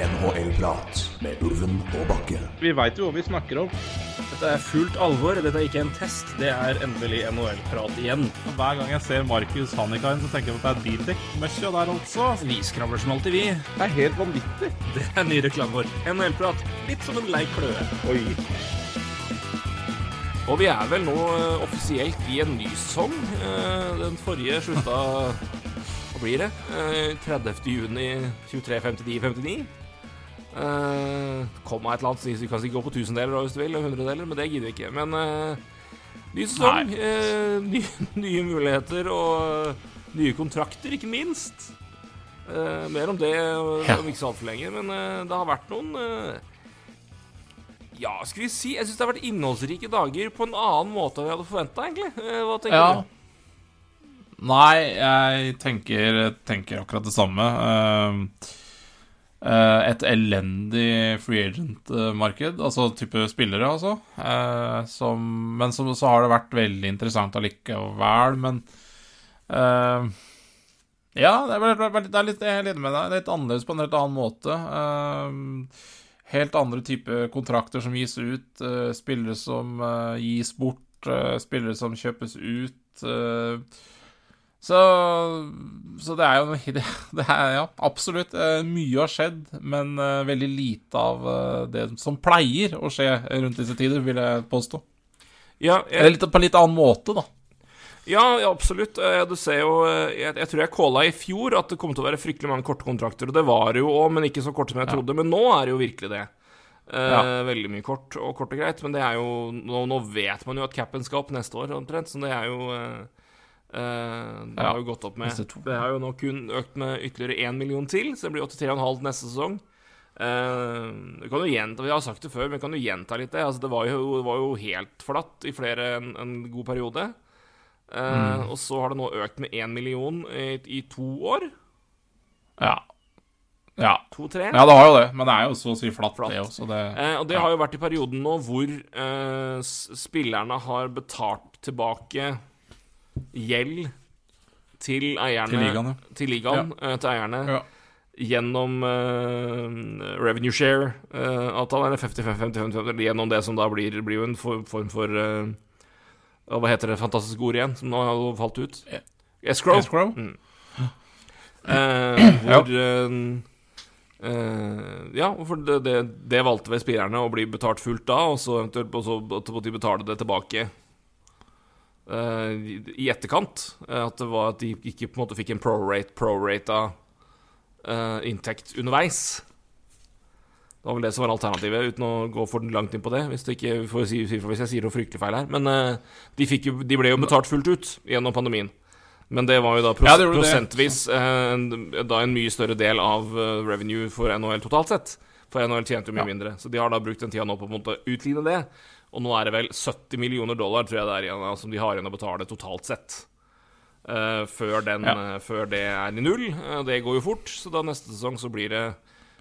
NHL-prat med Ulven og Bakke. Vi veit jo hva vi snakker om. Dette er fullt alvor. Dette er ikke en test. Det er endelig NHL-prat igjen. Hver gang jeg ser Markus Hannikainen, så tenker jeg at det er bildekk-møkkja der altså. Vi skravler som alltid, vi. Det er helt vanvittig. Det er ny reklame vår. NHL-prat. Litt som en lei kløe. Oi. Og vi er vel nå eh, offisielt i en ny sesong. Eh, Den forrige slutta Hva blir det? Eh, 30. juni 23.59.59. Uh, kom meg et eller annet, vi kan sikkert gå på tusendeler hvis du vil, hundredeler, men det gidder vi ikke. Men uh, ny sesong, uh, nye, nye muligheter og nye kontrakter, ikke minst. Mer om det om ikke så altfor lenge, men det har vært noen Ja, skal vi si Jeg syns det har vært innholdsrike dager på en annen måte enn vi hadde forventa, egentlig. Hva tenker Ja. du? Nei, jeg tenker, tenker akkurat det samme. Eh, et elendig free agent-marked, altså type spillere, altså. Eh, som, men så, så har det vært veldig interessant allikevel, men uh, Ja, det er, det er litt, jeg med deg. Litt annerledes på en helt annen måte. Uh, helt andre type kontrakter som gis ut, Uh, spillere som eh, gis bort, eh, spillere som kjøpes ut. eh, så, så det er jo noe det, det er, Ja, absolutt. eh, mye har skjedd, men eh, veldig lite av eh, det som pleier å skje rundt disse tider, vil jeg påstå. Ja, jeg, Eller litt, på en litt annen måte, da. Ja, absolutt. Du ser jo Jeg, jeg tror jeg calla i fjor at det kom til å være fryktelig mange korte kontrakter. Og det var det jo òg, men ikke så korte som jeg Ja. trodde. Men nå er det jo virkelig det. Eh, Ja. Veldig mye kort og kort og greit. Men det er jo Nå, nå vet man jo at capen skal opp neste år, omtrent. Så det er jo eh, eh, Det Ja, har jo gått opp med. Det har jo nå kun økt med ytterligere én million til, så det blir 83,5 neste sesong. Uh, vi kan jo gjenta, Vi har sagt det før, men vi kan jo gjenta litt det. Altså, det, var jo, det var jo helt flatt i flere en, en god periode. Eh, Og så har det nå økt med én million i, i to år. Ja. Ja. To-tre. ja, det har jo det, men det er jo så å si flatt, Flatt. det også. Det, uh, og det ja. har jo vært i perioden nå hvor eh, spillerne har betalt tilbake gjeld til eierne Til ligaen, til, ligaen, ja. til eierne Ja. gjennom uh, revenue share-avtalen, eller 55-55, eller gjennom det som da blir, blir en form for uh, Hva heter det fantastiske ordet igjen, som nå har falt ut? Escrow. Escrow? Mm. Eh, hvor eh, eh, Ja, for det, det, det valgte vel spillerne å bli betalt fullt da, og så eventuelt og så at de betale det tilbake eh, i, i etterkant. eh, at det var at de ikke på en måte fikk en prorate, prorata eh, inntekt underveis. Det var vel det som var alternativet, uten å gå for langt inn på det. Hvis, det ikke, si, hvis jeg sier noe fryktelig feil her. Men uh, de, jo, de ble jo betalt fullt ut gjennom pandemien. Men det var jo da pros Ja, det det. prosentvis eh, en, da en mye større del av eh, revenue for NHL totalt sett. For NHL tjente jo mye Ja. mindre. Så de har da brukt den tida nå på å utligne det. Og nå er det vel 70 millioner dollar, tror jeg det er igjen, som de har igjen å betale totalt sett. Uh, før, den, Ja. uh, før det er i null. Uh, det går jo fort, så da neste sesong så blir det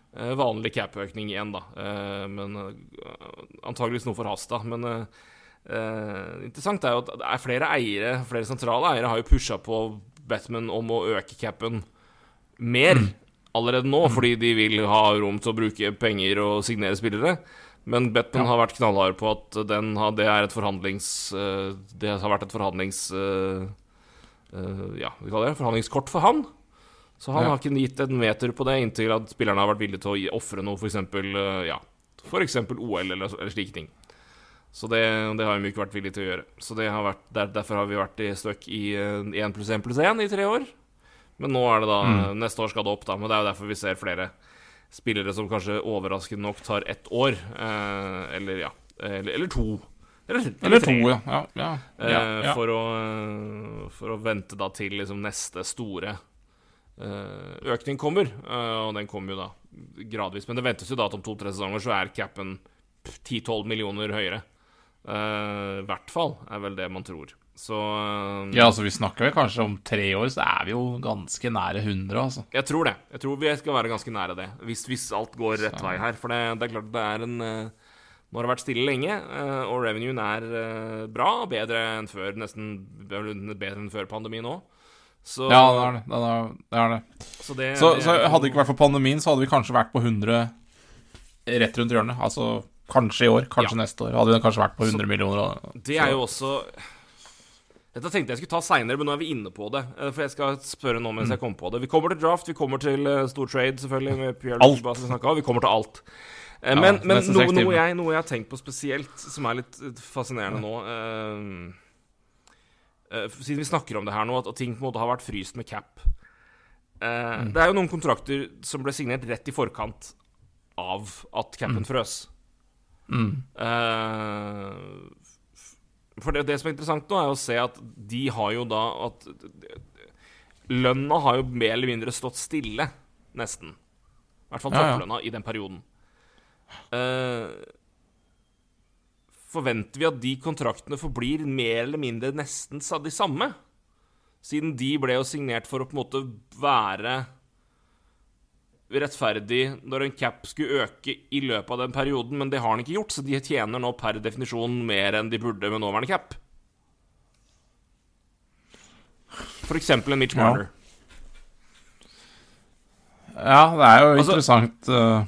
vanlig cap-økning igjen, da. Men antageligvis noe forhasta. Men interessant er jo at det er flere eiere, flere sentrale eiere, har jo pusha på Batman om å øke capen mer allerede nå, fordi de vil ha rom til å bruke penger og signere spillere. Men Batman har vært knallhard på at den har, det er et forhandlings... eh, det har vært et forhandlings... eh, eh, ja, vi kaller det? Forhandlingskort for han. Så han Ja. har ikke gitt en meter på det inntil at spillerne har vært villige til å ofre noe, f.eks. Ja, for OL eller, eller slike ting. Så det, det har de ikke vært villige til å gjøre. Så det har vært, der, Derfor har vi vært i støkk i én pluss én pluss én i tre år. Men nå er det da Neste år skal det opp, da. Men det er jo derfor vi ser flere spillere som kanskje overraskende nok tar ett år. Eh, eller ja. Eller, eller to. Eller, Eller tre. to, ja. Ja, ja, Eh. For, å, eh, for å vente da til liksom neste store eh, økning kommer. Eh, og den kommer jo da gradvis. Men det ventes jo da at om to-tre sesonger så er capen 10-12 millioner høyere. Eh, I hvert fall, er vel det man tror. Så eh, ja, altså vi snakker vel kanskje om tre år, så er vi jo ganske nære 100, altså. jeg tror det. Jeg tror vi skal være ganske nære det, hvis, hvis alt går rett vei her. For det, det er klart det er en eh, Nå har det vært stille lenge, eh, og revenuen er eh, bra. Bedre enn før, nesten bedre enn før pandemien òg. Så, Ja, det er det. Det er det. Er det. Så, det, Så, det så hadde det ikke vært for pandemien, så hadde vi kanskje vært på 100 rett rundt hjørnet. Altså kanskje i år, kanskje neste år. Hadde vi kanskje vært på 100 millioner. og- Det er jo også Dette tenkte jeg skulle ta seinere, men nå er vi inne på det. Eh, For jeg skal spørre nå mens Mm. jeg kommer på det. Vi kommer til draft, vi kommer til eh, stor trade, selvfølgelig, med Pierre Alt. Vi om. Vi kommer til alt. Men, Ja, men noe, noe, jeg, noe jeg har tenkt på spesielt, som er litt eh, fascinerende nå uh, eh, Siden vi snakker om det her nå, at, at ting på en måte har vært fryst med cap. Uh, Mm. Det er jo noen kontrakter som ble signert rett i forkant av at capen frøs. Mm. Eh, f- for det, det som er interessant nå, er å se at de har jo da at Lønna har jo mer eller mindre stått stille, nesten. I hvert fall Ja, ja. i den perioden. Uh, forventer vi at de kontraktene forblir mer eller mindre nesten de samme? Siden de ble jo signert for å på en måte være rettferdig når en cap skulle øke i løpet av den perioden, men det har han ikke gjort, så de tjener nå per definisjon mer enn de burde med nåværende cap. For eksempel en Mitch Marner. Ja, det er jo Altså- interessant. eh,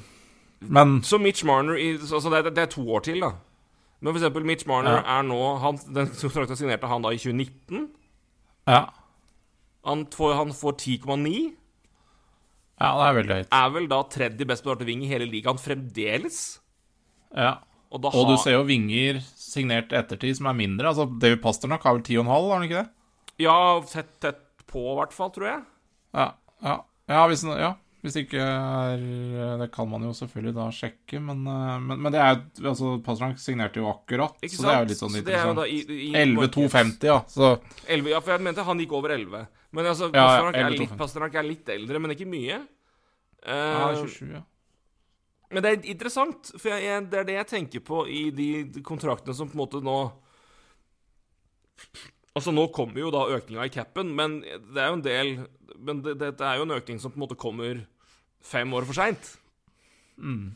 men Så Mitch Marner i, altså det, er, det er to år til, da. Men for eksempel Mitch Marner Ja. er nå han, Den kontrakten signerte han da i 2019. ja. Han får, han får 10,9. Ja, det er veldig høyt. Er vel da tredje best betalte wing i hele ligaen fremdeles. Ja. Og, Og du ser jo vinger signert ettertid som er mindre. Altså David Pasternak har vel 10,5, har han ikke det? Ja, tett, tett på, i hvert fall, tror jeg. Ja, ja. ja, hvis, ja. hvis det ikke er Det kan man jo selvfølgelig da sjekke, men, eh, men, men det er jo altså Pasternak signerte jo akkurat, så det er jo litt sånn Så det er jo da interessant. i, i, 11,250, ja. Så 11, ja, for jeg mente han gikk over 11. Men altså, Ja, ja, Pasternak, er litt, Pasternak er litt eldre, men ikke mye. ja, Eh, 27, ja. men det er interessant, for jeg, jeg, det er det jeg tenker på i de, de kontraktene som på en måte nå Altså, nå kommer jo da økninga i capen, men det er jo en del Men det, det, det er jo en økning som på en måte kommer fem år for seint. Mm.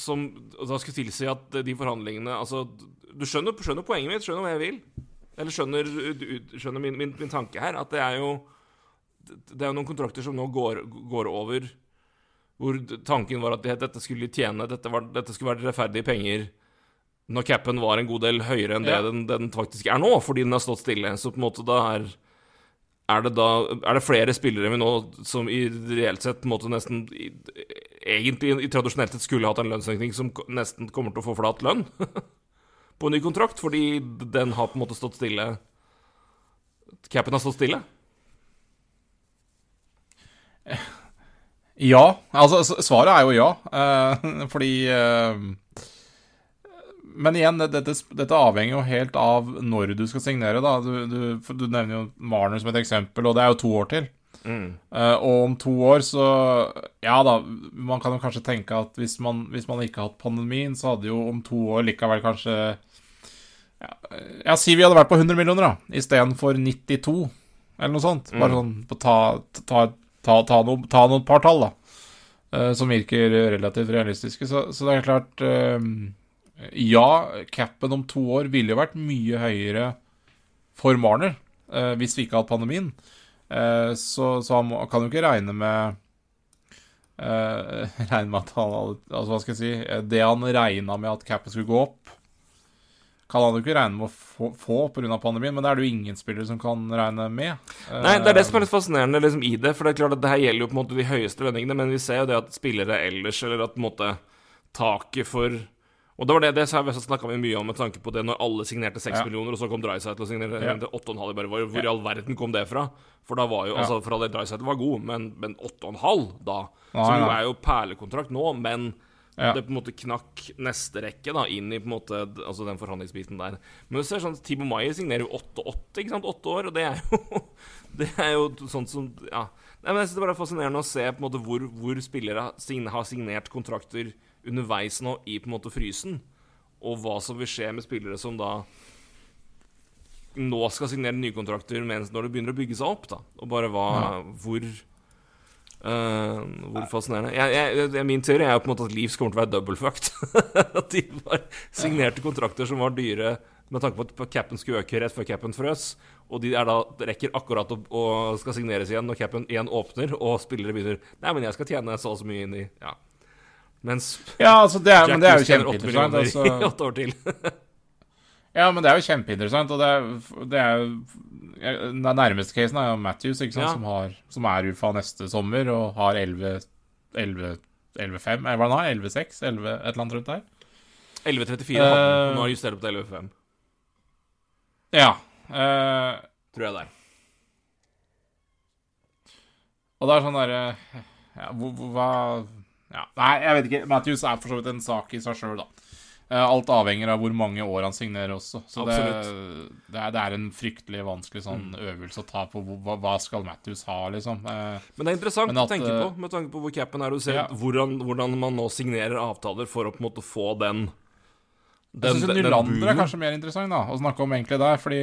Som da skulle tilsi at de forhandlingene Altså, du skjønner, skjønner poenget mitt, skjønner hva jeg vil? Eller skjønner, skjønner min, min, min tanke her? At det er jo Det er jo noen kontrakter som nå går, går over hvor tanken var at dette skulle tjene Dette, var, dette skulle være rettferdige penger når capen var en god del høyere enn det Ja. den, den faktisk er nå, fordi den har stått stille. Så på en måte da er er det da Er det flere spillere vi nå som i reelt sett på en måte nesten i, Egentlig i tradisjonelt sett skulle hatt en lønnsøkning som nesten kommer til å få flat lønn på en ny kontrakt, fordi den har på en måte stått stille Capen har stått stille? Ja. Altså, svaret er jo ja. eh, fordi eh, Men igjen, dette, dette avhenger jo helt av når du skal signere, da. Du, du, du nevner jo Marner som et eksempel, og det er jo to år til. Eh, og om to år så Ja da, man kan jo kanskje tenke at hvis man, hvis man ikke hadde hatt pandemien, så hadde jo om to år likevel kanskje Ja, ja si vi hadde vært på 100 millioner, da, istedenfor 92, eller noe sånt. Bare sånn på ta, ta, ta, ta, noe, ta noen par tall, da. Uh, som virker relativt realistiske. Så, så det er klart uh, Ja, capen om to år ville jo vært mye høyere for Marner uh, hvis vi ikke hadde hatt pandemien. Så, så han må- kan jo ikke regne med Regne med at han hadde- Altså, hva skal jeg si Det han regna med at capen skulle gå opp, kan han jo ikke regne med å få, få pga. pandemien, men det er det jo ingen spillere som kan regne med. Nei, det er det som er litt fascinerende liksom, i det. For det er klart at det her gjelder jo på en måte de høyeste lønningene, men vi ser jo det at spillere ellers, eller at på en måte taket for Og det var det, det snakka vi mye om med tanke på det når alle signerte 6 Ja. millioner, og så kom Drysight og signerte Ja. 8,5. Bare, hvor, hvor i all verden kom det fra? For da var jo Ja. Altså, for all del Drysight var god, men, men 8,5 da Som jo er jo perlekontrakt nå, men Ja. det på en måte knakk neste rekke da inn i på en måte Altså den forhandlingsbiten der. Men du ser sånn Tibo Maier signerer jo 8-8, ikke sant? 8 år, og det er jo Det er jo sånt som Ja. Nei, men jeg synes Det bare er fascinerende å se på en måte hvor, hvor spillere har signert kontrakter underveis nå i på en måte frysen, og hva som vil skje med spillere som da nå skal signere nye kontrakter mens når det begynner å bygge seg opp, da. Og bare hva Hvor eh, Hvor fascinerende. Jeg, jeg, jeg, min teori er jo på en måte at Leeds kommer til å være double fucked. at de bare signerte kontrakter som var dyre med tanke på at capen skulle øke rett før capen frøs, og de da, rekker akkurat å, å skal signeres igjen når capen igjen åpner, og spillere begynner Nei, men jeg skal tjene så og så mye inn i Ja. Mens Ja, altså, det er, Jack men det er jo kjempeinteressant. Altså. i åtte år til. Ja, men det er jo kjempeinteressant, og det er, det er jo Den nærmeste casen er jo Matthews, sant, Ja. som, har, som er UFA neste sommer og har 11 11 11-5, eller hva han har? 11-6? 11, et eller annet rundt der? 11.34 hadde den, Eh, nå har de justert opp til 11.5. Ja. Uh, Tror jeg det er. og det er sånn derre ja, hvor- hvor- Hva ja, Nei, jeg vet ikke. Matthews er for så vidt en sak i seg sjøl, da. Eh, alt avhenger av hvor mange år han signerer også. Så det, det, er, det er en fryktelig vanskelig sånn øvelse å ta på hva, hva skal Matthews ha, liksom. Eh, Men det er interessant at, å tenke eh, på, med tanke på hvor capen er. Du ser Ja. hvordan, hvordan man nå signerer avtaler for å på en måte få den Jeg syns Nylander er kanskje mer interessant da å snakke om egentlig der, fordi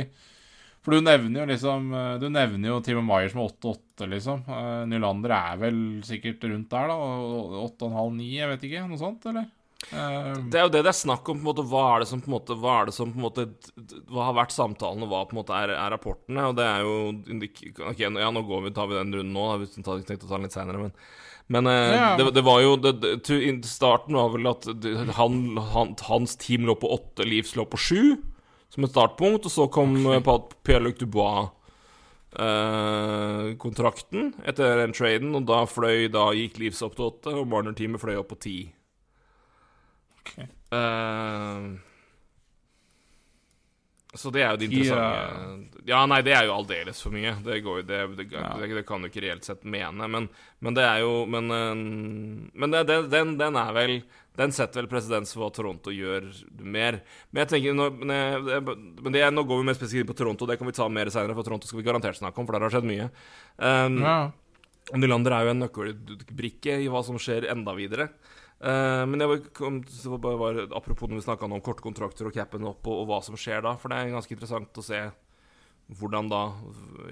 For du nevner jo liksom Du nevner jo Timo Myers med 8-8, liksom. Nylander er vel sikkert rundt der, da. og 8,5-9, jeg vet ikke. Noe sånt, eller? Eh, Det er jo det det er snakk om. på en måte Hva er det som på en måte Hva er det som på en måte Hva har vært samtalen, og hva på en måte er, er rapportene? Og det er jo Ok, ja, nå går vi, tar vi den runden nå. vi tenkte å ta den litt seinere, men men eh, Ja. det, det var jo det, det, Starten var vel at han, han, hans team lå på åtte, Livs lå på sju, som et startpunkt. Og så kom okay. Pierre-Luc Dubois-kontrakten etter den traden, og da fløy Da gikk Livs opp til åtte, og Marner-teamet fløy opp på ti. Ok. Uh, så det er jo det interessante interessante Ja, nei, det er jo aldeles for mye. Det, går, det, det, Ja. det kan du ikke reelt sett mene. Men, men det er jo Men, eh, men den, den er vel Den setter vel presedens for hva Toronto gjør mer. Men jeg tenker nå, men, det, Nå går vi mer spesifikt på Toronto, det kan vi ta mer senere, for Toronto skal vi garantert snakke om, for der har skjedd mye. Um, Ja. Nylander er jo en nøkkelbrikke i hva som skjer enda videre. Eh, men jeg kom, bare, var, apropos når vi snakka om kortkontrakter og capen opp, og, og hva som skjer da. For det er ganske interessant å se hvordan da,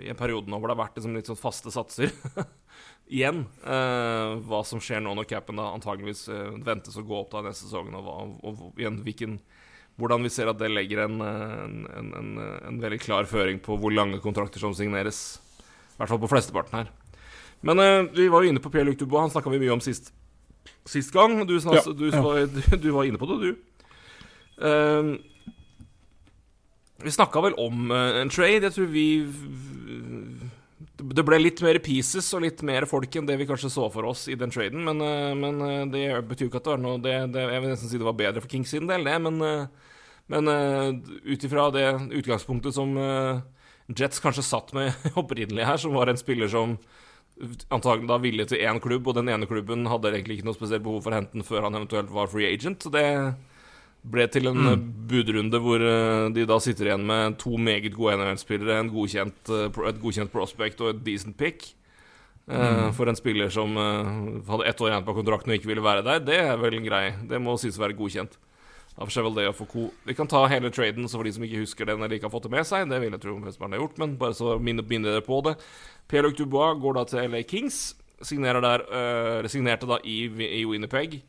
i en periode nå hvor det har vært liksom litt sånn faste satser igjen, uh, hva som skjer nå når capen da antageligvis uh, ventes å gå opp da neste sesong, og, hva, og, og igjen hvilken hvordan vi ser at det legger en, en, en, en veldig klar føring på hvor lange kontrakter som signeres. I hvert fall på flesteparten her. Men uh, vi var jo inne på Pierre-Luc Dubois. Han snakka vi mye om sist, sist gang. Du, Ja, du, du, du var inne på det, du. Uh, vi snakka vel om uh, en trade. Jeg tror vi Det ble litt mer pieces og litt mer folk enn det vi kanskje så for oss i den traden, men, uh, men eh, det betyr ikke at det var noe det, det, Jeg vil nesten si det var bedre for Kings sin del, det, men, men ut ifra det utgangspunktet som Jets kanskje satt med opprinnelig her, som var en spiller som antagelig da ville til én klubb, og den ene klubben hadde egentlig ikke noe spesielt behov for å hente den før han eventuelt var free agent. Så det ble til en mm. budrunde hvor eh, de da sitter igjen med to meget gode NHL-spillere, eh, et godkjent prospect og et decent pick. Mm. For en spiller som eh, hadde ett år igjen på kontrakten og ikke ville være der, det er vel grei. Det må sies å være godkjent. Av Chevalday og Foucault. Vi kan ta hele traden, så for de som ikke husker den eller ikke har fått det med seg. Det vil jeg tro flesteparten har gjort, men bare så minne, minne dere på det. Pierre-Luc Dubois går da til LA Kings. Signerer der, øh, signerte da i, i Winnipeg.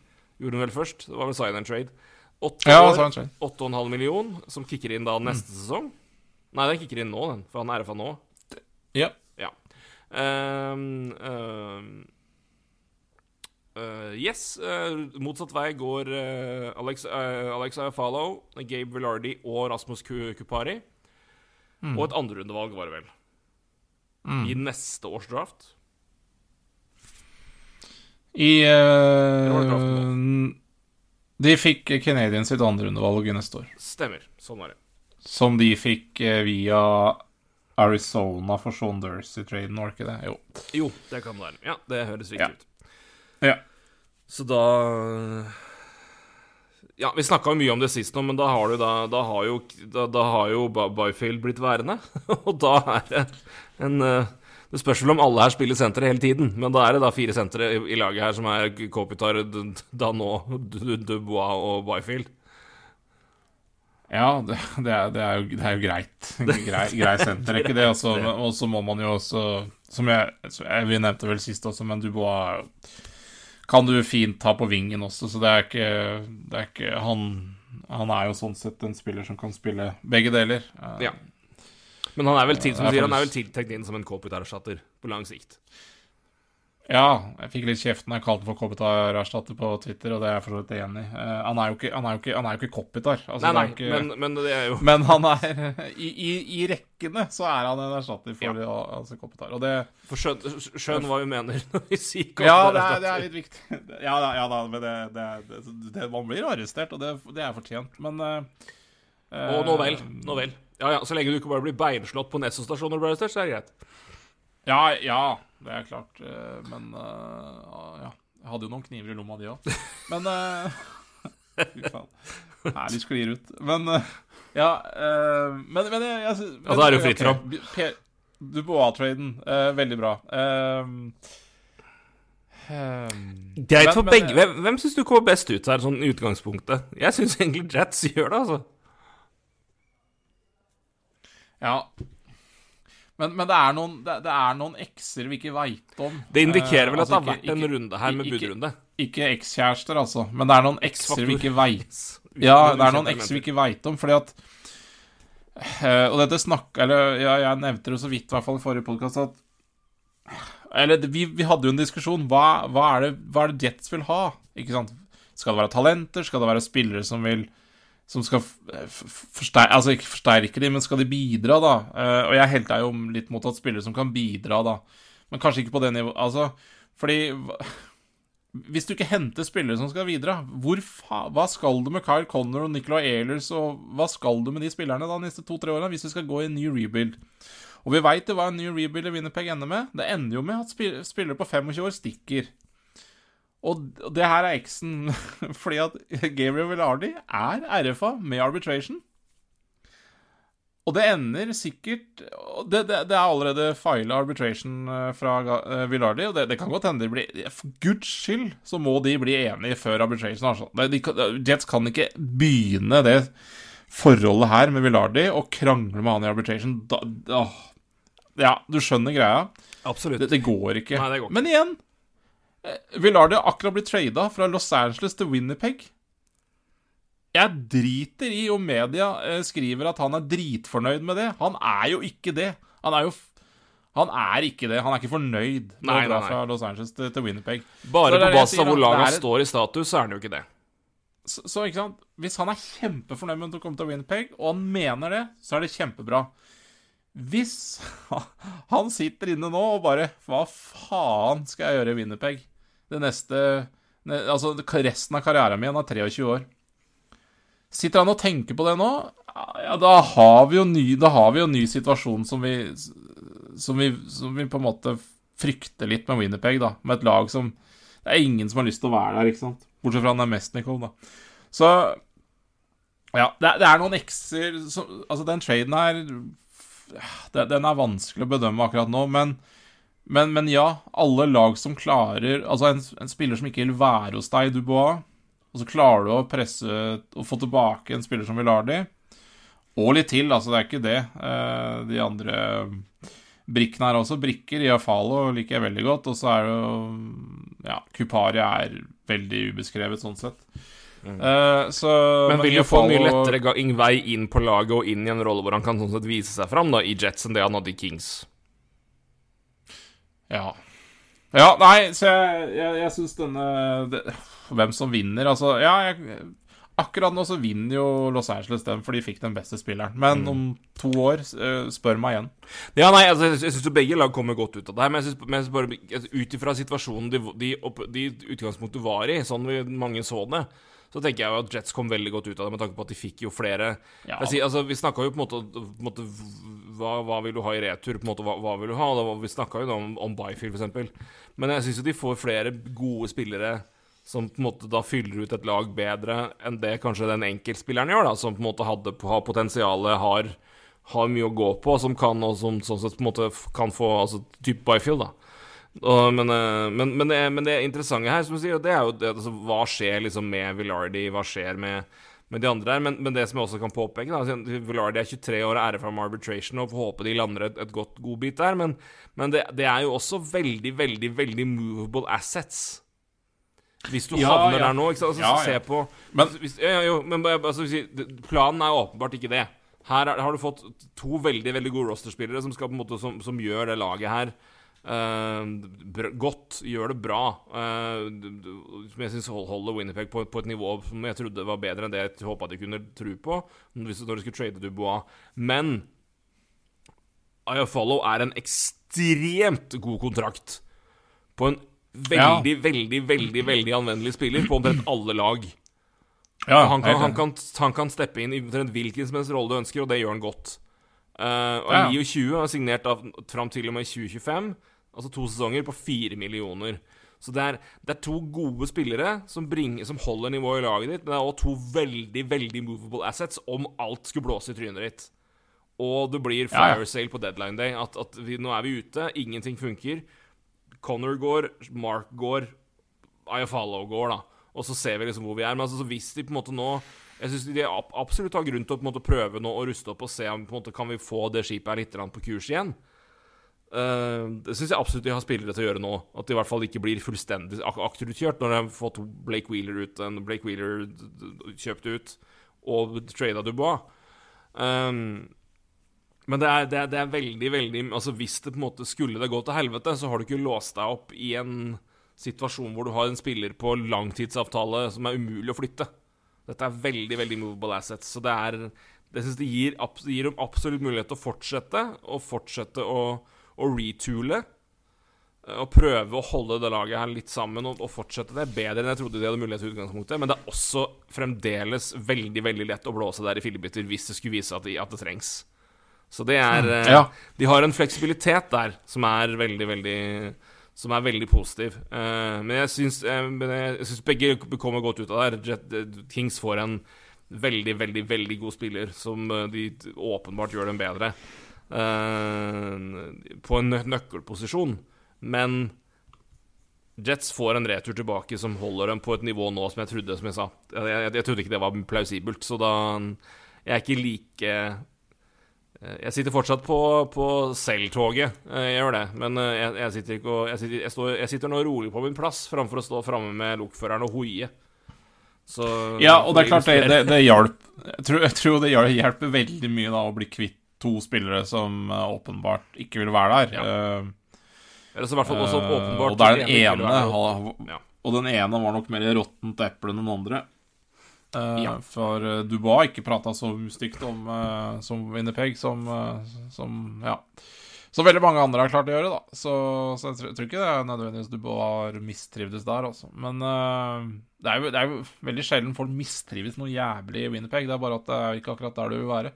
Gjorde hun vel først. Det var vel sign and trade. Åtte Ja, år, så er det trade. 8,5 million, som kicker inn da neste sesong. Nei, den kicker inn nå, den, for han er RFA nå. Ja. Ja. Um, ehm, eh, yes, Uh, motsatt vei går uh, Alex, uh, Alexa Fallow, Gabe Velardi og Rasmus Kupari. Kupari. Og et andrerundevalg, var det vel. I neste års draft. I De fikk Canadian sitt andrerundevalg i neste år. Stemmer. Sånn var det. Som de fikk via Arizona for Saunders i traden, var det ikke det? Jo. Jo, det kan det være. Ja, det høres riktig Ja. ut. Ja. Så da Ja, vi snakka jo mye om det sist nå, men da har, du da, da har jo, da, da har jo Byfield blitt værende. Og da er det en eh, Det spørs vel om alle her spiller sentre hele tiden, men da er det da fire sentre i, i laget her som er Kopitar, Danot, Dubois og Byfield. Ja, det, det, er, det, er jo, det er jo greit. Grei, grei senter, er ikke det? Og så- må man jo også Som jeg, jeg Vi nevnte vel sist også, men Dubois kan du fint ta på vingen også, så det er ikke, det er ikke Han han er jo sånn sett en spiller som kan spille begge deler. Eh, Ja. Men han er vel, til, som sier, han er vel tiltenkt inn som en Kopitar-erstatter på lang sikt. Ja, jeg fikk litt kjeft når jeg kalte for Kopitar-erstatter på Twitter, og det er jeg for så vidt enig i. Eh, han er jo ikke, han ikke, han ikke Kopitar. Altså, Nei, nei, ikke, men, men det er jo men han er i, i, I rekkene så er han en erstatter for Ja. altså Kopitar. Og det For skjønn, skjønn hva vi mener når vi sier Ja, det er, det er litt viktig. Ja ja, da men det, det, det, Man blir arrestert, og det, det er fortjent, men uh, Og nå vel. eh, Nå vel. Ja, ja, Så lenge du ikke bare blir beinslått på Nesso stasjon når du blir arrestert, så er det greit. Ja, ja, det er klart. eh, Men eh, ja. Jeg hadde jo noen kniver i lomma, de òg. Men eh, Fy faen. Herlig sklir ut. Men ja Men, men jeg, Ja, da er det jo fritt fram. Okay. Dubois-traden, veldig bra. Greit for begge. Hvem, hvem syns du kommer best ut her, sånn i utgangspunktet? Jeg syns egentlig Jats gjør det, altså. Ja. Men, men det er noen, det, det er noen x-er vi ikke veit om. Det indikerer vel Eh, at det har altså, vært ikke- en runde her med ikke- budrunde. Ikke ekskjærester, altså. Men det er noen x-er vi ikke veit Ja, det er noen ekser vi ikke veit om, fordi at uh, Og dette snakka Eller ja, jeg nevnte det så vidt, i hvert fall i forrige podkast, at Eller vi, vi hadde jo en diskusjon. Hva, hva, er det, hva er det Jets vil ha? Ikke sant? Skal det være talenter? Skal det være spillere som vil Som skal forsterke Altså ikke forsterke de, men skal de bidra, da? Eh, og jeg helta jo litt mot at spillere som kan bidra, da. Men kanskje ikke på det nivået Altså, fordi hvis du ikke henter spillere som skal videre, hvor fa hva skal du med Kyle Connor og Nicolay Ehlers, og hva skal du med de spillerne da de neste to-tre årene hvis du skal gå i en ny rebuild? Og vi veit hva en ny rebuild i Winnerpeg ender med. Det ender jo med at spillere på 25 år stikker. Og det her er X-en, fordi at Gabriel Villardi er RFA med arbitration. Og det ender sikkert det, det, det er allerede fila arbitration eh, fra uh, Villardi, og det, det kan godt hende de blir For guds skyld så må de bli enige før arbitration. Altså. De, Jets kan ikke begynne det forholdet her med Villardi og krangle med han i arbitration. Da, da, ja, du skjønner greia. Absolutt. Det, går ikke. Nei, går ikke. Men igjen eh, Villardi har akkurat blitt trada fra Los Angeles til Winnerpeg. Jeg driter i om media eh, skriver at han er dritfornøyd med det. Han er jo ikke det. Han er jo Han er ikke det. Han er ikke fornøyd med Nei, å dra nei, nei. fra Los Angeles til, til Winnerpeg. Bare på basis av hvor laget et- står i status, så er han jo ikke det. Så, så ikke sant Hvis han er kjempefornøyd med å komme til Winnerpeg, og han mener det, så er det kjempebra. Hvis han sitter inne nå og bare Hva faen skal jeg gjøre i Winnerpeg? Det neste Altså resten av karrieren min er 23 år. Sitter han og tenker på det nå? Ja, da har vi jo ny, vi jo ny situasjon som vi, som vi Som vi på en måte frykter litt med Winnerpeg, da. Med et lag som Det er ingen som har lyst til å være der, ikke sant? Bortsett fra han er Mestnikov, da. Så Ja, det, det er noen som- Altså, den traden her det, Den er vanskelig å bedømme akkurat nå, men men, men ja, alle lag som klarer Altså en, en spiller som ikke vil være hos deg, Dubois, og så klarer du å presse og få tilbake en spiller som vil ha dem, og litt til, altså, det er ikke det. Eh, de andre brikkene her også. Brikker, Iafalo liker jeg veldig godt, og så er det jo Ja, Kupari er veldig ubeskrevet sånn sett. Eh, så Men vil jo få mye lettere vei inn på laget og inn i en rolle hvor han kan sånn sett vise seg fram da, i Jets enn det han hadde i Kings. Ja. Ja, nei, så jeg, jeg, jeg syns denne det, Hvem som vinner, altså Ja, jeg, akkurat nå så vinner jo Los Angeles den, for de fikk den beste spilleren. Men om to år, eh, spør meg igjen. Ja, nei, altså, jeg syns begge lag kommer godt ut av det her, jeg men jeg synes bare altså, ut ifra situasjonen de, de, de utgangspunktet var i, sånn vi mange så det, så tenker jeg jo at Jets kom veldig godt ut av det, med tanke på at de fikk jo flere Ja. sier, altså, Vi snakka jo på en måte, på en måte hva, hva vil du ha i retur? på en måte, Hva, hva vil du ha? Var- vi snakka jo da om, om Byfield, f.eks. Men jeg syns jo de får flere gode spillere som på en måte da fyller ut et lag bedre enn det kanskje den enkeltspilleren gjør, da, som på en måte hadde, har potensialet, har, har mye å gå på, som kan og som sånn sett på en måte kan få altså type Byfield, da. Og, men, eh, men, men, det, men det interessante her, som du sier, det er jo det, altså, hva skjer liksom med Villardi, hva skjer med, med de andre her. Men, men det som jeg også kan påpeke, da altså, Villardi er 23 år og ære fra arbitration, og får håpe de lander et, et godt godbit der. Men, men det, det er jo også veldig, veldig, veldig movable assets. Hvis du Ja, havner ja. der nå, ikke sant? Altså, Ja, se på Men- hvis, ja, ja, jo, men altså, Planen er åpenbart ikke det. Her er, har du fått to veldig veldig gode rosterspillere som, skal måte, som, som gjør det laget her br godt. Gjør det bra. som jeg syns holder Winnerpeg på, på et nivå som jeg trodde var bedre enn det jeg håpa de kunne tro på hvis, når de skulle trade Dubois. Men Follow er en ekstremt god kontrakt på en veldig, veldig, veldig veldig anvendelig spiller på omtrent alle lag. Ja, han, kan, han, kan, han kan steppe inn i omtrent hvilken som helst rolle du ønsker, og det gjør han godt. Uh, og Ja. 29 er signert av, fram til og med 2025, altså to sesonger, på fire millioner. Så det er, det er to gode spillere som, bringer, som holder nivået i laget ditt, men det er også to veldig, veldig movable assets om alt skulle blåse i trynet ditt. Og det blir fire sale på deadline day. At, at vi, nå er vi ute, ingenting funker. Connor går, Mark går, Ayafalo går, da. Og så ser vi liksom hvor vi er. Men altså, så hvis de på en måte nå Jeg syns de absolutt har grunn til å måte prøve nå å ruste opp og se om på en måte kan vi få det skipet her litt på kurs igjen. Eh, det syns jeg absolutt de har spillere til å gjøre nå. At de i hvert fall ikke blir fullstendig ak akterutkjørt når de har fått Blake Wheeler ut, en Blake Wheeler kjøpt ut, og trada Dubois. Um, men det er, det, er, det er veldig, veldig Altså Hvis det på en måte skulle det gå til helvete, så har du ikke låst deg opp i en situasjon hvor du har en spiller på langtidsavtale som er umulig å flytte. Dette er veldig veldig movable assets. Så det er Det synes det gir, gir dem absolutt mulighet til å fortsette, og fortsette å, å retoole. eh, Og prøve å holde det laget her litt sammen og, og fortsette det bedre enn jeg trodde de hadde mulighet til utgangspunktet. Men det er også fremdeles veldig veldig lett å blåse der i fillebiter hvis det skulle vise at, de, at det trengs. Så det er mm, Ja. De har en fleksibilitet der som er veldig, veldig Som er veldig positiv. Eh, men jeg syns, eh, jeg syns begge kommer godt ut av det. her. Eh, Kings får en veldig, veldig veldig god spiller som eh, de åpenbart gjør dem bedre. Eh, på en nø nøkkelposisjon. Men Jets får en retur tilbake som holder dem på et nivå nå som jeg trodde, som jeg sa. Jeg, jeg, jeg trodde ikke det var plausibelt, så da Jeg er ikke like eh, Jeg sitter fortsatt på, på Selv-toget, eh, jeg gjør det. Men jeg, jeg sitter ikke og jeg sitter, står, jeg sitter nå rolig på min plass framfor å stå framme med lokføreren og hoie. Så Ja, og det er klart det, det, det hjalp jeg tror, jeg tror det hjelper veldig mye da å bli kvitt to spillere som eh, åpenbart ikke vil være der. Ja. Eller så i hvert fall også eh, åpenbart og der den ene, ene Og den ene var nok mer råttent eple enn den andre. Eh, Ja. For Dubois ikke prata så stygt om som Winnerpeg som, eh, som Ja. som veldig mange andre har klart å gjøre, da. Så, så jeg, tror, ikke det er nødvendigvis har mistrivdes der, altså. Men eh, det, er jo, det er jo veldig sjelden folk mistrives noe jævlig i Winnerpeg. Det er bare at det er ikke akkurat der du vil være.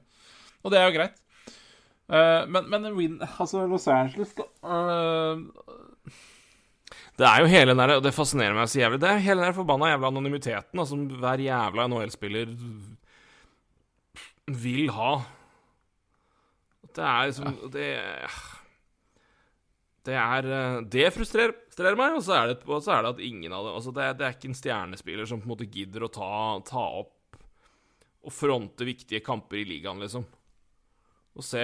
Og det er jo greit. Eh, men, men win, altså Los Angeles, da uh... Det er jo hele den der, og det fascinerer meg så jævlig Det er hele den der forbanna jævla anonymiteten som hver jævla NHL-spiller vil ha. Det er liksom Det Det er eh, Det frustrerer, meg, og så er det, så er det at ingen av dem altså det, det er ikke en stjernespiller som på en måte gidder å ta, ta opp og fronte viktige kamper i ligaen, liksom. Og se,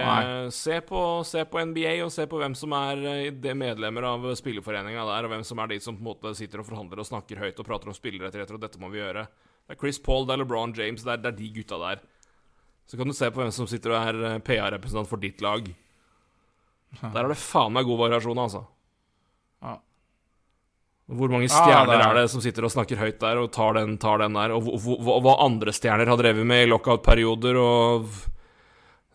se, på, se på NBA, og se på hvem som er eh, medlemmer av spillerforeninga der, og hvem som er de som på en måte sitter og forhandler og snakker høyt og prater om spillerrettigheter, og dette må vi gjøre. Det er Chris Paul, det er LeBron James, det er, det er de gutta der. Så kan du se på hvem som sitter og er eh, PA-representant for ditt lag. Der er det faen meg god variasjon, altså. Ja. Hvor mange Ja, stjerner det er- er det som sitter og snakker høyt der og tar den, tar den der? Og hva andre stjerner har drevet med i lockout-perioder og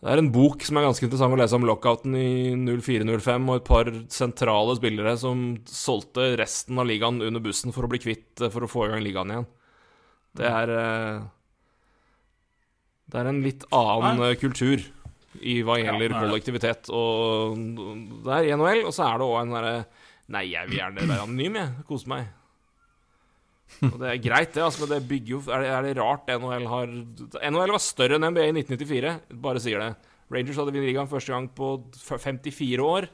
Det er en bok som er ganske interessant å lese om lockouten i 04-05, og et par sentrale spillere som solgte resten av ligaen under bussen for å bli kvitt For å få i gang ligaen igjen. Det er eh, Det er en litt annen Nei. eh, kultur i hva gjelder er kollektivitet og Det er NHL, og så er det òg en derre Nei, jeg vil gjerne være anonym, jeg. Kose meg. Og det er greit, det, altså, men det bygger jo Er det, er det rart NHL har NHL var større enn NBA i 1994, bare sier det. Rangers hadde vunnet ligaen første gang på 54 år.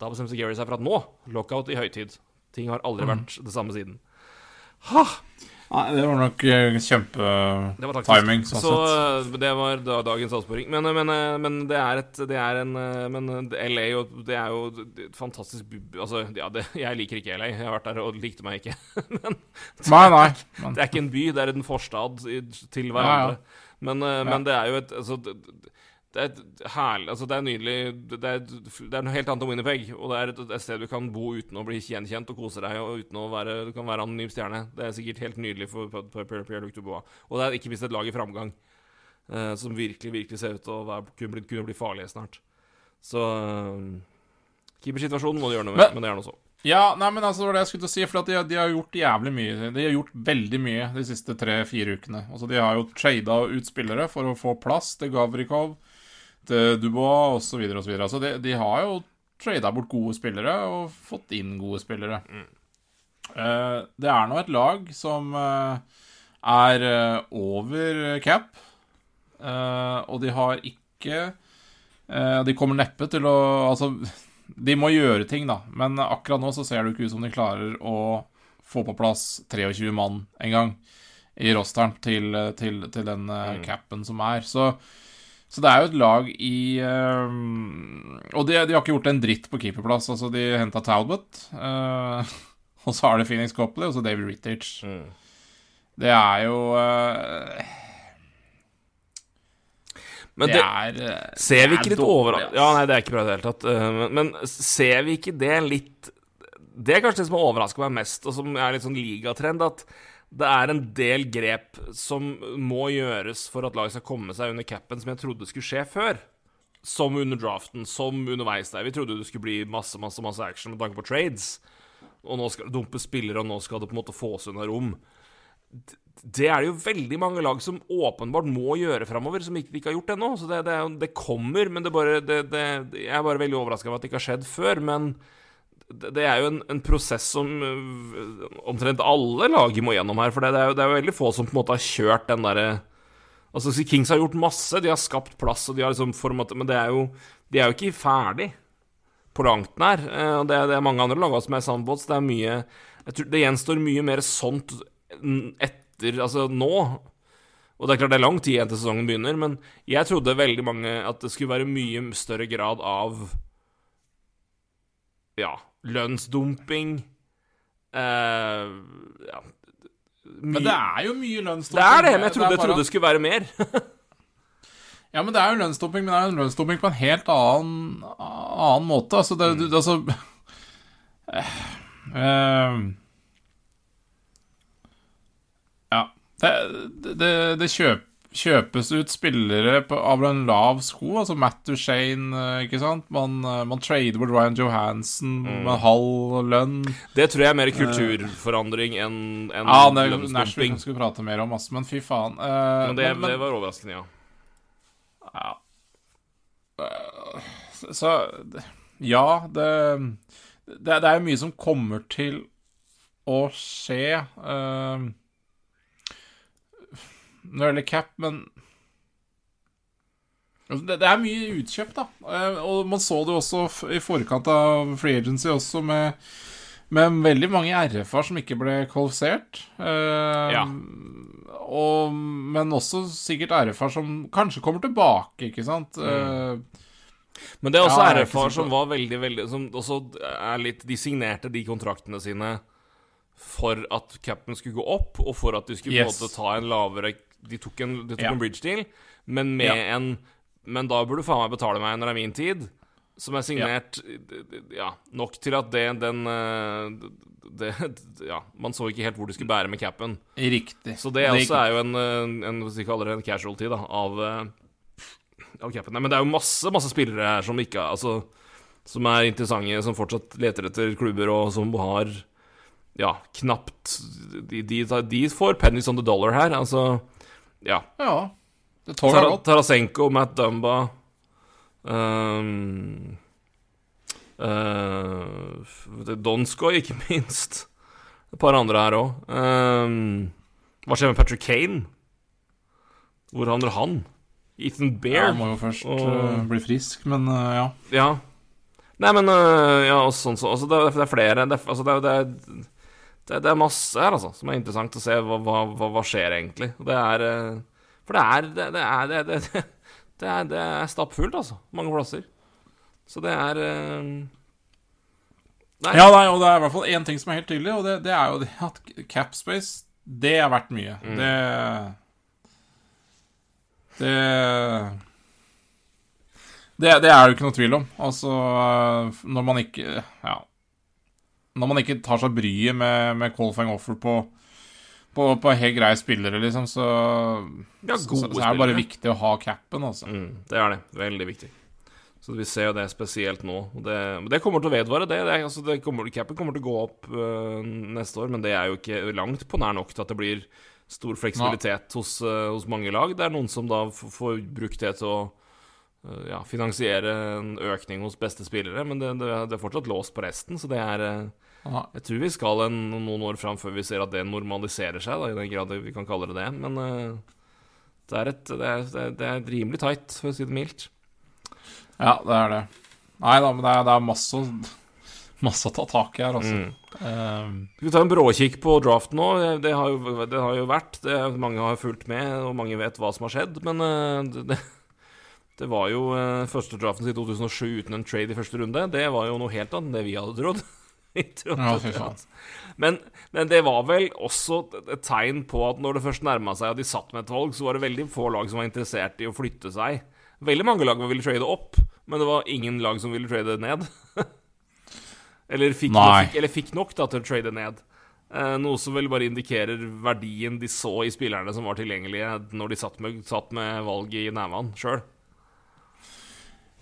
Da bestemte Gary seg for at nå, lockout i høytid. Ting har aldri vært det samme siden. Ha! Nei, det var nok eh, kjempetiming, sånn Så sett. eh, det var da, dagens avsporing. Men, eh, men, men det er et Det er en Men LA og det er jo et fantastisk Altså, ja, det, jeg liker ikke LA. Jeg har vært der og likte meg ikke. men Nei, nei. Men, det er ikke en by, det er en forstad til hverandre. ja. Men, Ja. men det er jo et altså, det, er herlig Altså, det er nydelig Det er, det er noe helt annet enn Winnerpeg. Og det er et, et sted du kan bo uten å bli gjenkjent og kose deg, og uten å være Du kan være anonym stjerne. Det er sikkert helt nydelig for for- for Pierre-Luc Dubois. Og det er ikke minst et lag i framgang, eh, som virkelig, virkelig ser ut til å være, kunne, bli, kunne bli farlige snart. Så uh, Keepersituasjonen må du gjøre noe med, Men- men det er nå så. ja, nei, men altså, det var det jeg skulle til å si, for at de, de har gjort jævlig mye. De har gjort veldig mye de siste tre-fire ukene. Altså, De har jo trada ut spillere for å få plass til Gavrikov, til Dubois osv. osv. Altså, de, de har jo trada bort gode spillere og fått inn gode spillere. Eh, det er nå et lag som uh, er uh, over cap, eh, og de har ikke eh, De kommer neppe til å Altså, de må gjøre ting, da, men akkurat nå så ser det ikke ut som de klarer å få på plass 23 mann en gang i rosteren til, til, til den eh, Mm. capen som er. Så, så det er jo et lag i uh, Og de, de har ikke gjort en dritt på keeperplass. Altså, de henta Talbot, uh, og så har det Phoenix Copley, og så David Rittich. Det er jo uh, Men det, det, er eh, Ser vi ikke litt overraskende? over... Ja, nei, det er ikke bra i det hele tatt. Men, men ser vi ikke det litt Det er kanskje det som har overraska meg mest, og som er litt sånn ligatrend, at det er en del grep som må gjøres for at laget skal komme seg under capen, som jeg trodde skulle skje før. Som under draften, som underveis der. Vi trodde det skulle bli masse, masse, masse action med tanke på trades. Og nå skal det dumpe spillere, og nå skal det på en måte fås unna rom det er det jo veldig mange lag som åpenbart må gjøre framover, som ikke, ikke har gjort ennå. Så det, det, det kommer, men det bare, det, jeg er bare veldig overraska over at det ikke har skjedd før. Men det, er jo en, en prosess som øh, omtrent alle lager må gjennom her. For det, er jo, det er jo veldig få som på en måte har kjørt den derre Altså, Kings har gjort masse, de har skapt plass, og de har liksom format, men det er jo, de er jo ikke ferdig på langt nær. Eh, Og det, det er mange andre lag som er i samme det er mye jeg tror Det gjenstår mye mer sånt etter Altså nå. Og det er klart det er lang tid igjen til sesongen begynner, men jeg trodde veldig mange at det skulle være mye større grad av Ja, lønnsdumping eh, Ja Men det er jo mye lønnsdumping. det er det, men jeg trodde, det, bare trodde det skulle være mer. Ja, men det er jo lønnsdumping, men det er jo lønnsdumping på en helt annen, annen måte. Altså, det, Mm. altså eh, eh, Ja. Det, det, det kjøp, kjøpes ut spillere på, av en lav sko, altså Matt Duchene, eh, ikke sant? Man, eh, man trader bort Ryan Johansen Mm. med halv lønn. Det tror jeg er mer kulturforandring enn en Ja, det lønnsdumping. Nashville skulle prate mer om, ass, men fy faen. Uh, Men det, men- men- det var overraskende, ja. Ja. Eh, Så Ja, det Det, det er mye som kommer til å skje uh, når det gjelder cap, men altså, det, det er mye utkjøpt, da. Eh, og man så det også i forkant av Free Agency også, med, med veldig mange RF-er som ikke ble kvalifisert. Eh, Ja. og, men også sikkert RF-er som kanskje kommer tilbake, ikke sant. Eh, Men det er også Ja, er sikker som var veldig, veldig Som også er litt De signerte de kontraktene sine for at capen skulle gå opp, og for at de skulle på en måte ta en lavere De tok en, de tok Ja. en bridge deal, men med Ja. en Men da burde du faen meg betale meg når det er min tid. Som er signert ja, nok til at det den eh, det, Ja, man så ikke helt hvor de skulle bære med capen. riktig. Så det det også er jo en, en, en kaller det en casualty, da, av, eh, av capen. Nei, men det er jo masse, masse spillere her som ikke Altså Som er interessante, som fortsatt leter etter klubber, og som har Ja, knapt De, de, de får pennies on the dollar her. Altså Ja. Ja. Det tåler godt. Tarasenko, Matt Dumba um, uh, Donskoy, ikke minst. Et par andre her òg. hva skjer med Patrick Kane? Hvor havner han? Ethan Ja, Bear? han må jo først Og- eh, bli frisk, men uh, ja. Ja. Nei, men uh, Ja, og sånn så, altså, det, er, det er flere det altså, det, det, det, det er masse her, altså, som er interessant å se. Hva, hva, hva, skjer egentlig? Det er eh, For det er Det, det er, det, det, det er, det er stappfullt, altså. Mange plasser. Så det er eh, Nei. Ja, nei, og det er i hvert fall én ting som er helt tydelig, og det, er jo at Capspace, det er verdt mye. Mm. Det Det det, det er det jo ikke noe tvil om. Altså, når man ikke Ja. Når man ikke tar seg bryet med, med qualifying offer på, på, på helt greie spillere, liksom, så, Ja, så, så, så er det bare spillere. viktig å ha capen, altså. Mm, det er det. Veldig viktig. Så vi ser jo det spesielt nå. Det, det kommer til å vedvare, det. det, altså, det kommer, capen kommer til å gå opp øh, neste år, men det er jo ikke langt på nær nok til at det blir stor fleksibilitet hos, øh, hos mange lag. Det er noen som da får brukt det til å ja, finansiere en økning hos beste spillere, men det, det, det er fortsatt låst på resten, så det er øh, Jeg tror vi skal en, noen år fram før vi ser at det normaliserer seg, da, i den grad vi kan kalle det det. Men øh, det, er et, det, er, det, er, rimelig tight, for å si det mildt. Ja, det er det. Nei da, men det er, det er masse, masse å ta tak i her, altså. Mm. Um. Skal vi ta en bråkikk på draften nå? Det har jo, det har jo vært det, Mange har fulgt med, og mange vet hva som har skjedd. Men det, det, var jo eh, første draften siden 2007 uten en trade i første runde. Det var jo noe helt annet enn det vi hadde trodd. Ja. Men, men det var vel også et tegn på at når det først nærma seg at de satt med et valg, så var det veldig få lag som var interessert i å flytte seg. Veldig mange lag ville trade opp, men det var ingen lag som ville trade ned. eller, fikk, Nei. fikk, eller fikk nok da, til å trade ned. Eh, noe som vel bare indikerer verdien de så i spillerne som var tilgjengelige når de satt med, satt med valget i nevene sjøl.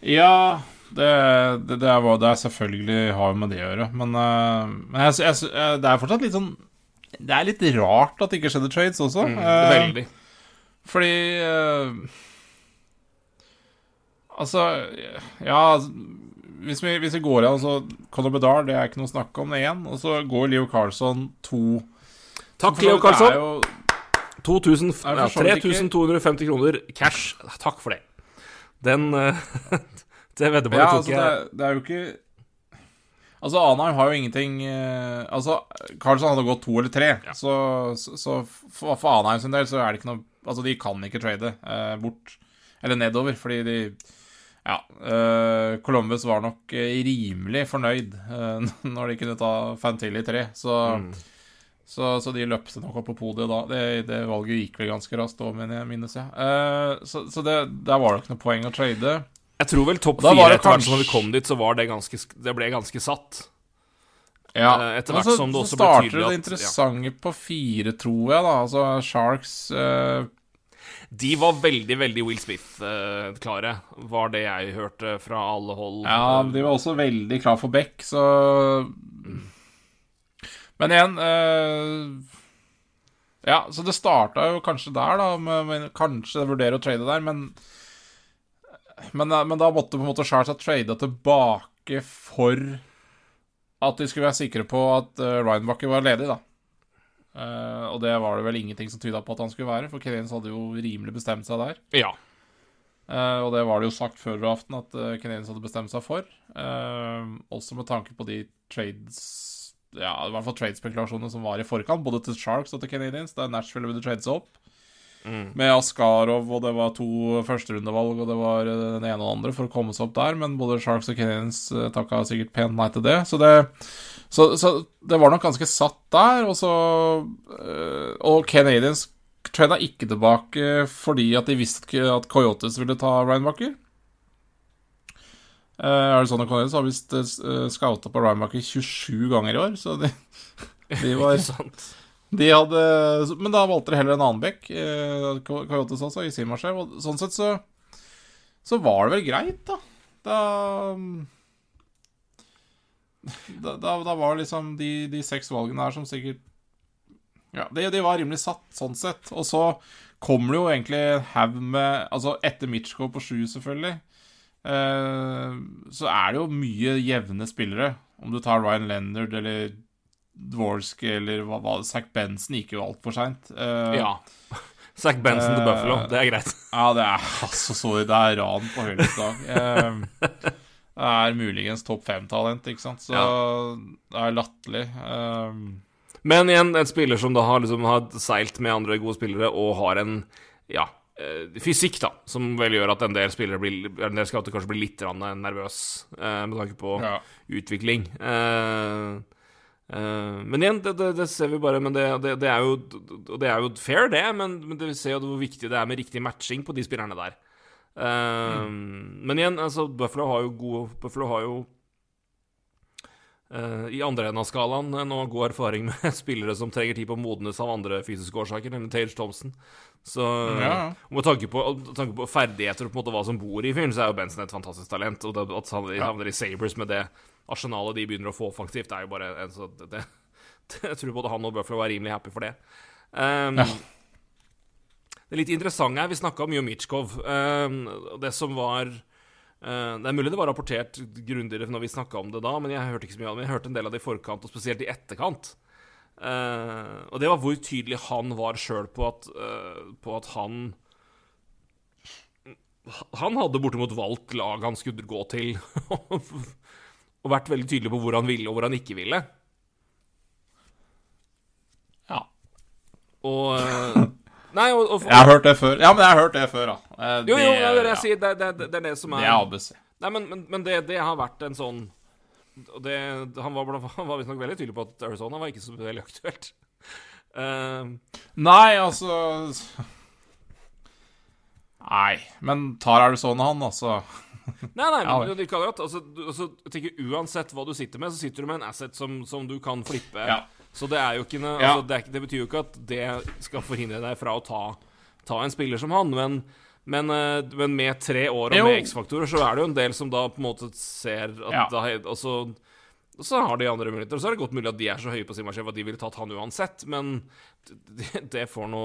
Ja, det, det, det, er, det er selvfølgelig har med det å gjøre. Men, eh, men jeg, jeg, jeg, det er fortsatt litt sånn Det er litt rart at det ikke skjedde trades også. Mm, Eh, veldig. Fordi eh, Altså, ja hvis vi, hvis vi går igjen, så Conor Bedard, det er ikke noe å snakke om, det igjen. Og så går Leo Carlson to Takk, Leo det Karlsson. jo- 2000, Er ja, for så vidt ikke- 3250 kroner cash. Takk for det. Den eh, Det veddemålet Ja, altså, det, jeg. er- det er jo ikke Altså, Anheim har jo ingenting eh, Altså, Carlsen hadde gått to eller tre, Ja. så, så, så for, for Anheim sin del så er det ikke noe Altså, de kan ikke trade eh, bort eller nedover, fordi de Ja. eh, Columbus var nok eh, rimelig fornøyd eh, når de kunne ta Fantilli tre, så, Mm. så, så de løpte nok opp på podiet da. Det, det valget gikk vel ganske raskt òg, minnes jeg. Eh, så så det, der var det ikke noe poeng å trade. Jeg tror vel topp Da fire etter hvert som vi kom dit, så var det ganske Det ble ganske satt. Ja, Eh, etter hvert så, som det så også ble starter tydelig det at- interessante på fire, tror jeg, da. Altså Sharks uh... De var veldig, veldig Will Smith-klare, var det jeg hørte fra alle hold. Ja, de var også veldig klar for Beck, så Men igjen eh, Ja, så det starta jo kanskje der, da, med, med kanskje vurdere å trade der, men men, men da måtte på en måte Sharks ha trada tilbake for at de skulle være sikre på at uh, Ryanbacker var ledig, da. Uh, og det var det vel ingenting som tyda på at han skulle være, for Canadiens hadde jo rimelig bestemt seg der. Ja. Uh, og det var det jo sagt før aften at uh, Canadiens hadde bestemt seg for. Uh, også med tanke på de trades Ja, i hvert fall tradespekulasjonene som var i forkant, både til Sharks og til Canadiens, der Nashville ville trade seg opp. Mm. Med Askarov, og det var to førsterundevalg, og det var eh, den ene og den andre for å komme seg opp der, men både Sharks og Canadiens uh, takka sikkert pent nei til det. Så det, så, så det var nok ganske satt der, og så eh, Og Canadiens traina ikke tilbake fordi at de visste at Coyotes ville ta Rheinbaker Er det Uh, Arizona Canadiens har visst uh, scouta på Ryan 27 ganger i år, så de, de var? De hadde, men da valgte de heller en annen bekk, eh, Coyotes også, i Simashev. Og sånn sett så Så var det vel greit, da. Da Da, da, da var liksom de, de seks valgene her som sikkert Ja, de, de var rimelig satt, sånn sett. Og så kommer det jo egentlig en haug med Altså etter Mitchko på sju, selvfølgelig, eh, så er det jo mye jevne spillere. Om du tar Ryan Leonard eller Dvorski eller hva det Zack Benson gikk jo altfor seint. Uh, Ja. Zack Benson til Eh, Buffalo, det er greit. ja, det er altså så Det er ran på høyest dag. Uh, det er muligens topp fem-talent, ikke sant. Så Ja. det er latterlig. Uh, Men igjen, en spiller som da har, liksom, har seilt med andre gode spillere og har en ja, eh, fysikk, da, som vel gjør at en del spillere blir, en del scouter kanskje blir litt nervøs eh, med tanke på Ja. utvikling. Eh, eh, men igjen, det, det, det ser vi bare Men det, det, er, jo, det er jo fair, det, men, men det ser jo hvor viktig det er med riktig matching på de spillerne der. Eh, Men igjen, altså, Buffalo har jo god Buffalo har jo uh, i andre enden av skalaen eh, nå god erfaring med spillere som trenger tid på å modnes av andre fysiske årsaker, nemlig Tage Thompson. Så Ja. med tanke på, tanke på ferdigheter og på en måte hva som bor i fyren, så er jo Benson et fantastisk talent. Og at han havner i Sabres med det arsenalet de begynner å få offensivt, er jo bare en, så det, det, Jeg tror både han og Buffalo var rimelig happy for det. Um, Ja. Det litt interessante er Vi snakka mye om Mitsjkov. Um, det som var uh, Det er mulig det var rapportert grundigere når vi snakka om det da, men jeg hørte ikke så mye av det. Men jeg hørte en del av det i forkant, og spesielt i etterkant. Uh, og det var hvor tydelig han var sjøl på, at, uh, på at han Han hadde bortimot valgt lag han skulle gå til, og vært veldig tydelig på hvor han ville og hvor han ikke ville. ja. Og uh, Nei, og, og Jeg har hørt det før. Ja, men jeg har hørt det før, da. Det, Jo, jo, det er det ja. jeg sier. Det, det, det er det som er Det er ABC. Nei, men, men, men det, det har vært en sånn det, Han var, han var visstnok veldig tydelig på at Arizona var ikke så veldig aktuelt. Uh, Nei, altså Nei, men tar Arizona han, altså? Nei, nei, men ikke godt. Altså, altså, tenker Uansett hva du sitter med, så sitter du med en asset som, som du kan flippe. Ja. Så det er jo ikke altså, det, er, det betyr jo ikke at det skal forhindre deg fra å ta, ta en spiller som han, men men, eh, men med tre år og Jo. med X-faktorer, så er det jo en del som da på en måte ser at da, Og så og så har de andre muligheter. Og så er det godt mulig at de er så høye på sin at de ville tatt han uansett, men det, det får nå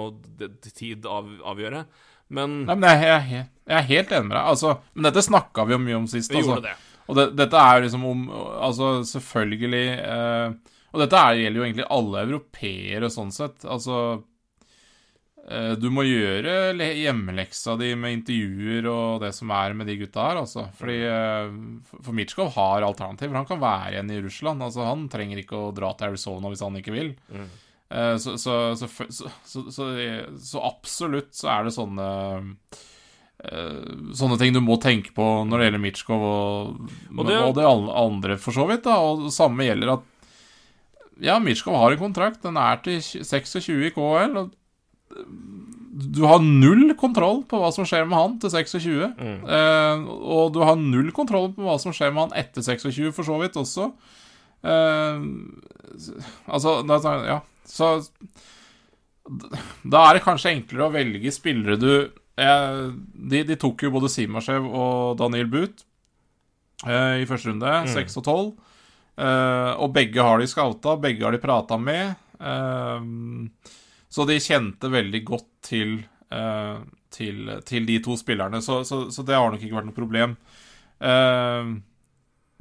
tid av, avgjøre. Men Nei, men jeg, jeg, jeg er helt enig med deg. Altså, men dette snakka vi jo mye om sist. vi Altså. gjorde det. Og det, dette er jo liksom om Altså, selvfølgelig eh, Og dette er, gjelder jo egentlig alle europeere sånn sett. Altså eh, Du må gjøre hjemmeleksa di med intervjuer og det som er med de gutta her, altså. Fordi eh, For Mitsjkov har alternativer. Han kan være igjen i Russland. Altså, han trenger ikke å dra til Arizona hvis han ikke vil. Mm. Eh, så, så, så, så, så, så, så absolutt så er det sånne eh, Sånne ting du må tenke på når det gjelder Mitsjkov og, Og og, det- det, andre, for så vidt. da Og det samme gjelder at Ja, Mitsjkov har en kontrakt. Den er til 26 i KL. Og du har null kontroll på hva som skjer med han til 26. Mm. Eh, og du har null kontroll på hva som skjer med han etter 26, for så vidt også. Eh, altså Ja, så Da er det kanskje enklere å velge spillere du eh, de, de tok jo både Simashev og Daniel Buth eh, i første runde, Mm. 6 og 12. Eh, og begge har de scouta, begge har de prata med. Eh, så de kjente veldig godt til, eh, til, til de to spillerne, så, så, så det har nok ikke vært noe problem. Eh,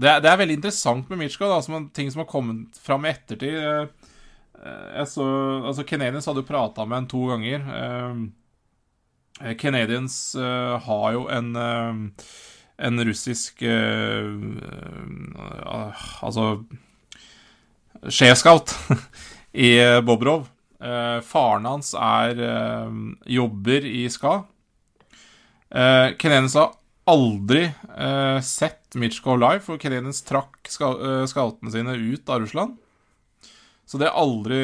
det, er, det er veldig interessant med Mitchko, da, som en ting som har kommet fram i ettertid. Eh, jeg så, altså Canadiens hadde jo prata med en to ganger. Eh, eh, har jo en en russisk eh, Altså sjefscout i Bobrov. Faren hans er jobber i SKA. Eh, Canadiens har aldri sett Mitsjkov live, for Canadiens trakk scoutene sine ut av Russland. Så de har aldri,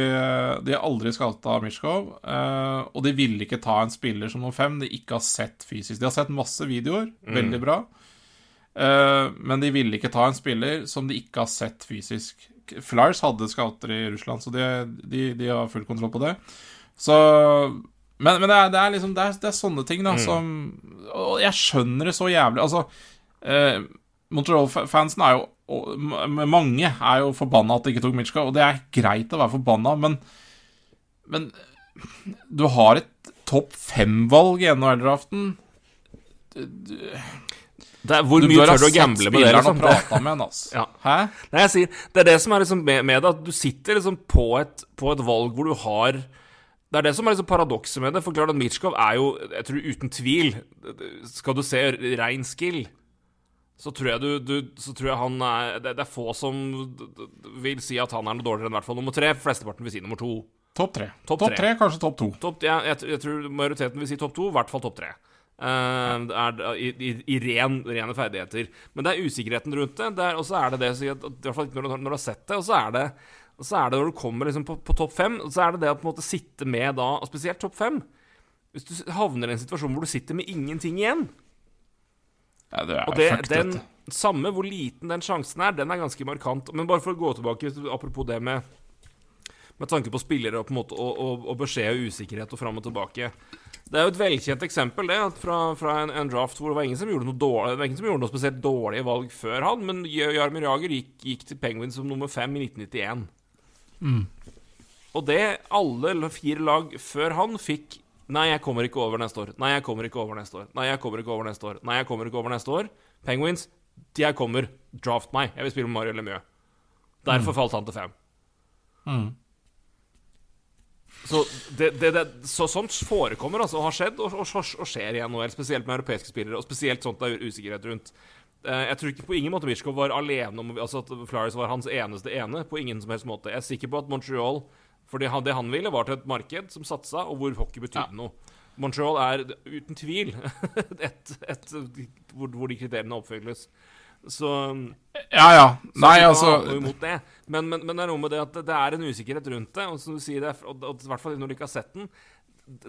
de har aldri scouta Mishkov. Eh, og de ville ikke ta en spiller som nummer fem de ikke har sett fysisk. De har sett masse videoer, veldig bra. Eh, men de ville ikke ta en spiller som de ikke har sett fysisk. Flyers hadde scouter i Russland, så de, de, de har full kontroll på det. Så Men, men det, er, det, er liksom, det, er, det er sånne ting, da, som Og jeg skjønner det så jævlig. Altså eh, Montreal-fansen er jo mange er jo forbanna at de ikke tok Mitchka, og det er greit å være forbanna, men Men du har et topp fem-valg i NHL-draften. Hvor mye tør du å gamble med det? Liksom? og med en, altså. Ja. Hæ? Nei, jeg sier, det er det som er liksom med, med det, at du sitter liksom på et, på et valg hvor du har Det er det som er liksom paradokset med det. For klart at Mitchkov er jo, jeg tror uten tvil Skal du se rein skill, så tror jeg, du, du, så tror jeg han er det, det er få som vil si at han er noe dårligere enn i hvert fall nummer tre. Flesteparten vil si nummer to. Topp tre. Topp top tre. kanskje topp to. Top, jeg, jeg, jeg tror majoriteten vil si topp to, i hvert fall topp tre. Uh, ja. er, i, i, I ren, rene ferdigheter. Men det er usikkerheten rundt det. det og så er det det I hvert fall ikke når, når du har sett det. Og så er det, og så er det når du kommer liksom på, på topp fem, så er det det å på en måte sitte med da, og spesielt topp fem Hvis du havner i en situasjon hvor du sitter med ingenting igjen Ja, det er Og det, fucked, den samme hvor liten den sjansen er, den er ganske markant. Men bare for å gå tilbake, apropos det med Med tanke på spillere og, på en måte, og, og, og beskjed og usikkerhet og fram og tilbake. Det er jo et velkjent eksempel det, at fra, fra en, en draft hvor det var ingen som gjorde noe dårlig, det var ingen som gjorde noe spesielt dårlige valg før han, men Jarmir Jager gikk, gikk til Penguins som nummer fem i 1991. Mm. Og det alle fire lag før han fikk Nei, jeg kommer ikke over neste år. Nei, jeg kommer ikke over neste år. Nei, jeg kommer ikke over neste år. Nei, jeg kommer ikke over neste år. Penguins, jeg kommer. Draft meg. Jeg vil spille med Mario Lemieux. Derfor falt han til fem. Mm. Så, det, det, det, så sånt forekommer, altså, og har skjedd, og, og, og skjer i NHL. Spesielt med europeiske spillere, og spesielt sånt det er usikkerhet rundt. Eh, Jeg tror ikke på ingen måte Mishkov var alene om Altså at Flyers var hans eneste ene. På ingen som helst måte. Jeg er sikker på at Montreal For det han, det han ville, var til et marked som satsa, og hvor hockey betydde Ja. noe. Montreal er uten tvil et, et, hvor, hvor de kriteriene oppfylles. Så Ja, ja. Nei, altså. Men, men, men det er noe med det at det, det er en usikkerhet rundt det. Og som du sier, det er, og, og, i hvert fall når du ikke har sett den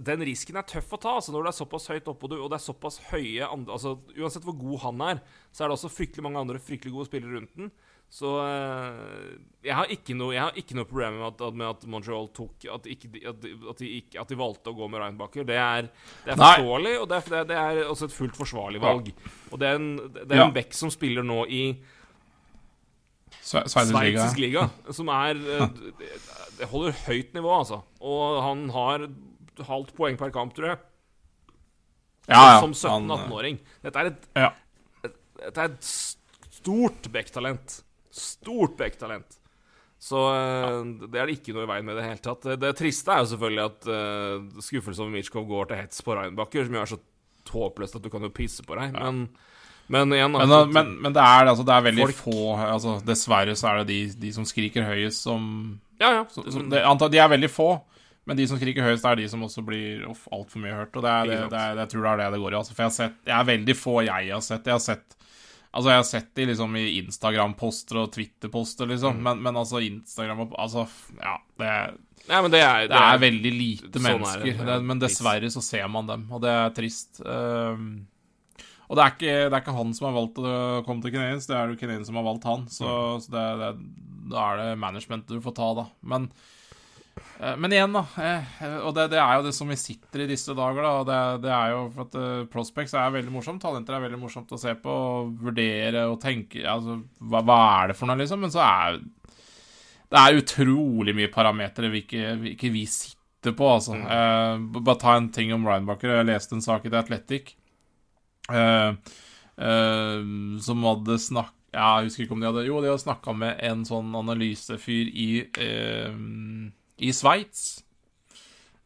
Den risken er tøff å ta. Altså når det er såpass høyt oppe, og, du, og det er såpass høye andre, altså, Uansett hvor god han er, så er det også fryktelig mange andre fryktelig gode spillere rundt den. Så eh, jeg har ikke noe, har ikke noe problem med at, med at Montreal tok At, ikke, at, de, at, de valgte å gå med Reinbacher. Det er, det er Nei. forståelig, og det er, det er, også et fullt forsvarlig valg. Og det er en, det er Ja. en Beck som spiller nå i Sve- Sveitsisk liga. Som er eh, det- holder høyt nivå, altså. Og han har halvt poeng per kamp, tror jeg. Ja, ja. Som 17-18-åring. Dette er et, Ja. dette er et stort Beck-talent. Stort Beck-talent. Så eh, det er det ikke noe i veien med i det hele tatt. Det, det triste er jo selvfølgelig at uh, skuffelsen over Mitchkov går til hets på Reinbacher, som er så håpløst at du kan jo pisse på deg. Men, men igjen Men, altså, men, men det er, altså, det er veldig Folk- få altså, Dessverre så er det de, de som skriker høyest, som, Ja, ja. som, som det, antar, De er veldig få, men de som skriker høyest, er de som også blir altfor mye hørt. Og det er, det, det jeg tror det er det det går i. Altså, for jeg har sett Jeg er veldig få jeg har sett. Jeg har sett Altså, jeg har sett de liksom i Instagram-poster og Twitter-poster, liksom, Mm. men, men altså Instagram og Altså, ja Det, Nei, men det er, det er veldig lite sånn mennesker, det, ja. men dessverre så ser man dem, og det er trist. Um, og det er, ikke, det er ikke han som har valgt å komme til Canadiens, det er jo Canadiens som har valgt han. Så, Mm. så det, det, da er det management du får ta, da. Men, men igjen, da. eh, Og det, det er jo det som vi sitter i disse dager, da. Og det, det er jo for at eh, prospects er veldig morsomt. Talenter er veldig morsomt å se på og vurdere og tenke Altså, hva, hva er det for noe, liksom? Men så er det er utrolig mye parametere vi ikke, vi ikke vi sitter på, altså. Eh, b- bare ta en ting om Ryanbacher. Jeg leste en sak i The Athletic eh, eh, som hadde snakk... Ja, jeg husker ikke om de hadde Jo, de hadde snakka med en sånn analysefyr i eh, I Sveits.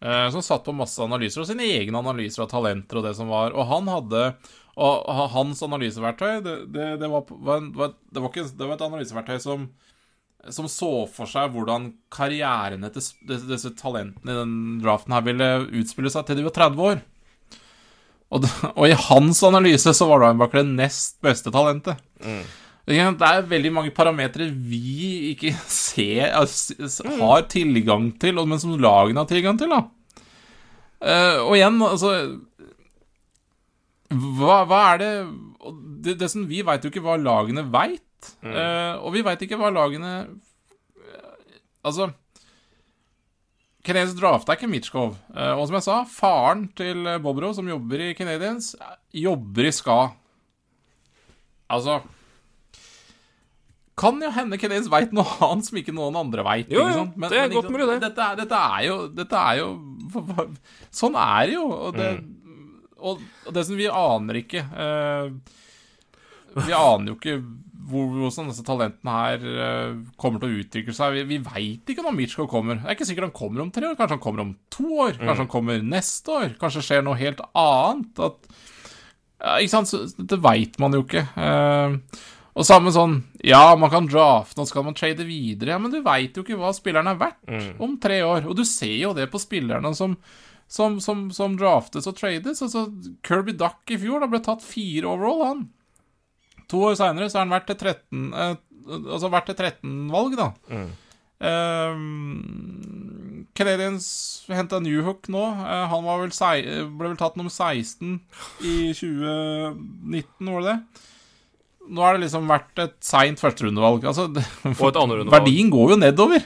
eh, som satt på masse analyser, og sine egne analyser av talenter og det som var. Og han hadde Og hans analyseverktøy, det, det, det, var, var, var, ikke, det var et analyseverktøy som som så for seg hvordan karrieren til disse, talentene i den draften her ville utspille seg til de var 30 år. Og, og i hans analyse så var Ryanbacher det nest beste talentet. Sant? Det er veldig mange parametere vi ikke ser altså, har tilgang til, men som lagene har tilgang til, da. Eh, og igjen, altså Hva, hva er det det, det som Vi veit jo ikke hva lagene veit. og vi veit ikke hva lagene Altså Altså Canadiens drafta ikke Mitchkov. Eh, og som jeg sa, faren til eh, Bobro, som jobber i Canadiens, eh, jobber i SKA. Altså Kan jo hende Canadiens veit noe annet som ikke noen andre veit. Jo, jo, det er godt mulig, det. Dette, dette er jo Dette er jo Sånn er det jo. Og det, Mm. og, og det som vi aner ikke uh, Vi aner jo ikke hvor, hvordan disse talentene her uh, kommer til å utvikle seg. Vi, vi veit ikke når Mitchko kommer. Det er ikke sikkert han kommer om tre år. Kanskje han kommer om to år. Kanskje han kommer neste år. Kanskje det skjer noe helt annet. At uh, ikke sant, så det veit man jo ikke. Eh, og samme sånn Ja, man kan drafte, og så skal man trade videre. Ja, men du veit jo ikke hva spilleren er verdt Mm. om tre år. Og du ser jo det på spillerne som, som, som, som draftes og trades. Altså, Kirby Duck i fjor da ble tatt fire overall, han. To år seinere så er han verdt til 13 eh, Altså verdt til 13-valg, da. Mm. Um, Canadians henta Newhook nå. Uh, han var vel ble vel tatt nummer 16 i 2019, var det det? Nå har det liksom vært et seint førsterundevalg. Altså, Og et andrerundevalg. verdien går jo nedover.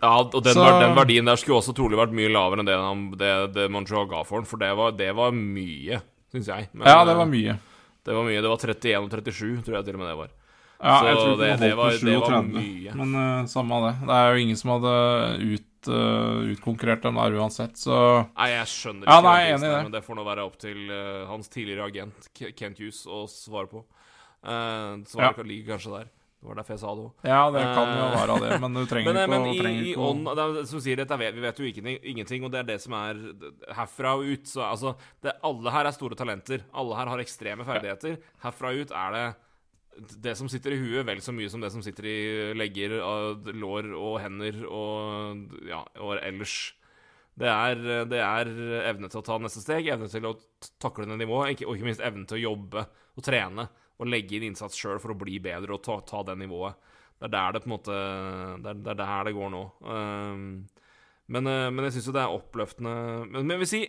Ja, og den, Så- den verdien der skulle også trolig vært mye lavere enn det, han- det, det Montreal ga for den, for det var, det var mye, syns jeg. Men, Ja, det var eh, mye. Det var mye. Det var 31 og 37, tror jeg til og med det var. Ja, så jeg tror det- det, var- det var mye. Men uh, samme det. Det er jo ingen som hadde ut, uh, utkonkurrert dem der uansett, så Nei, jeg skjønner Ja, ikke nei, jeg er enig i det. men det får nå være opp til uh, hans tidligere agent Kent Hughes å svare på. Uh, var Ja. ligger kanskje der. Det var derfor jeg sa det òg. Ja, det kan jo Eh, være det, men du trenger Men, eh, ikke men å i, trenger i ikke å- ånd det er, Som sier, dette vet, vi vet jo ingenting, ingenting, og det er det som er herfra og ut. Så altså det, Alle her er store talenter. Alle her har ekstreme ferdigheter. Herfra og ut er det det som sitter i huet, vel så mye som det som sitter i legger, lår og hender og ja, og ellers. Det er, det er evne til å ta neste steg, evne til å takle det nivået, og ikke minst evne til å jobbe og trene og legge inn innsats sjøl for å bli bedre og ta, ta det nivået. Det er der det på en måte Det er, det er der det går nå. Um, men, eh, men jeg syns jo det er oppløftende Men, men jeg vil si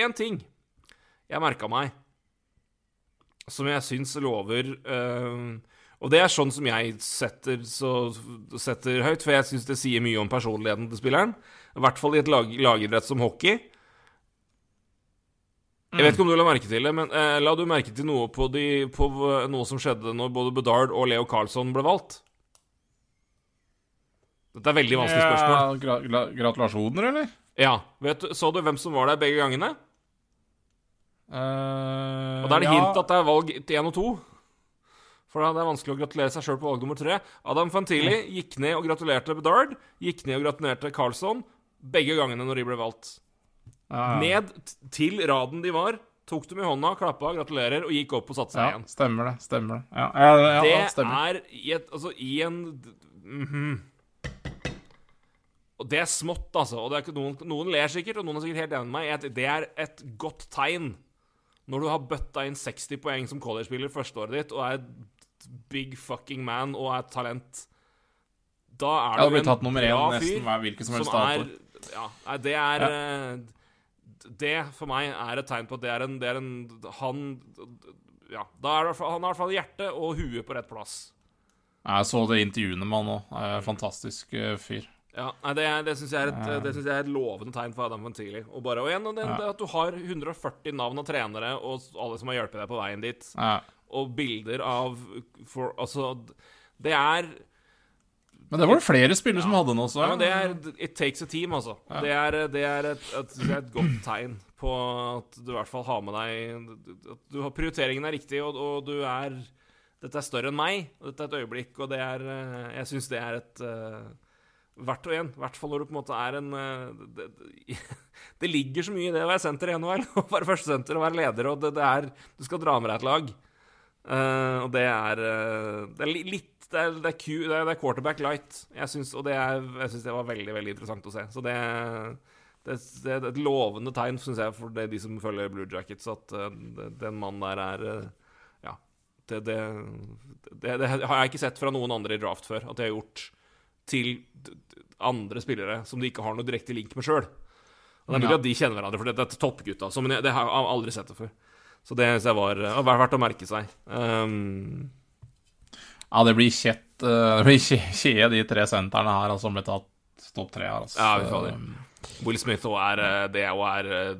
én ting jeg merka meg, som jeg syns lover um, Og det er sånn som jeg setter, så, setter høyt, for jeg syns det sier mye om personligheten til spilleren. I hvert fall i et lag, lagidrett som hockey. Jeg vet ikke om du la merke til det, men eh, la du merke til noe på, de, på noe som skjedde når både Bedard og Leo Carlsson ble valgt? Dette er veldig vanskelig spørsmål. Ja, gra gra gratulasjoner, eller? Ja, vet du, Så du hvem som var der begge gangene? Uh, Og da er det hint at det er valg én og to. For da er det vanskelig å gratulere seg sjøl på valg nummer tre. Adam Fantili gikk ned og gratulerte Bedard. Gikk ned og gratulerte Carlsson begge gangene når de ble valgt. Ned til raden de var, tok dem i hånda, klappa, gratulerer, og gikk opp og satte seg Ja, igjen. stemmer det. Stemmer det. Ja, ja, ja, det stemmer. er i et Altså, i en mhm. Og det er smått, altså. Og det er ikke noen, noen ler sikkert, og noen er sikkert helt enig med meg. Det er et godt tegn når du har bøtta inn 60 poeng som college-spiller førsteåret ditt, og er big fucking man og er talent. Da er du en bra fyr som er Ja, det er eh, Det for meg er et tegn på at det er en, det er en Han Ja, da er han har i hvert fall hjerte og huet på rett plass. Jeg så det intervjuene med han òg. Fantastisk eh, fyr. Ja, nei, Det, det syns jeg, synes jeg er et lovende tegn for Adam Ventili. Og bare, og igjen, det, Ja. at du har 140 navn av trenere og alle som har hjulpet deg på veien dit, Ja. og bilder av for, Altså, det er Men det var det flere spillere som hadde den også. Ja, men det er It takes a team, altså. Ja. Det er, det er et, et, det er et godt tegn på at du i hvert fall har med deg At du har prioriteringen er riktig, og, og du er Dette er større enn meg, og dette er et øyeblikk, og det er eh, Jeg syns det er et Hvert og en. I hvert fall når du på en måte er en eh, det, det, det ligger så mye i det å være senter i NHL, å være førstesenter og være leder, og det, det er Du skal dra med deg et lag. Uh, og det er eh, Det er litt det er, det, er Q, det, er, det er quarterback light. Jeg syns, og det, er, jeg synes det var veldig veldig interessant å se. Så det, det, er et lovende tegn synes jeg, for det, de som følger Blue Jackets, at eh, den mannen der er eh, Ja. Det, det, det, det har jeg ikke sett fra noen andre i draft før, at de har gjort til andre spillere som de ikke har noe direkte link med sjøl. Det er mulig at de kjenner hverandre, for det, er toppgutta. Men jeg, det har jeg aldri sett det før. Så det synes jeg var eh, var verdt å merke seg. Um, Ja, det blir kjett eh, Det blir kje- kje, de tre sentrene her altså, som ble tatt topp tre her. Altså. Ja, vi fader. Will Smith òg er eh, det og er eh,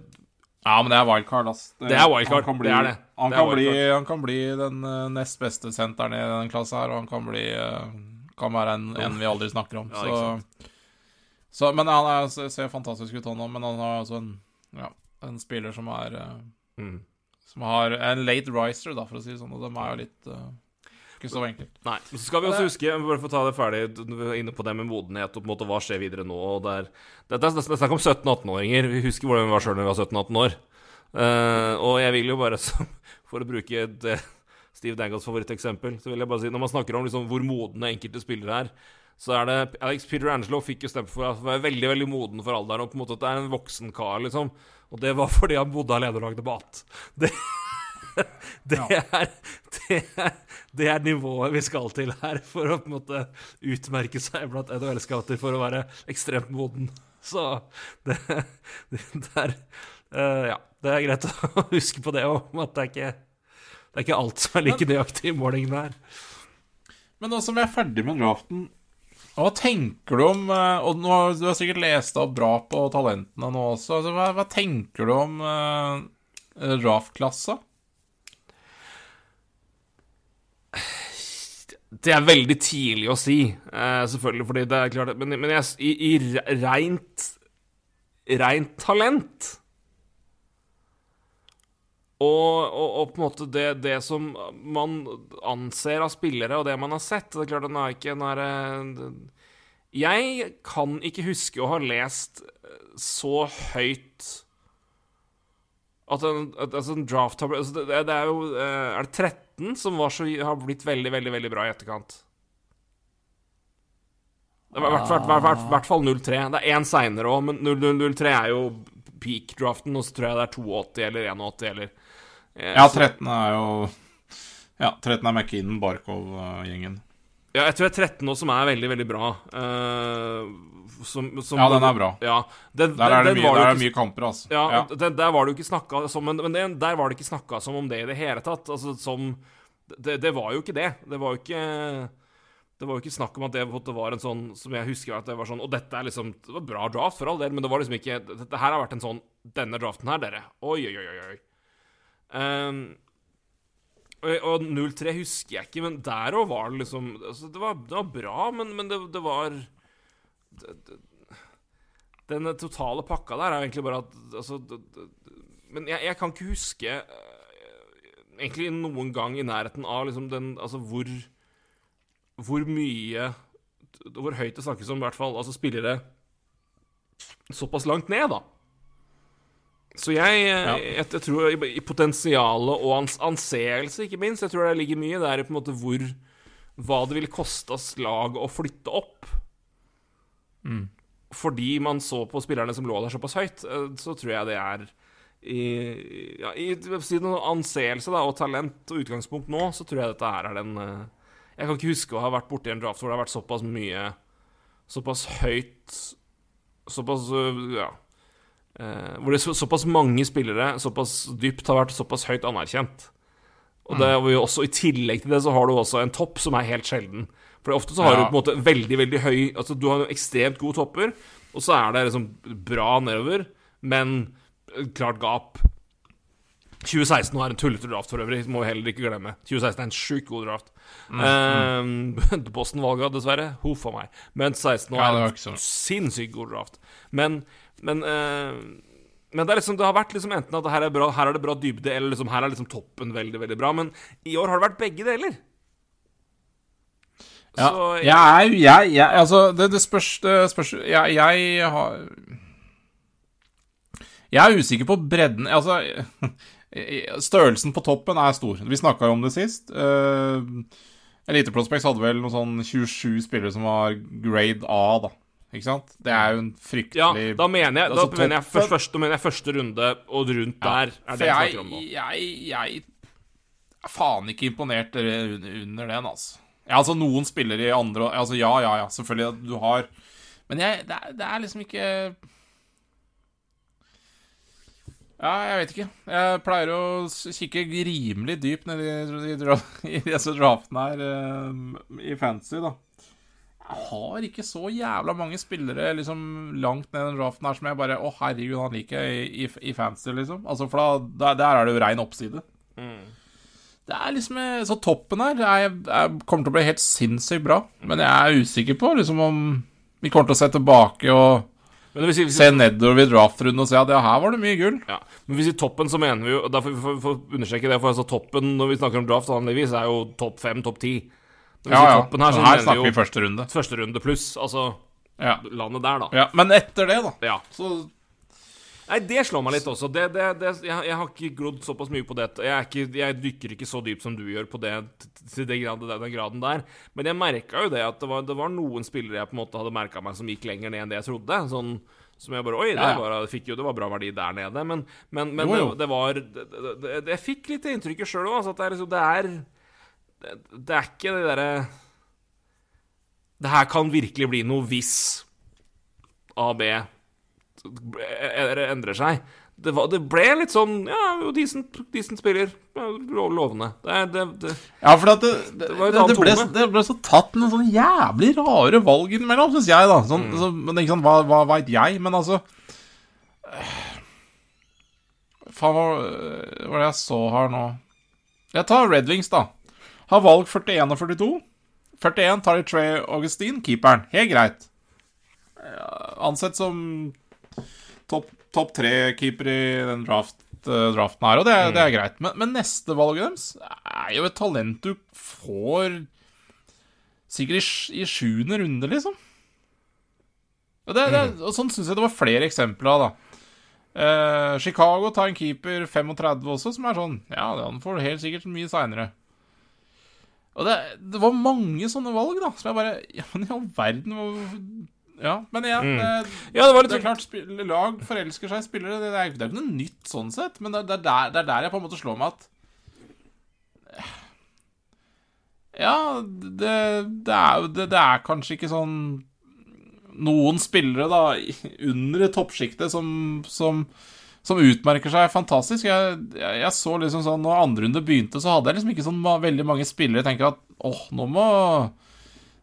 Ja, men det er wildcard, ass. Det er wildcard, Han kan bli, det er det. Han, Det kan bli, han kan bli den nest beste senteren i den klassa her, og han kan bli Kan være en, en vi aldri snakker om. Ja, så, så, men han er, ser- fantastisk ut, han òg. Men han har altså en, ja, en spiller som er mm. Som har en late riser, da, for å si det sånn. Og de er jo litt ikke så enkelt. Nei. Så skal vi også huske, bare for å ta det ferdig, er inne på det med modenhet og på en måte hva skjer videre nå og det er, det er snakk om 17-18-åringer. Vi husker hvordan vi var sjøl da vi var 17-18 år. Uh, og jeg vil jo bare, for å bruke et eh, Steve Dangles favoritteksempel, så vil jeg bare si når man snakker om liksom hvor modne enkelte spillere er, så er det Alex Peter Angelo fikk jo stemt for å være veldig veldig moden for alderen, og på en måte at det er en voksen kar, liksom. Og det var fordi han bodde alene og lagde mat. Det, det, Ja. er, det, er, det er nivået vi skal til her for å på en måte utmerke seg blant NHL-scouter for å være ekstremt moden. Så det, det, er uh, Ja, det er greit å huske på det òg, at det er ikke det er ikke alt som er like nøyaktig i målingene her. Men nå som vi er ferdig med draften Hva tenker du om eh, Og nå du har sikkert lest opp bra på talentene nå også. Altså, hva, hva tenker du om uh, draftklassa? Det er veldig tidlig å si, eh, selvfølgelig, fordi det er klart Men, men jeg, i, i reint Reint talent. Og, og, og på en måte det, det som man anser av spillere, og det man har sett Det er klart, den er ikke den er, eh, Jeg kan ikke huske å ha lest så høyt at en, at, altså en draft altså det, det er jo eh, Er det 13 som var så, har blitt veldig, veldig veldig bra i etterkant? Det var i hvert fall- hvert- hvert- hvert fall 0-3. Det er én seinere òg, men 0-0-0-3 er jo peak-draften, og så tror jeg det er 82 eller 81 eller eh, Ja, 13 er jo Ja, 13 er McKinnon, Barkov-gjengen. Ja, jeg tror det er 13 nå som er veldig, veldig bra. Eh, som, som, Ja, den er bra. Ja, den, Der er det mye, var der er ikke- mye kamper, altså. Ja, Ja. Den, der var det jo ikke snakka som Men, men der var det ikke snakka som om det i det hele tatt. Altså som Det, det var jo ikke det. Det var jo ikke Det var jo ikke snakk om at det var en sånn Som jeg husker at det var sånn Og dette er liksom Det var bra draft, for all del, men det var liksom ikke Dette her har vært en sånn Denne draften her, dere. Oi, oi, oi, oi. Um, og, og 03 husker jeg ikke, men der òg var det liksom altså det, var, det var bra, men, men det, det var Den totale pakka der er egentlig bare at altså, Men jeg, jeg kan ikke huske eh, egentlig noen gang i nærheten av liksom den Altså hvor Hvor mye Hvor høyt det snakkes om, i hvert fall. Altså spillere såpass langt ned, da. Så jeg, Ja. jeg, jeg tror i, i potensialet og ans, anseelse, ikke minst Jeg tror det ligger mye der i på en måte hvor Hva det ville koste slag å flytte opp. Fordi man så på spillerne som lå der såpass høyt, eh, så tror jeg det er i, ja, i siden anseelse da, og talent og utgangspunkt nå, så tror jeg dette her er den eh, Jeg kan ikke huske å ha vært borti en draft hvor det har vært såpass mye Såpass høyt Såpass øh, Ja. Eh, hvor det så, såpass mange spillere såpass dypt har vært såpass høyt anerkjent. Og det og jo også I tillegg til det så har du også en topp som er helt sjelden. For ofte så har Ja. du på en måte veldig veldig høy Altså Du har jo ekstremt gode topper, og så er det liksom bra nedover, men eh, klart gap. 2016 var en tullete draft for øvrig, må vi heller ikke glemme. 2016 er en sjukt god draft. Eh, Boston-valget, dessverre. Huff a meg. Men 16 Ja, er en sinnssykt god draft. Men, men uh, men det, liksom, det har vært liksom enten at her er, bra, her er det bra dybde, eller liksom, her er liksom toppen veldig veldig bra. Men i år har det vært begge deler. Ja, Så jeg jo jeg, jeg Altså, det, det spørs, det spørs jeg, jeg har Jeg er usikker på bredden Altså, størrelsen på toppen er stor. Vi snakka jo om det sist. Uh, Elite Prospects hadde vel noen sånn 27 spillere som var grade A, da. Ikke sant? Det er jo en ja, fryktelig da mener jeg, da altså, mener jeg, først, først, da mener jeg første runde og rundt der. Er det jeg jeg, snakker om nå. jeg, jeg er faen ikke imponert under under den, altså. Ja, altså, noen spiller i andre Altså, ja, ja, ja, selvfølgelig du har Men jeg, det, er, det er liksom ikke Ja, jeg vet ikke. Jeg pleier å kikke rimelig dypt ned i, i, i disse draftene her eh, i fantasy, da. Jeg har ikke så jævla mange spillere liksom langt ned i den draften her som jeg bare Å, herregud, han liker jeg i, i, i fantasy, liksom. Altså, for da, der, der er det jo rein oppside. Det er liksom eh, Så toppen her er, er, kommer til å bli helt sinnssykt bra. Men jeg er usikker på liksom om vi kommer til å se tilbake og Men hvis, hvis, se nedover i draftrunden og se at ja, her var det mye gull. ja. Men hvis i toppen så mener vi jo og Derfor får vi understreke det, for altså toppen når vi snakker om draft vanligvis, er jo topp fem, topp ti. Ja, ja. toppen her, så her snakker vi vi første runde. første runde pluss. Altså Ja. landet der, da. ja. Men etter det, da, Ja. så Nei, det slår meg litt også. Det, det, det, jeg, jeg har ikke grodd såpass mye på det. Jeg, er ikke, jeg dykker ikke så dypt som du gjør på det til den graden der. Men jeg merka jo det at det var, det var, noen spillere jeg på en måte hadde merka meg som gikk lenger ned enn det jeg trodde. Sånn som jeg bare Oi, det, var, jo, det var bra verdi der nede. Men, men, men jo, jo. Det, det, var Jeg fikk litt inntrykket sjøl òg, altså at det er, liksom, det er det, er ikke det derre Det her kan virkelig bli noe hvis AB endrer seg. Det, var, det, ble litt sånn Ja, jo, decent, decent spiller. Lovende. Det, det, det, ja, for det, det, ble, det, ble, så tatt noen sånne jævlig rare valg innimellom, syns jeg, da. Sånn, mm. så, men ikke sånn, hva, hva veit jeg? Men altså Faen, hva var det jeg så her nå? Jeg tar Red Wings, da. Har valg 41 og 42. 41 tar de Trey Augustin, keeperen. Helt greit. Ansett som topp top tre-keeper i den draft, uh, draften her, og det, mm. det er greit. Men, men, neste valg deres er jo et talent du får sikkert i, i sjuende runde, liksom. Og, det, det, mm. og sånn syns jeg det var flere eksempler av, da. Uh, Chicago tar en keeper 35 også, som er sånn Ja, han får helt sikkert mye seinere. Og det, det, var mange sånne valg, da, som jeg bare Ja, men i all verden Ja, men igjen mm. det, ja, det, det, er klart, lag forelsker seg i spillere. Det, er, det er ikke noe nytt sånn sett, men det, er der, det er der jeg på en måte slår meg at Ja, det, er, det, er kanskje ikke sånn Noen spillere da under toppsjiktet som, som som utmerker seg fantastisk. Jeg, jeg, jeg så liksom sånn Når andre runde begynte, så hadde jeg liksom ikke sånn veldig mange spillere jeg tenker at åh, nå må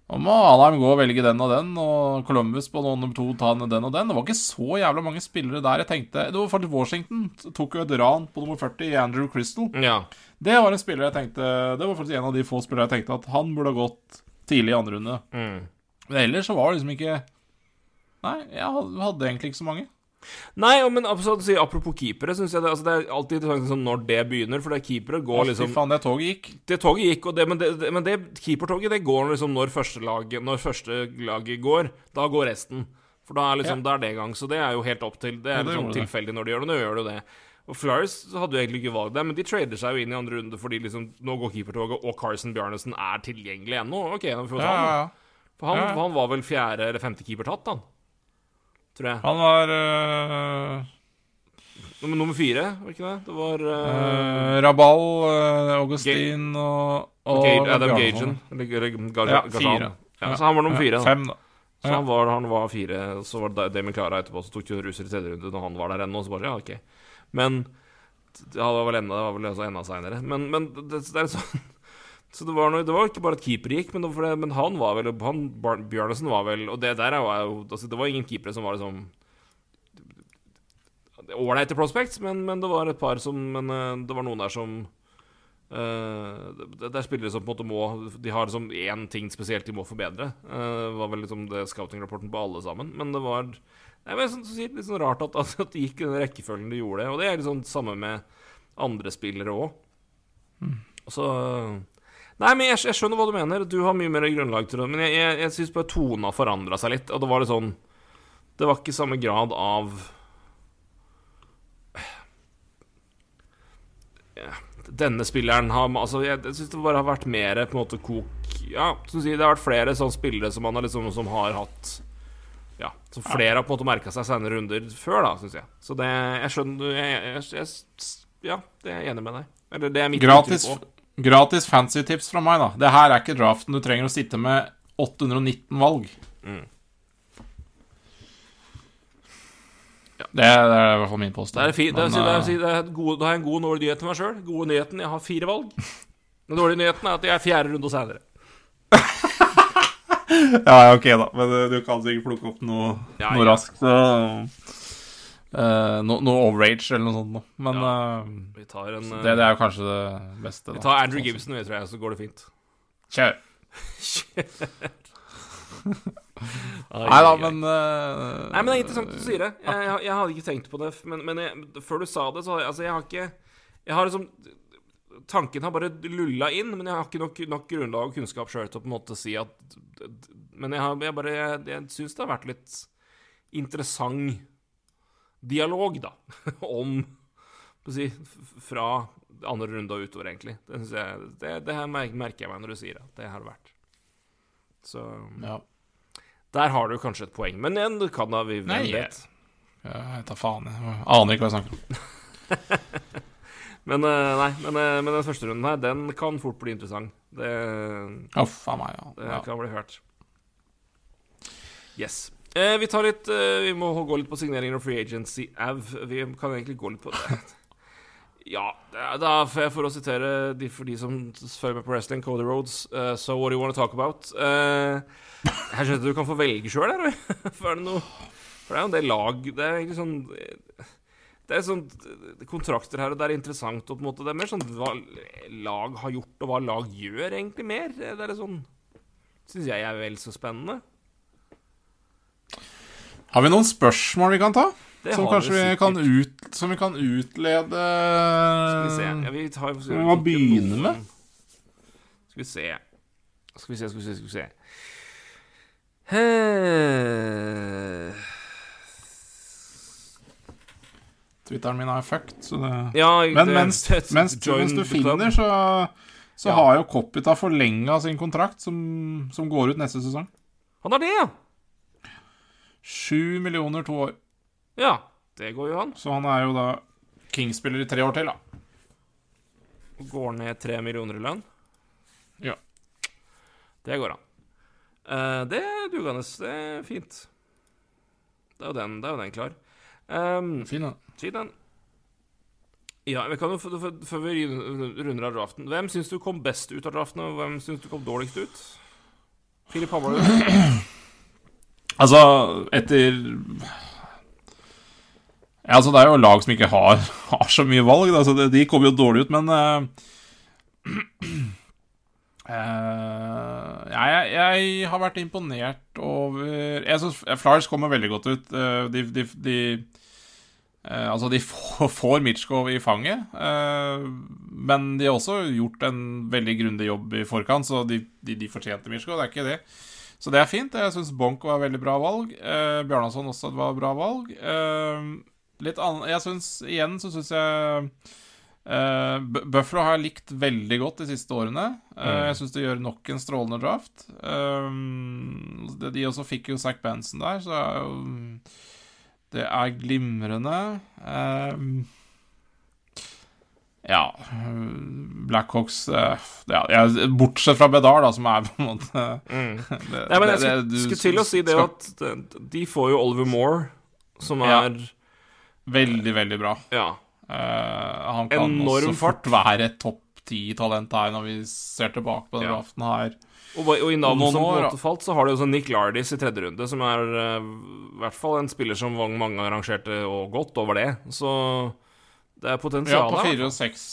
nå må Anheim gå og velge den og den, og Columbus på nummer to ta den og den. Det var ikke så jævla mange spillere der. Jeg tenkte Det var faktisk Washington tok jo et ran på nummer 40 i Andrew Crystal. Ja. Det var en spiller jeg tenkte Det var faktisk en av de få spillere jeg tenkte at han burde ha gått tidlig i andre runde. Mm. Men ellers så var det liksom ikke Nei, jeg hadde egentlig ikke så mange. Nei, men apropos keepere, syns jeg det, altså, det, er alltid interessant liksom, når det begynner. For det keepere går Åh, liksom faen, det toget gikk. Det toget gikk, det, men, det, men det keepertoget det går liksom når første, laget, når første laget går. Da går resten. For da er, liksom, ja. da er det i gang. Så det er jo helt opp til Det er ja, liksom tilfeldig når de gjør det. Nå gjør du det. Og Flyers hadde jo egentlig ikke valg der, men de trader seg jo inn i andre runde fordi liksom, nå går keepertoget, og Carson Bjarnesen er tilgjengelig ennå. Ok, da får vi ta ja, For han, han, var vel fjerde eller femte keeper tatt, han tror jeg. Han var uh... nummer, nummer fire, var ikke det? Det var uh... Rabal, Augustin Ga og, og Gage, Adam Gagen. Eller, eller ja, fire. Ja, så han var nummer fire. Da. Fem, da. Så han var, han var, fire, så var det Damien Clara etterpå, så tok jo russer i tredje runde når han var der ennå, så bare ja, ok. Men ja, det var vel enda, det var vel enda seinere. Men, men det, det, er sånn så det var, noe, det var, ikke bare at keeper gikk, men, det, men han var vel han, Bjørnesen var vel Og det der var jo altså, Det var ingen keepere som var liksom Ålreite prospects, men, men, det var et par som Men uh, det var noen der som uh, det, det, er spillere som på en måte må De har liksom én ting spesielt de må forbedre. Uh, var vel liksom det scouting-rapporten på alle sammen. Men det var Nei, men sånn, litt sånn rart at, at, at det gikk i den rekkefølgen de gjorde. Og det er liksom samme med andre spillere òg. Mm. Så Nei, men jeg, jeg, skjønner hva du mener. Du har mye mer grunnlag til det. Men jeg, jeg, jeg syns bare tona forandra seg litt. Og det var litt sånn Det var ikke samme grad av Denne spilleren har Altså, jeg, jeg syns det bare har vært mer på en måte kok Ja, som sier, det har vært flere sånne spillere som man har liksom Som har hatt Ja, som flere har på en måte merka seg senere runder før, da, syns jeg. Så det Jeg skjønner jeg, Ja, det er jeg enig med deg. Eller det er mitt Gratis, Gratis fancy tips fra meg, da. Det her er ikke draften du trenger å sitte med 819 valg. Mm. Ja. Det, er, det, er, i hvert fall min påstand. Det er fint. Men, det, er, det er, gode, da har jeg en god dårlig nyhet til meg sjøl. Gode nyheten jeg har fire valg. Den dårlige nyheten er at jeg er fjerde runde seinere. ja, ok, da. Men eh, du kan sikkert plukke opp noe, ja, noe ja. raskt. Så Uh, Noe no overage eller noe sånt. Men ja, uh, en, uh, det, det, er jo kanskje det beste. Vi tar Andrew Gibson, vi, tror jeg, så går det fint. Kjør. Nei da, men Nei, men det er interessant at du sier det. Jeg, jeg, jeg, hadde ikke tenkt på det, men, men jeg, før du sa det, så altså, jeg har ikke Jeg har liksom Tanken har bare lulla inn, men jeg har ikke nok, nok grunnlag og kunnskap sjøl til å på en måte si at Men jeg, har, jeg bare Jeg, jeg syns det har vært litt interessant dialog, da, om si, fra andre runde og utover, egentlig. Det, jeg, det, det her merker jeg meg når du sier at det har det vært. Så Ja. der har du kanskje et poeng. Men igjen, du kan da vi Nei, vet. Jeg tar faen, jeg aner ikke hva jeg snakker om. Men, eh, nei, men, eh, men den første runden her, den kan fort bli interessant. Det, oh, faen meg, ja. det kan bli hørt. Yes. Eh, vi litt eh, Vi må gå litt på signeringer og free agency av. Vi kan egentlig gå litt på det. Ja, da får jeg for å sitere de for de som følger med på wrestling, Cody Roads uh, so what do you want to talk about? Uh, jeg skjønner at du kan få velge sjøl, her. For er det noe For det er jo del lag Det er egentlig sånn Det er sånn kontrakter her, og det er interessant. Og på en måte Det er mer sånn hva lag har gjort, og hva lag gjør, egentlig mer. Det er litt sånn Syns jeg er vel så spennende. Har vi noen spørsmål vi kan ta? Som kanskje vi kan, ut, som vi kan utlede Skal vi se ja, vi tar, Skal vi bare begynne med? Skal vi se Skal vi se, skal vi se, skal vi se Twitteren min er fucked, så det Ja, Men det- mens, det- mens, mens du finner, så, så Ja. har jo Copita forlenga sin kontrakt, som, som går ut neste sesong. Han har det, ja! Sju millioner to år. Ja, det går jo an. Så han er jo da King-spiller i tre år til, da. Går ned tre millioner i lønn. Ja. Det går an. Uh, det er dugende. Det er fint. Det er jo den, det er jo den klar. Um, Fin, da. Fin, den. Ja, vi kan jo, Før vi runder av draften Hvem syns du kom best ut av draften, og hvem syns du kom dårligst ut? Filip Hammer. Altså, etter Ja, altså, det er jo lag som ikke har, har så mye valg, da, så det, de kommer jo dårlig ut, men uh, eh, jeg, jeg har vært imponert over Jeg syns Flyers kommer veldig godt ut. Uh, de, de, de Altså, de får, får Mitchkov i fanget, men de har også gjort en veldig grundig jobb i forkant, så de, de, fortjente Mitchkov, det er ikke det. Så det er fint. Jeg syns Bonk var veldig bra valg. Eh, Bjarnason også var bra valg. Eh, litt annet Jeg syns igjen så syns jeg eh, Buffalo har jeg likt veldig godt de siste årene. Eh, Mm. Jeg syns de gjør nok en strålende draft. Eh, de, også fikk jo Zack Benson der, så er jo Det er glimrende. Eh, ja Blackhawks eh, ja, Bortsett fra Bedar, da, som er på en måte Mm. det, Nei, men jeg det- skulle, det- du skulle til å si det skal- at de- får jo Oliver Moore, som Ja. er Veldig, veldig bra. Ja. Uh, han kan Enorm også fort være et topp ti-talent her, når vi ser tilbake på denne Ja. aften her. Og, og i navn noen som år, falt, så har du sånn Nick Lardis i tredje runde, som er uh, i hvert fall en spiller som mange arrangerte, og godt over det. Så det er Ja, potensial på fire og seks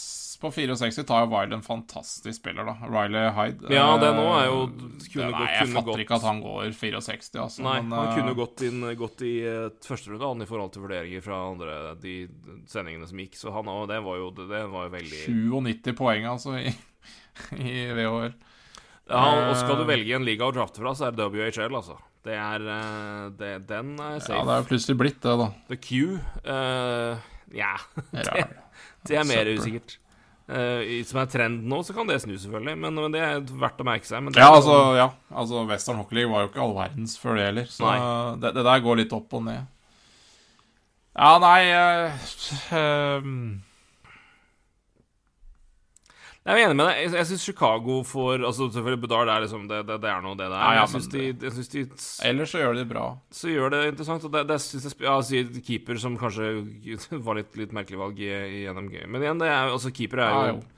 På 64 tar jo Wiley en fantastisk spiller, da. Riley Hyde. Ja, det nå Eh, er jo- kunne Nei, jeg fatter gått. ikke at han går 64, altså. Nei, men, han eh, kunne gått inn gått i uh, første runde han, i forhold til vurderinger fra andre de sendingene som gikk. Så han òg, det var jo, det, det var jo veldig 97 poeng, altså, i, i VHL. ja, Og skal du Eh, velge en liga å drafte fra, så er det WHL, altså. Det er eh, det, Den er safe. Ja, det er jo plutselig blitt det, da. The Q uh, Ja, det, det er mer usikkert. Uh, som er trend nå, så kan det snu, selvfølgelig. Men, men det er verdt å merke seg. Men det Ja, altså, sånn- ja, altså Western Hockey League var jo ikke all verdens før det heller, så det, det der går litt opp og ned. Ja, nei uh, ehm, Jeg er enig med deg. Jeg, jeg syns Chicago får Altså selvfølgelig Bedard er liksom det, det, det er noe det det er. Ja, ja, men jeg syns de, de Ellers så gjør de det bra. så gjør det interessant. Og det, det synes jeg Ja, si keeper som kanskje var litt, litt merkelig valg i, i NMG. Men igjen, det er altså keeper er Ja, jo jo.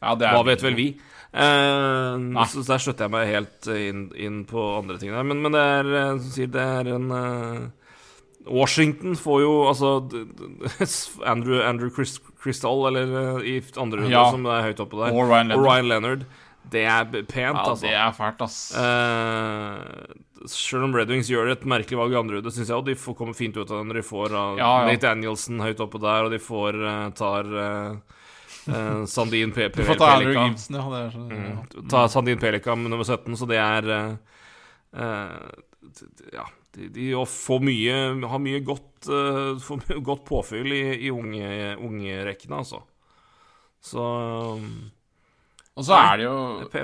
Ja, det er Hva vet vel vi? Eh, så der støtter jeg meg helt inn, inn på andre ting der. Men, men det er eh, som sier, det er en eh, Washington får jo altså Andrew, Andrew Chris, Crystal, eller eh, i andre runde, Ja. som er høyt oppe der. Og Ryan Og Leonard. Ryan Leonard. Det er pent, Ja, altså. det er fælt, ass. Uh, selv om Red Wings gjør et merkelig valg i andre runde, syns jeg og de får komme fint ut av det når de får uh, Ja, ja. Nate Danielsen høyt oppe der, og de får uh, tar Sandin Pe Du får ta Andrew Pelika. Gibson, ja. Det er så, ja. Mm. Ta Sandin Pelika med nummer 17, så det er Ja, de, de får mye Har mye godt, uh, får mye godt påfyll i, i unge, ungerekkene, altså. Så Og så er det jo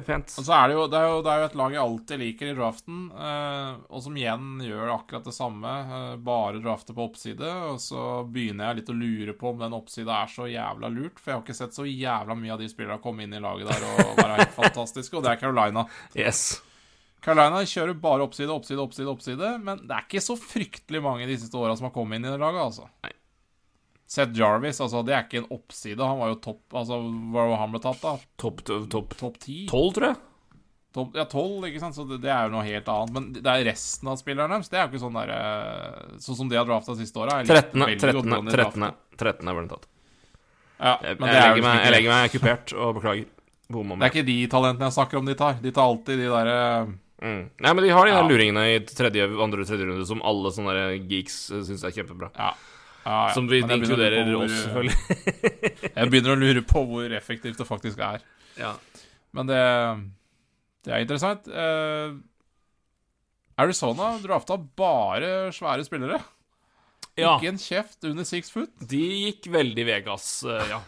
Pent. Og så er det, jo, det, er jo, det er jo et lag jeg alltid liker i draften, eh, og som igjen gjør akkurat det samme. Eh, bare drafter på oppside, og så begynner jeg litt å lure på om den oppsida er så jævla lurt. For jeg har ikke sett så jævla mye av de spillerne komme inn i laget der og være helt fantastiske, og det er Carolina. Yes. Carolina kjører bare oppside, oppside, oppside, oppside, men det er ikke så fryktelig mange de siste åra som har kommet inn i det laget, altså. Nei. Seth Jarvis, altså, det er ikke en oppside. Han var jo topp Altså, hva var han ble tatt, da? Topp topp Topp ti? tolv, tror jeg. Top, Ja, 12, ikke sant? Så det, det er jo noe helt annet. Men det er resten av spillerne deres. Det er jo ikke sånn der eh, Sånn som de har drafta siste åra. 13. 13. 13. 13 ble den tatt. Ja, Jeg, men jeg, er, legger meg, jeg legger meg kupert og beklager. Bomma det er ikke de talentene jeg snakker om de tar. De tar alltid de derre Mm. Nei, men de har de Ja. luringene i tredje, andre og tredje runde som alle sånne geeks syns er kjempebra. ja. ja. Som vi inkluderer hvor, oss, selvfølgelig. Jeg begynner å lure på hvor effektivt det faktisk er. Ja. Men det, det er interessant. Uh, Arizona drafta bare svære spillere. ja. Ikke en kjeft under six foot. De gikk veldig Vegas, uh, ja.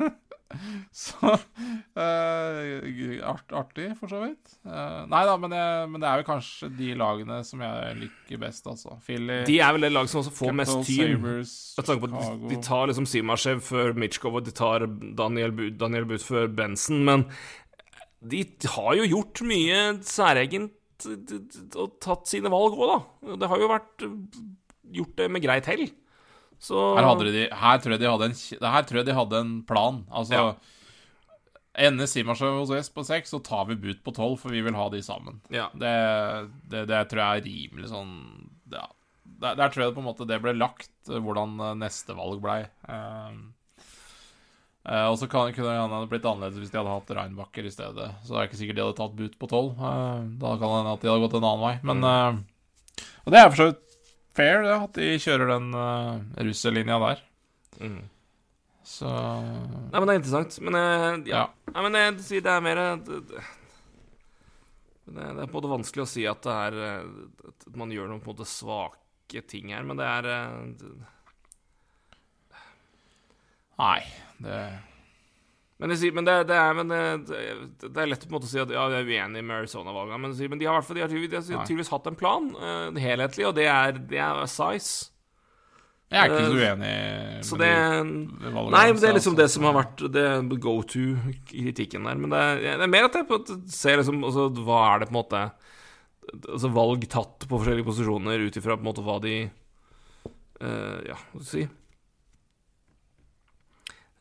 Så uh, art, Artig, for så vidt. Uh, nei da, men, jeg, men det er jo kanskje de lagene som jeg liker best, altså. Philly, De er vel det laget som også får mest team. Sabres, på de- De tar liksom Simashev før Mitchkov, og de tar Daniel, Daniel Butt før Benson, men de har jo gjort mye særegent og tatt sine valg òg, da. Det har jo vært gjort det med greit hell. Så Her, de, her, tror en, her tror jeg de hadde en plan. Altså Ja. Ender Simasjø hos oss på seks, så tar vi But på tolv, for vi vil ha de sammen. Ja. Det, det, det tror jeg er rimelig sånn ja. der, der tror jeg det på en måte det ble lagt, eh, hvordan eh, neste valg blei. Um, uh, og så kunne det hende blitt annerledes hvis de hadde hatt Reinbacher i stedet. Så det er ikke sikkert de hadde tatt But på tolv. Eh, da kan det hende at de hadde gått en annen vei. Men uh, Og det er for så vidt fair, det, at de kjører den uh, russerlinja der. Mm. Så Nei, men det er interessant. Men uh, ja. Ja. Nei, men jeg sier det er mer eh, det, det, det er det måte vanskelig å si at det er eh, At man gjør noen på en måte svake ting her, men det er eh, det- Nei, det Men, sier, men, det, det er, men det, det, det er lett på en måte å si at ja, jeg er uenig med Arizona-valgene, men, sier, men de har, de har tydeligvis, hatt en plan, uh, helhetlig, og det er, det er size. Jeg er ikke så Eh, uenig Så med det de- de Nei, men det er liksom det som har vært det go to-kritikken der. Men det er, det er mer at jeg ser liksom altså, Hva er det på en måte Altså valg tatt på forskjellige posisjoner ut ifra på en måte hva de uh, Ja, hva skal du si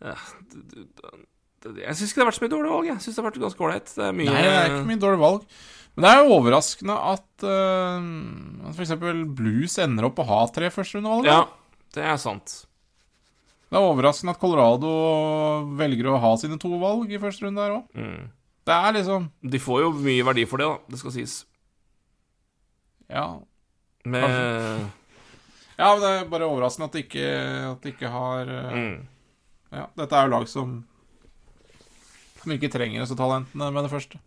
Eh, det- Jeg syns ikke det har vært så mye dårlige valg. Jeg syns det har vært ganske ålreit. Er Nei, det er ikke mye dårlig valg. Men det er jo overraskende at uh, at f.eks. Blues ender opp å ha tre førsterundevalg. Ja, det er sant. Det er overraskende at Colorado velger å ha sine to valg i første runde her òg. Mm. Det er liksom De får jo mye verdi for det, da. Det skal sies. Ja. Med ja, men det er bare overraskende at de ikke, at de ikke har uh, mm. Ja, dette er jo lag som Som ikke trenger disse talentene med det første.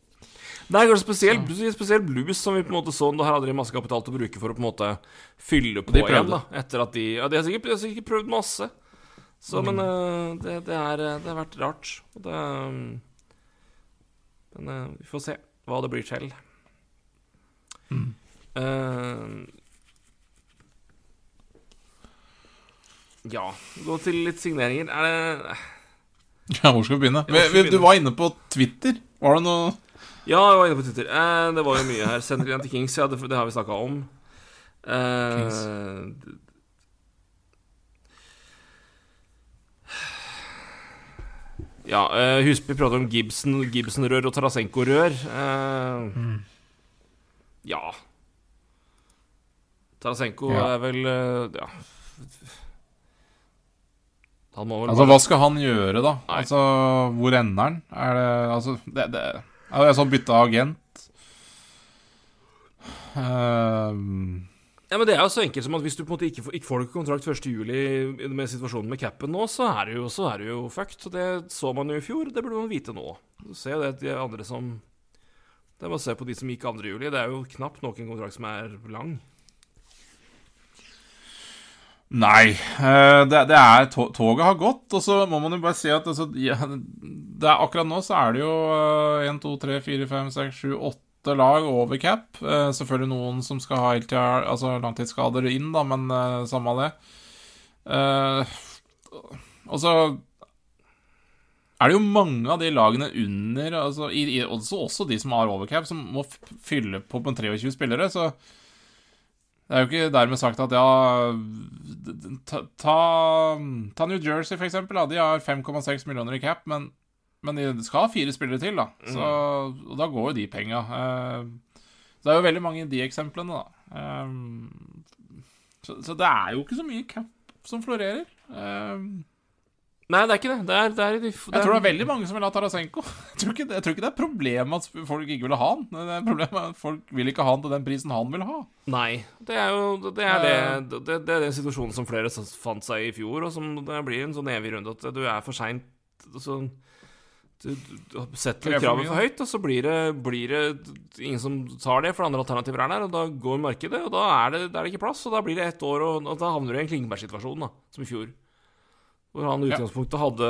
Det er kanskje spesielt, spesielt blues, som vi på en måte så Da hadde de masse kapital til å bruke for å på en måte fylle på igjen. da Etter at de Ja, de har sikkert, de har sikkert prøvd masse. Så, Mm. men eh, det, det, er, det har vært rart. Og det um, Men eh, vi får se hva det blir til. Mm. Uh, ja, gå til litt signeringer. Er det Ja, hvor skal vi begynne? Skal vi Du var inne på Twitter. Var det noe Ja, jeg var inne på Twitter. Eh, det var jo mye her. Send igjen til Kings, ja, det, det har vi snakka om. Eh, ja, uh, Husby prater om Gibson, Gibson-rør og Tarasenko-rør. Eh, Ja. Tarasenko Ja. er vel uh, Ja. Altså, hva skal han gjøre, da? Nei. Altså, hvor ender han? Er det Altså, det, det Er det sånn bytte agent? Uh, Ja, men Det er jo så enkelt som at hvis du på en måte ikke får, ikke får kontrakt 1.7 med situasjonen med capen nå, så er det jo, så er jo fucked. Så det så man jo i fjor, det burde man vite nå. Du ser jo det de andre som Det er bare å se på de som gikk 2. juli. Det er jo knapt noen kontrakt som er lang. Nei. eh, det, det er Toget har gått, og så må man jo bare si at altså, ja, er, akkurat nå så er det jo 1, 2, 3, 4, 5, 6, 7, 8 lag over cap. Eh, selvfølgelig noen som skal ha LTR, altså, langtidsskader inn, da, men eh, samme det. Og så er det jo mange av de lagene under altså, i, i, også, også de som har overcap, som må fylle på med 23 spillere. Så det er jo ikke dermed sagt at ja Ta, ta, ta New Jersey, for eksempel. Da. De har 5,6 millioner i cap, men, men de skal ha fire spillere til, da. Så, og da går jo de penga. Eh, så det er jo veldig mange i de eksemplene, da. Eh, så, så det er jo ikke så mye cap som florerer. Eh, Nei, det er ikke det. Det er, det er, det er, jeg tror det er veldig mange som vil ha Tarasenko. Jeg tror ikke, jeg tror ikke det er problemet at folk ikke vil ha han. Det er problemet at folk vil ikke ha han til den prisen han vil ha. Nei. Det er jo det er, det, det, det er den situasjonen som flere fant seg i fjor, og som det blir en sånn evig runde at du er for seint så, du, du setter kravet for høyt, og så blir det, blir det ingen som tar det, for andre alternativer er der, og da går markedet, og da er det, er det ikke plass, og da blir det ett år, og, og da havner du i en Klingberg-situasjon, da, som i fjor. Hvor han i utgangspunktet hadde,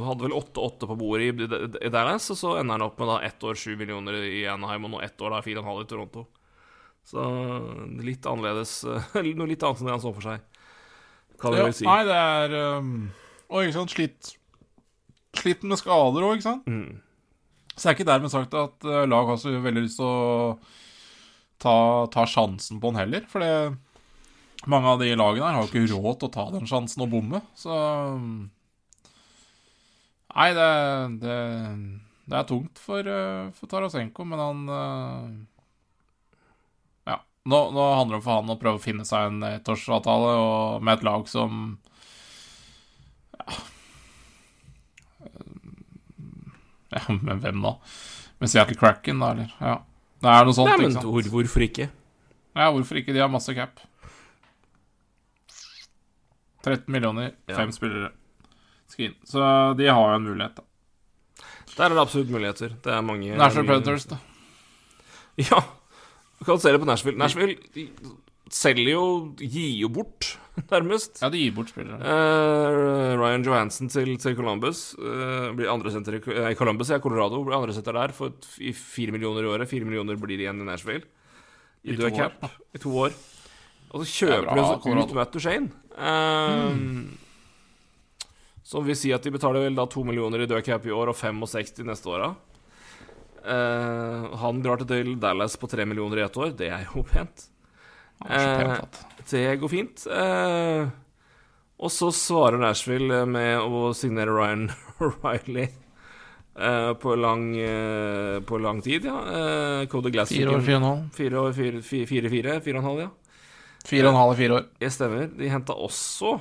hadde vel 8-8 på bordet i, i Dallas, og så ender han opp med da ett år 7 millioner i Anaheim, og nå ett år da 4,5 i Toronto. Så litt annerledes Noe litt annet enn det han så for seg, kan vi Ja, vel si. Nei, det er um, Og ikke sant, slitt Slitt med skader òg, ikke sant. Mm. Så det er ikke dermed sagt at uh, lag har så veldig lyst til å ta, ta sjansen på han heller. For det, mange av de lagene her har jo ikke råd til å ta den sjansen og bomme. Så Nei, det, det, det er tungt for, uh, for Tarasenko, men han uh, Ja. Nå, nå handler det for han å prøve å finne seg en ettårsavtale og med et lag som Ja, men hvem da? Med Seattle Kraken, da, eller? Ja. Det er noe sånt, Nei, men ikke sant? hvor, hvorfor ikke? Ja, hvorfor ikke? De har masse cap. 13 millioner, Ja. spillere. Screen. Så de har jo en mulighet, da. Der er det absolutt muligheter. Det er mange Nashville mye- Predators, da. Ja. Du kan se det på Nashville. Nashville de selger jo Gir jo bort, nærmest. Ja, de gir bort spillere. Uh, Ryan Johansen til, til Columbus Uh, blir andresenter i eh, Columbus, ja, Colorado. Blir andre senter der for i fire millioner i året. Fire millioner blir det igjen i Nashville. I, I to cap. år. I to år. Og så kjøper du ut Matt Duchene. Eh, Som vil si at de betaler vel da to millioner i dødcap i år og 65 neste åra. Uh, han drar til Dallas på tre millioner i ett år. Det er jo pent. At det går fint. Uh, og så svarer Nashville med å signere Ryan Riley eh, på, lang, eh, på lang tid, ja. Eh, Cody Glass Fire år, fire og en halv. Fire fire, fire, fire, fire, fire og en halv, ja. Fire og en halv fire år. Det stemmer. De henta også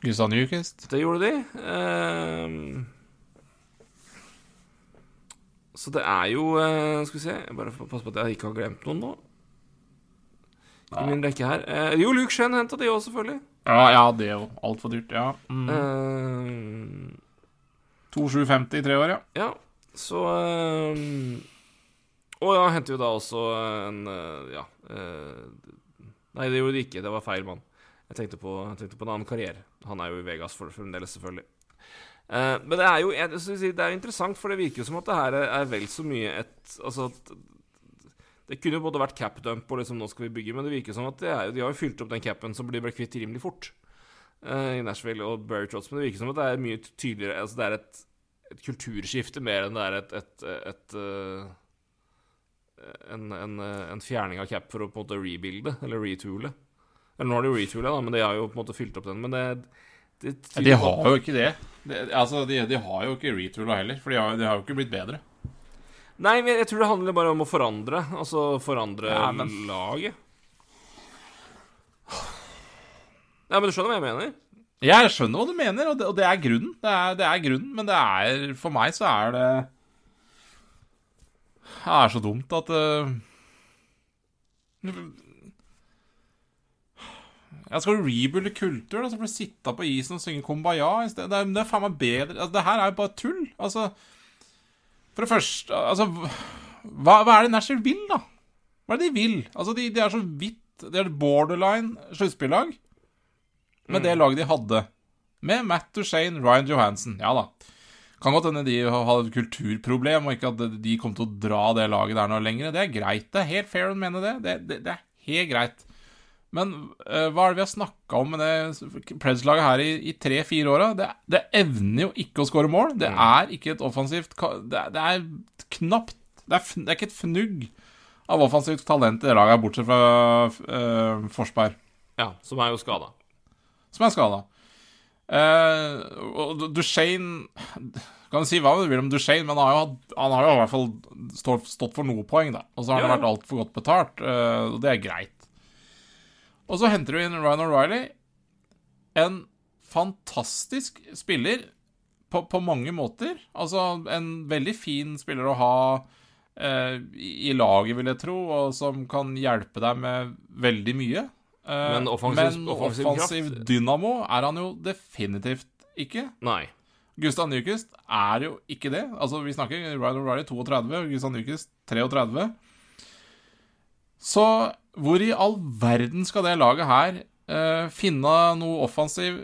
Gustav Newquist. Det gjorde de. Eh, så det er jo eh, Skal vi se Jeg bare passe på at jeg ikke har glemt noen nå. I min rekke her. Eh, jo, Luke Shen henta de òg, selvfølgelig. Ja, ja, det jo altfor dyrt. Ja. Mm. Eh, 2750 i tre år, ja. Ja, så ehm, Og ja, henter jo da også en eh, Ja. Eh, nei, det gjorde de ikke. Det var feil mann. Jeg tenkte på, jeg tenkte på en annen karriere. Han er jo i Vegas for, fremdeles, selvfølgelig. Eh, men det er jo jeg, si, det er interessant, for det virker jo som at det her er, vel så mye et Altså det kunne jo både vært cap dump og liksom nå skal vi bygge, men det virker som at det er, de har jo fylt opp den capen som blir ble kvitt rimelig fort eh, i Nashville og Barry Trotz. Men det virker som at det er mye tydeligere Altså det er et et kulturskifte mer enn det er et, et, et, øh, en, en, en fjerning av cap for å på en måte rebuilde, eller retoole. Eller nå har de retoola, da, men de har jo på en måte fylt opp den. Men det, det Ja, De har jo ikke det. det altså, de, de har jo ikke retoola heller, for de har, de har jo ikke blitt bedre. Nei, men jeg tror det handler bare om å forandre. Altså forandre Ja, men- laget. Ja, men du skjønner hva jeg mener? Jeg skjønner hva du mener, og det, og det er grunnen. Det er, det er grunnen, men det er For meg så er Det er så dumt at uh, Jeg skal rebuilde kultur, og så blir du sitte på isen og synge Kumbaya i stedet. Det er, det er faen meg bedre altså, Det her er jo bare tull. Altså For det første Altså Hva, hva er det Nashville vil, da? Hva er det de vil? Altså, de, de er så vidt De er borderline sluttspillag. med det laget de hadde. Med Matt Duchene, Ryan Johansen. Ja da. Kan godt hende de hadde et kulturproblem, og ikke at de kom til å dra det laget der noe lenger. Det er greit. Det er helt fair å mene det. Det, det, det er helt greit. Men uh, hva er det vi har snakka om med det Preds-laget her i, i tre-fire åra? Det, det, evner jo ikke å skåre mål. Det er ikke et offensivt Det, det er knapt det er, det er, ikke et fnugg av offensivt talent i det laget, bortsett fra uh, Forsberg. Ja, som er jo skada. Som er skada. Uh, og Duchene Kan du si hva du vil om Duchene, men han har jo, han har jo i hvert fall stått, stått for noe poeng, da. Og så har han ja. vært altfor godt betalt, uh, og det er greit. Og så henter du inn Ryan O'Reilly. En fantastisk spiller på, på, mange måter. Altså en veldig fin spiller å ha eh, i laget, vil jeg tro, og som kan hjelpe deg med veldig mye. Eh, men offensiv, men offensiv, offensiv dynamo er han jo definitivt ikke. Nei. Gustav Nyquist er jo ikke det. Altså, vi snakker Ryan O'Reilly 32, Gustav Nyquist 33. Så hvor i all verden skal det laget her uh, finne noe, offensiv,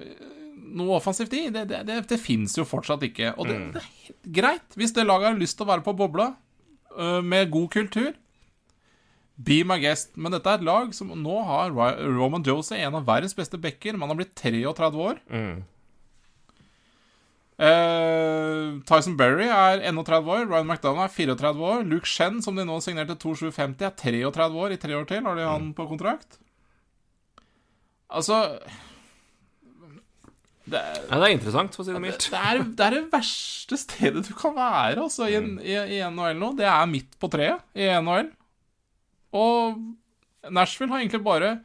noe offensivt i? Det, det, det, det fins jo fortsatt ikke. Og det, mm. det, er greit hvis det laget har lyst til å være på bobla uh, med god kultur. Be my guest. Men dette er et lag som nå har Roman Jose, en av verdens beste backer. Man har blitt 33 år. Mm. Uh, Tyson Berry er 31 år. Ryan McDonagh er 34 år. Luke Shen, som de nå signerte 2750, er 33 år. I tre år til har de han på kontrakt. Altså det er, ja, det er interessant, for å si det mildt. Det, det, er det verste stedet du kan være altså, i, mm. i, i NHL nå. Det er midt på treet i NHL. Og Nashville har egentlig bare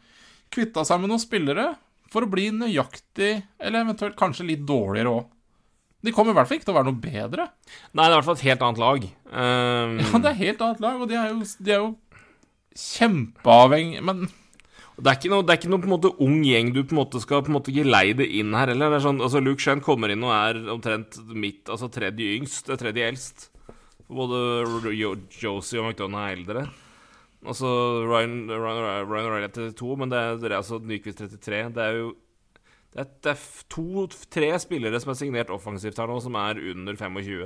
kvitta seg med noen spillere for å bli nøyaktig, eller eventuelt kanskje litt dårligere òg. De kommer i hvert fall ikke til å være noe bedre. Nei, det er i hvert fall et helt annet lag. Um... Ja, det er et helt annet lag, og de er jo, de er jo kjempeavhengige Men det er, ikke noe, det er ikke noe måte ung gjeng du på en måte skal på en måte geleide inn her heller. Er sånn, altså Luke Shen kommer inn og er omtrent mitt, altså tredje yngst, tredje eldst. Både Josie og McDonagh er eldre. Altså Ryan, Ryan, Ryan O'Reilly er 32, men det er, det er altså Nyquist 33. Det er jo det er, det er to-tre spillere som er signert offensivt her nå, som er under 25.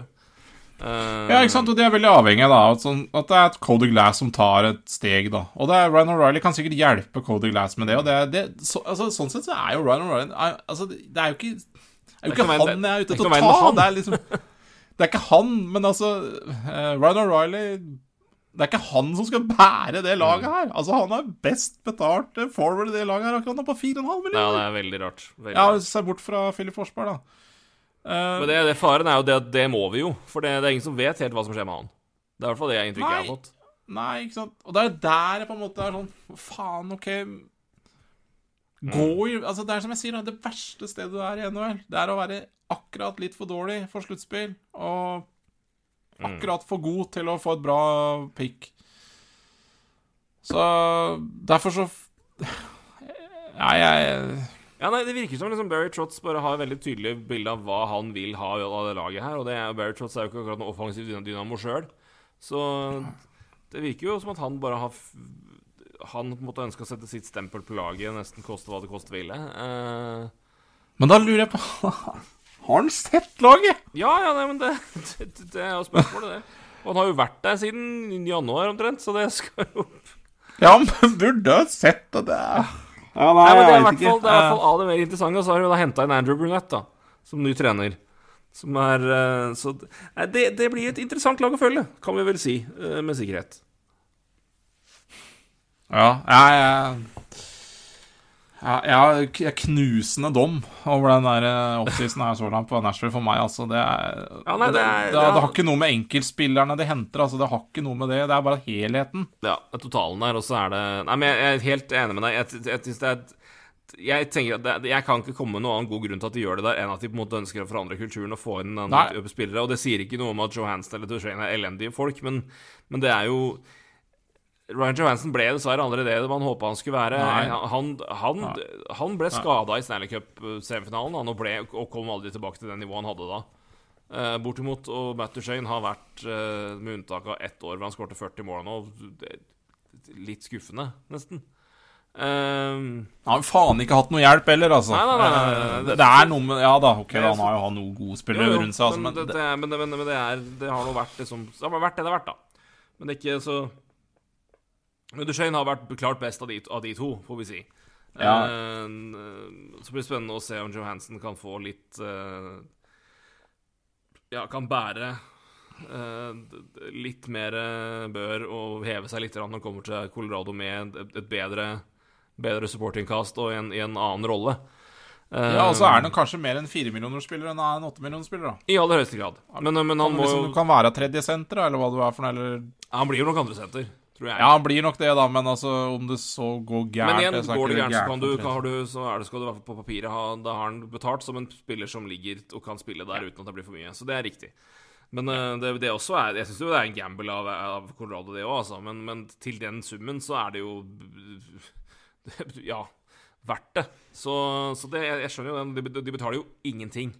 Uh, ja, ikke sant, og de er veldig avhengige da sånn, at det er et Cody Glass som tar et steg, da. Og det er Ryan O'Reilly kan sikkert hjelpe Cody Glass med det. Og det, det så, altså, Sånn sett så er jo Ryan O'Reilly altså, Det er jo ikke, er jo ikke han jeg er ute til å ta. Det er liksom Det er ikke han, men altså uh, Ryan O'Reilly det er ikke han som skal bære det laget her. Altså Han er best betalt forward i det laget her. akkurat nå, på 4,5 millioner. Ja, det er veldig rart. Veldig ja, Se bort fra Philip Forsberg, da. Uh, Men det, det, faren er jo det at det må vi jo. For det, det, er ingen som vet helt hva som skjer med han. Det er i hvert fall det inntrykket jeg har fått. Nei, ikke sant. Og det er der jeg på en måte er sånn Faen, OK Gå mm. Altså, det er som jeg sier, det verste stedet du er i NHL, det er å være akkurat litt for dårlig for sluttspill. Og Mm. Akkurat for god til å få et bra pick. Så derfor så Ja, jeg ja, nei, Det virker som liksom Barry Trotz bare har veldig tydelig bilde av hva han vil ha av det laget her. Og det, Barry Trotz er jo ikke akkurat noen offensiv dynamo sjøl. Så det virker jo som at han bare har Han på en måte ønska å sette sitt stempel på laget, nesten koste hva det koste ville. Uh, Men da lurer jeg på Har han sett laget? Ja, ja, nei, men det, det, det er jo spørsmålet, det. Og han har jo vært der siden januar omtrent, så det skal jo Ja, men burde ha sett det. Ja, nei, nei, men det er i hvert fall, det er fall av det mer interessante. Og så har de da henta inn Andrew Brunette da, som ny trener. Som er eh, Så det, det, blir et interessant lag å følge, kan vi vel si, eh, med sikkerhet. Ja, jeg, jeg ja, jeg har knusende dom over den der eh, offseason her så langt på Nashville for meg. Altså, det, er, ja, nei, det, er, det, det, det, har ikke noe med enkeltspillerne de henter. Altså, det har ikke noe med det. Det er bare helheten. Ja, totalen der, og så er det Nei, men jeg er helt enig med deg. Jeg, jeg, jeg, jeg tenker at Jeg kan ikke komme med noen annen god grunn til at de gjør det der, enn at de på en måte ønsker å forandre kulturen og få inn andre spillere. Og det sier ikke noe om at Johansen eller Duchene er elendige folk, men, men det er jo Ryan Johansen ble dessverre aldri det man håpa han skulle være. Han, han, han, ble skada i Stanley Cup-semifinalen og, og, kom aldri tilbake til det nivået han hadde da. Uh, bortimot. Og Matt Duchene har vært, uh, med unntak av ett år hvor han skårte 40 mål nå, litt skuffende, nesten. Um, Han har faen ikke hatt noe hjelp heller, altså. Nei, nei, nei, nei, nei, Eh. Det, det er noe med Ja da, ok, da, han har jo hatt noen gode spillere jo, rundt seg, altså, men, men det, det, men, men det, er, det har nå vært liksom Det har vært det det har vært, da. Men det er ikke så Men Duchene har vært klart best av de, av de to, får vi si. Ja. Uh, så blir det spennende å se om Johansen kan få litt uh, Ja, kan bære d- litt mer bør og heve seg litt når han kommer til Colorado med et, bedre, bedre supportingcast og i en, i en annen rolle. Ja, altså er han kanskje mer en firemillionerspiller enn en åttemillionerspiller, da. I aller høyeste grad. Men, men han må liksom, du kan være tredje senter, eller hva du er for noe, eller Han blir jo nok andre senter. Ja, han blir nok det, da, men altså, om det så går gærent Men igjen, går det gærent, så kan du, kan, du, så er det, skal du i hvert fall på papiret ha Da har han betalt som en spiller som ligger og kan spille der uten at det blir for mye. Så det er riktig. Men eh, det, det også er Jeg syns jo det er en gamble av, av Colorado, det òg, altså. Men, men til den summen så er det jo Ja, verdt det. Så, så det, jeg, skjønner jo den. De, de betaler jo ingenting.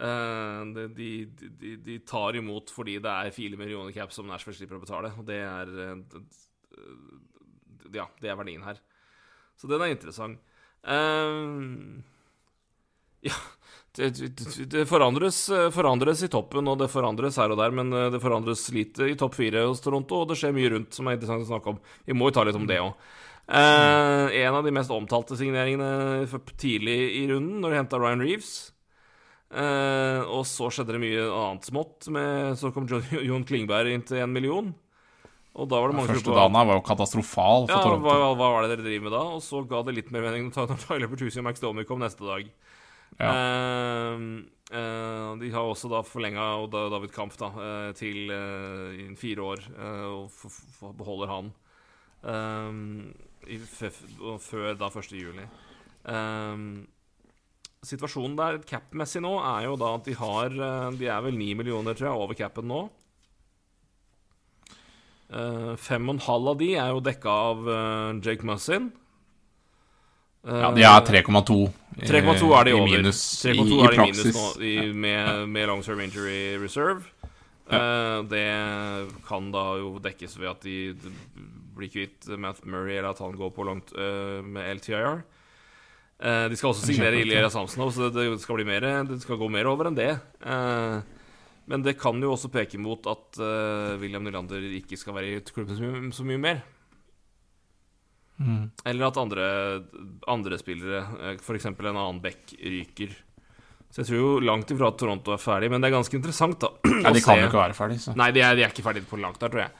Eh, de, de, de, de tar imot fordi det er fire millioner cap som Nashville slipper å betale. Og det er eh, Ja, det er verdien her. Så den er interessant. Eh, ja det, det, forandres, forandres i toppen, og det forandres her og der, men det forandres lite i topp fire hos Toronto, og det skjer mye rundt som er interessant å snakke om. Vi må jo ta litt om det òg. en av de mest omtalte signeringene tidlig i runden, når de henta Ryan Reeves. Eh, og så skjedde det mye annet smått. Med, så kom John, Jon Klingberg inn til én million. Og da var det mange Første dagen her var jo katastrofal for ja, Toronto. hva, hva var det dere driver med da? Og så ga det litt mer mening når Tyler Bertuzzi og Max Domi kom neste dag. Ja. Eh, eh, de har også da forlenga David Kampf da, eh, til eh, fire år, eh, og f f beholder han eh, i før da 1. juli. Eh, situasjonen der cap-messig nå er jo da at de har eh, De er vel 9 millioner, tror jeg, over capen nå. Eh, Fem og en halv av de er jo dekka av uh, Jake Mussin. Uh, Ja, de er 3,2 3,2 er de i over. minus 3,2 i, i de minus praksis. nå i, med, med long term injury reserve. Eh, det kan da jo dekkes ved at de blir kvitt Matt Murray, eller at han går på langt med LTIR. Eh, de skal også signere Ilja Ilya Samsonov, så det, skal bli mer Det skal gå mer over enn det. Eh, men det kan jo også peke mot at eh, William Nylander ikke skal være i klubben så mye, så mye mer. Mm. Eller at andre, andre spillere, f.eks. en annen back, ryker. Så jeg tror jo langt ifra at Toronto er ferdig, men det er ganske interessant, da. Nei, de kan jo ikke være ferdig, så. Nei, de er, de er ikke ferdige på langt der, tror jeg.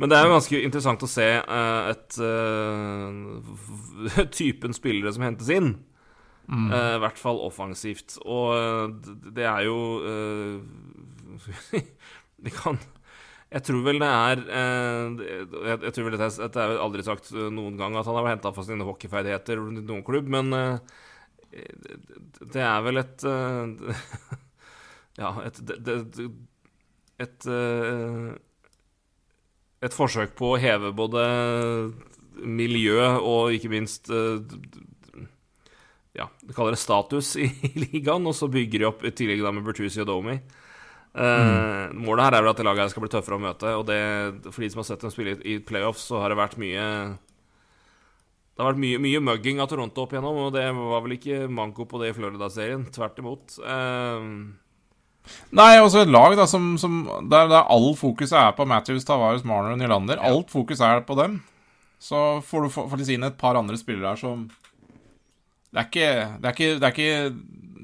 Men det er jo ganske interessant å se uh, et uh, typen spillere som hentes inn. Mm. Uh, I hvert fall offensivt. Og det er jo De kan Jeg tror vel det er jeg, tror vel dette, dette er aldri sagt noen gang at han har henta for sine hockeyferdigheter i noen klubb, men det- er vel et Ja, et et, et, et et forsøk på å heve både miljø og ikke minst eh, Ja, vi kaller det status i, ligaen, og så bygger de opp i tillegg da med Bertuzzi og Domi. Eh, Målet her er vel at det laget her skal bli tøffere å møte, og det, for de som har sett dem spille i, playoffs, så har det vært mye Det har vært mye, mye mugging av Toronto opp igjennom, og det var vel ikke manko på det i Florida-serien. Tvert imot. Eh, Nei, også et lag da som, som der, der all fokuset er på Matthews, Tavares, Marner og Nylander. Alt fokus er på dem. Så får du faktisk inn et par andre spillere her som Det er ikke Det er ikke, det er ikke,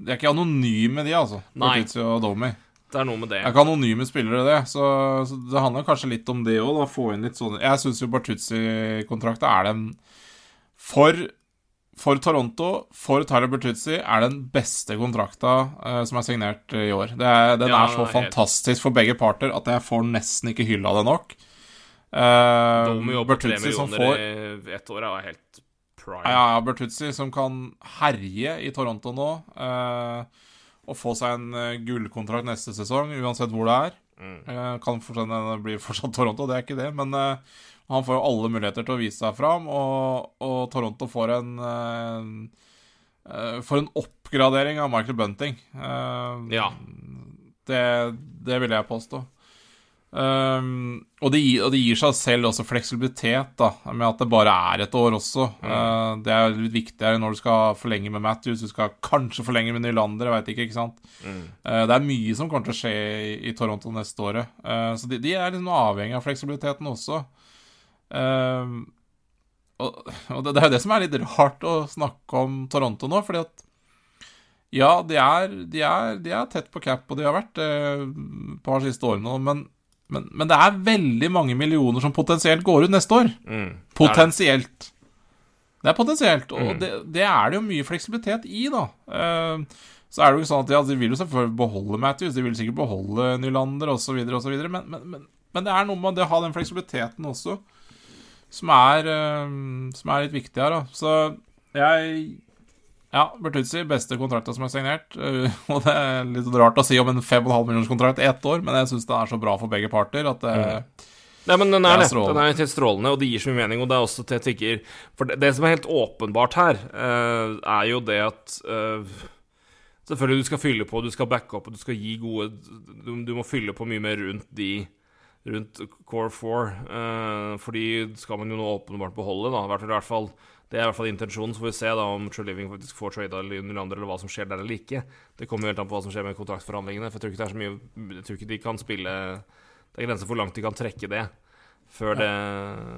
det er ikke anonyme, de, altså. Nei. Og Domi. det er noe med det. Det er ikke anonyme spillere, det. Så, så det handler kanskje litt om det òg. Få inn litt sånne Jeg syns jo Bartuzzi-kontrakta er den For, for Toronto, for Tyler Bertuzzi, er den beste kontrakta uh, som er signert eh, i år. Det er, den Ja, er så helt. fantastisk for begge parter at jeg får nesten ikke hylla det nok. Uh, på tre Bertuzzi som får ett år er helt prime. ja, ja, Bertuzzi som kan herje i Toronto nå. uh, og få seg en eh, gullkontrakt neste sesong, uansett hvor det er. Mm. Eh, kan fortsatt bli fortsatt Toronto, det er ikke det. Men eh, han får jo alle muligheter til å vise seg fram, og, og Toronto får en eh, Får en oppgradering av Michael Bunting. Uh, Ja. Det, det vil jeg påstå. Um, og, det gir, og, det gir, seg selv også fleksibilitet, da, med at det bare er et år også. Mm. Uh, det er litt viktigere når du skal forlenge med Matthews. Du skal kanskje forlenge med Nylander, jeg veit ikke, ikke sant. Mm. Uh, det er mye som kommer til å skje i, i Toronto neste året. Uh, så de, de, er liksom avhengig av fleksibiliteten også. Og, og det, det, er jo det som er litt rart å snakke om Toronto nå, fordi at ja, de er, de, er, de er, tett på cap, og de har vært det et par siste årene nå, men men, men, det er veldig mange millioner som potensielt går ut neste år. Mm, potensielt. Det er potensielt, og mm. det, det, er det jo mye fleksibilitet i, da. Uh, så er det jo ikke sånn at ja, De vil jo selvfølgelig beholde Matthews, de vil sikkert beholde Nylander osv., osv., men, men, men, men det er noe med det å ha den fleksibiliteten også som er, uh, som er litt viktig her. Da. Så jeg ja, Bertuzzi, beste kontrakta som er signert. Uh, og det er litt rart å si om en 5,5 millioners kontrakt i ett år, men jeg syns det er så bra for begge parter at det mm. Nei, men den er det. Den er helt strålende, og det gir så mye mening. Og det er også til jeg tenker For det, det, som er helt åpenbart her, uh, er jo det at uh, Selvfølgelig du skal fylle på, du skal backe opp, og du skal gi gode Du, du må fylle på mye mer rundt de Rundt core 4. Uh, fordi skal man jo nå åpenbart beholde, da. I hvert fall det er i hvert fall intensjonen. Så får vi se da om True Living faktisk får trada Nylander, eller hva som skjer der eller ikke. Det kommer jo helt an på hva som skjer med kontraktforhandlingene. For jeg tror ikke det er så mye Jeg tror ikke de kan spille Det er grenser for hvor langt de kan trekke det. Før det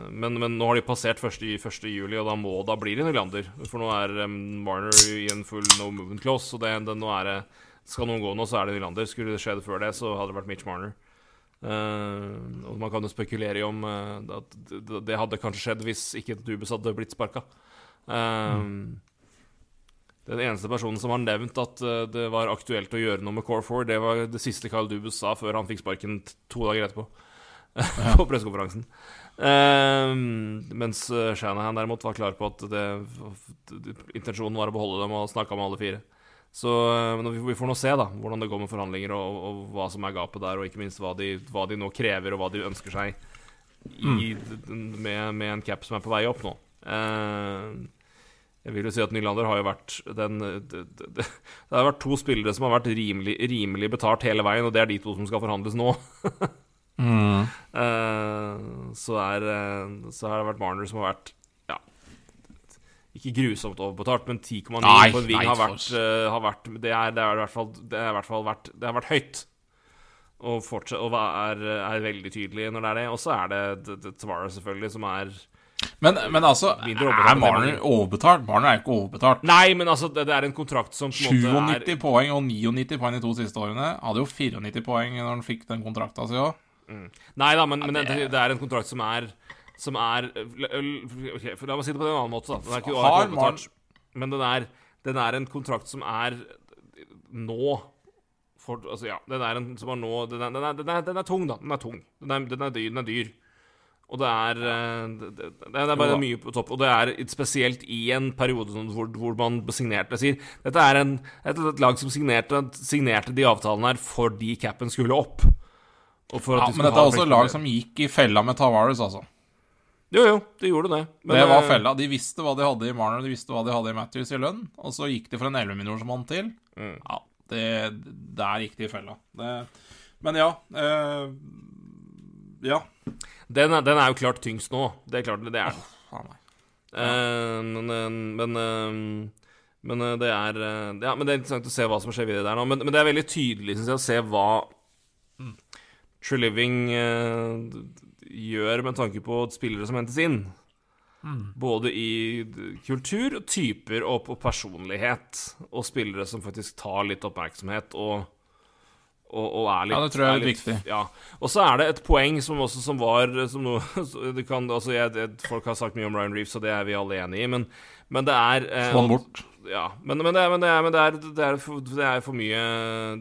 men, men, nå har de passert 1. 1. juli, og da må da blir det Nylander. For nå er um, Marner i en full no movement close, og det, det, nå er det Skal noen gå nå, så er det Nylander. Skulle det skje før det, så hadde det vært Mitch Marner. Uh, og man kan jo spekulere i om uh, at det hadde kanskje skjedd hvis ikke Dubus hadde blitt sparka. Uh, mm. Den eneste personen som har nevnt at det var aktuelt å gjøre noe med Core 4, det var det siste Kyle Dubus sa før han fikk sparken to dager etterpå. Ja. på pressekonferansen. mens Shanahan derimot var klar på at det, intensjonen var å beholde dem og snakka med alle fire. Så men vi får nå se da hvordan det går med forhandlinger, og, og, hva som er gapet der, og ikke minst hva de, hva de nå krever, og hva de ønsker seg i, mm. med, med, en cap som er på vei opp nå. Uh, jeg vil jo si at Nylander har jo vært den det, det, det, har vært to spillere som har vært rimelig, rimelig, betalt hele veien, og det er de to som skal forhandles nå. mm. uh, så, er, uh, så har det vært Marner som har vært ikke grusomt overbetalt, men 10,9 på en ving har vært, uh, har vært det, er, det, er, fall, det, er i hvert fall vært, det har vært høyt. Og, fortsatt, og er, er, veldig tydelig når det er det. Og så er det Tavares, selvfølgelig, som er men, men altså, er Marner overbetalt? Marner er ikke overbetalt. Nei, men altså, det, det er en kontrakt som 97 er... poeng og 99 poeng de to siste årene. Hadde jo 94 poeng når han fikk den kontrakta si òg. Mm. Nei da, men, men det, det, er en kontrakt som er som er okay, La meg si det på en annen måte. Da. Den er ikke overbetalt, men den er, den er, en kontrakt som er nå for, altså, ja, den er en som er nå den er, den, er, den, er, den tung, da. Den er tung. Den er, den dyr, den dyr. Og det er, det, det er bare mye på topp. Og det er spesielt i en periode hvor, hvor man signerte sier Dette er en, et, et, lag som signerte, signerte de avtalene her fordi capen skulle opp. ja, men dette er også et lag som gikk i fella med Tavares, altså. Jo, jo, de gjorde det. Men, det var eh, fella. De visste hva de hadde i Marner, de visste hva de hadde i Matthews i lønn, og så gikk de for en 11-millionersmann til. Mm. Ja, det, der gikk de i fella. Det, men ja. Øh, ja. Den er, den er, jo klart tyngst nå. Det er klart, det er den. Oh, uh, men, men, uh, men det er Ja, men det er interessant å se hva som skjer videre der nå. Men, men det er veldig tydelig, synes jeg, å se hva mm. True Living gjør med tanke på spillere som hentes inn. Mm. Både i kultur, typer og på personlighet. Og spillere som faktisk tar litt oppmerksomhet og, og, og er litt Ja, det tror jeg er, litt, viktig. Ja. Og så er det et poeng som også som var som noe, kan, altså jeg, det, Folk har sagt mye om Ryan Reeves, og det er vi alle enig i, men, men det er eh, Få han bort. Ja, men, men, det, men, det, er, men det, er, det, er for, det, er, for, mye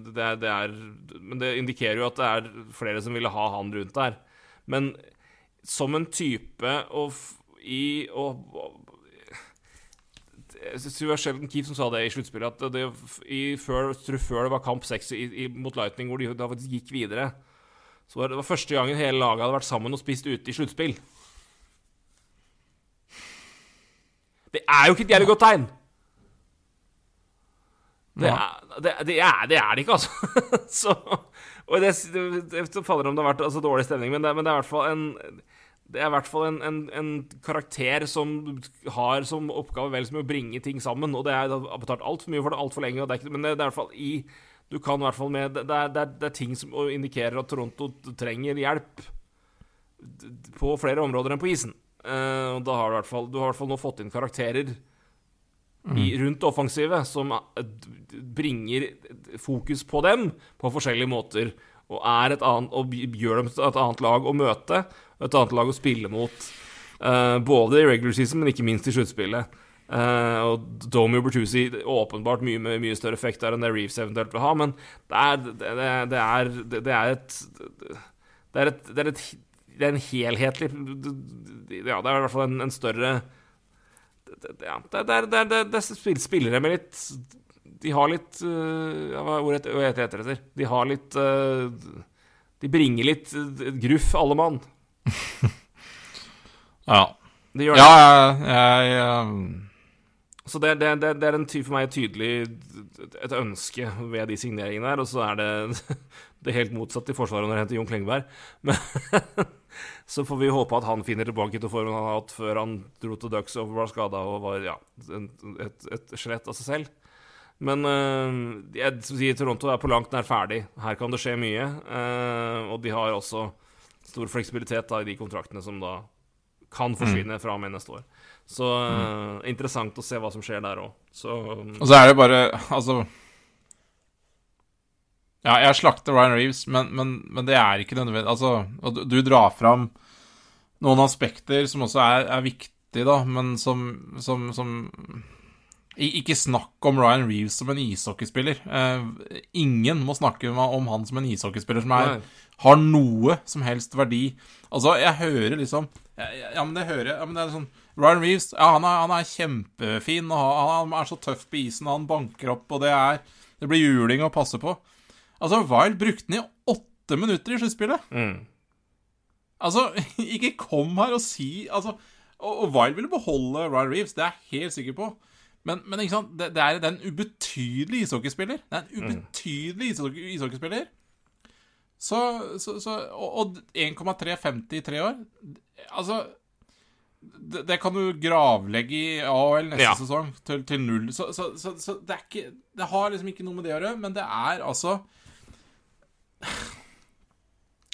det det er, Men det indikerer jo at det er flere som ville ha han rundt der. Men som en type og i og, jeg synes det var Sheldon Keefe som sa det i sluttspillet. At det, i, før, før, det var kamp seks mot Lightning, hvor de da faktisk gikk videre Så var det, det var første gangen hele laget hadde vært sammen og spist ute i sluttspill. Det er jo ikke et jævlig godt tegn! Det er det, det, er, det er det ikke, altså. Så Og det, det, det faller om det har vært altså, dårlig stemning, men det, men det er i hvert fall en det er i hvert fall en, en, en, karakter som har som oppgave vel som å bringe ting sammen. Og det er har betalt altfor mye for det altfor lenge. Det ikke, men det, det, er i hvert fall i Du kan i hvert fall med Det, det er, det er ting som indikerer at Toronto trenger hjelp på flere områder enn på isen. Uh, og da har du i hvert fall Du har i hvert fall nå fått inn karakterer i, mm. rundt offensivet som bringer fokus på dem på forskjellige måter. Og, et annet, og gjør dem til et annet lag å møte, et annet lag å spille mot. Uh, både i regular season, men ikke minst i sluttspillet. Uh, og Domi og Bertuzzi åpenbart mye, mye større effekt der enn det Reeves eventuelt vil ha, men det er, det, det er, det er et det er, et, det, er et, det er en helhetlig Ja, det er i hvert fall en, en større ja, det, det, det, det, spillere med litt De har litt uh, Hva er ordet jeg heter etter? De har litt uh, De bringer litt uh, gruff, alle mann. ja. De gjør det. Ja, jeg, jeg Så det, det, det, det, er en, for meg tydelig et ønske ved de signeringene her, og så er det det helt motsatte i Forsvaret når det henter Jon Klengberg. Men så får vi håpe at han finner tilbake til formen han har hatt før han dro til Ducks og var skada og var ja, et, et skjelett av seg selv. Men uh, jeg sier Toronto er på langt nær ferdig. Her kan det skje mye. Uh, og de har også stor fleksibilitet da, i de kontraktene som da kan mm. forsvinne fra og med neste år. Så mm. interessant å se hva som skjer der òg. Um, og så er det bare Altså ja, jeg slakter Ryan Reeves, men, men, men det er ikke nødvendig Altså, du, du, drar fram noen aspekter som også er, er viktige, da, men som, som, som ikke snakk om Ryan Reeves som en ishockeyspiller. Eh, ingen må snakke om han som en ishockeyspiller som er, har noe som helst verdi. Altså, jeg hører liksom Ja, men det hører Ja, men det er sånn Ryan Reeves ja, han, er, han er kjempefin, og han, han, er så tøff på isen, han banker opp, og det er Det blir juling å passe på. Altså, Wild brukte den i åtte minutter i sluttspillet. Mm. Altså, ikke kom her og si Altså, og, og Wild ville beholde Ryan Reeves, det er jeg helt sikker på. Men, men ikke sant? Det, det, er, det, er, en ubetydelig ishockeyspiller. Det er en ubetydelig mm. ishockeyspiller. Så, så, så, Og, 1,350 i tre år Altså det, det, kan du gravlegge i AHL neste ja. sesong til, til null. Så, så, det er ikke Det har liksom ikke noe med det å gjøre, men det er altså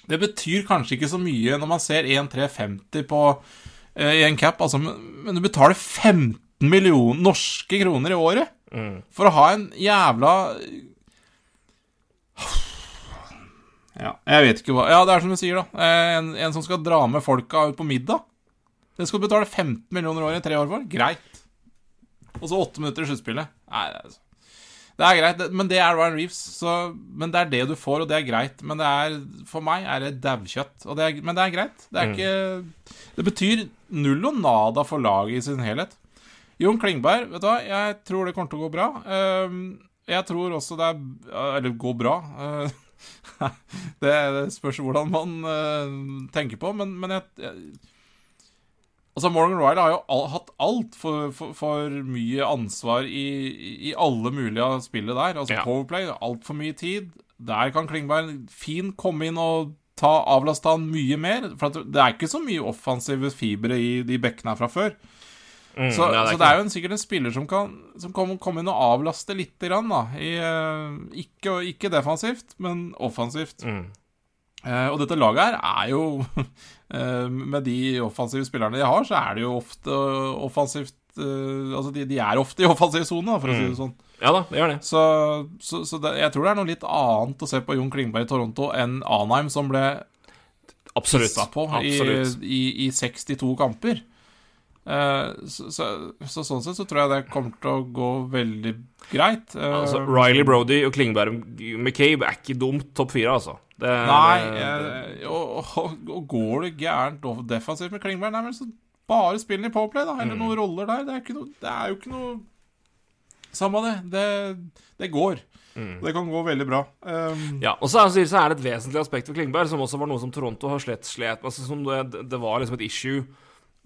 Det betyr kanskje ikke så mye når man ser 1,350 på uh, i en cap, altså, men, du betaler 15 millioner norske kroner i året mm. for å ha en jævla Ja, jeg vet ikke hva Ja, det er som du sier, da. Eh, en, en som skal dra med folka ut på middag. Det skal du betale 15 millioner i året i tre år for. Greit. Og så åtte minutter i sluttspillet. Nei, altså det er greit, men det er Ryan Reeves. Så, men det er det du får, og det er greit. Men det er, for meg er det daukjøtt. Men det er greit. Det er mm. ikke Det betyr null og nada for laget i sin helhet. Jon Klingberg, vet du hva, jeg tror det kommer til å gå bra. Ehm, jeg tror også det er Eller gå bra. det, spørs hvordan man eh, tenker på, men, men jeg Altså, Morgan Riley har jo all, hatt altfor for, for mye ansvar i, i, alle mulige av spillet der. Altså ja. Powerplay, altfor mye tid. Der kan Klingberg fint komme inn og ta avlaste han mye mer. For det er ikke så mye offensive fibre i de bekkene her fra før. Mm, så, det så, det er jo en, sikkert en spiller som kan Som komme komme inn og avlaste litt grann, da. I, uh, ikke, ikke, defensivt, men offensivt. Mm. Uh, og dette laget her er jo uh, Med de offensive spillerne de har, så er det jo ofte offensivt uh, Altså, de, de, er ofte i offensiv sone, for å si det mm. sånn. Ja da, det gjør det. Så, så, så det, jeg tror det er noe litt annet å se på Jon Klingberg i Toronto enn Anheim, som ble Absolutt. på Absolutt. I, i, i 62 kamper. Så, så, så, sånn sett så tror jeg det kommer til å gå veldig greit. Altså, Riley Brody og Klingberg McCabe er ikke dumt topp fire, altså. Det, nei, det, og, og, og, går det gærent defensivt med Klingberg, nei, men så bare spill den i Powerplay, da. Eller mm. noen roller der. Det er, noe, det er, jo ikke noe Samme det. Det, det går. Mm. Det kan gå veldig bra. Um, ja, og så er, så er det et vesentlig aspekt ved Klingberg, som også var noe som Toronto har slett slet altså, det, det, var liksom et issue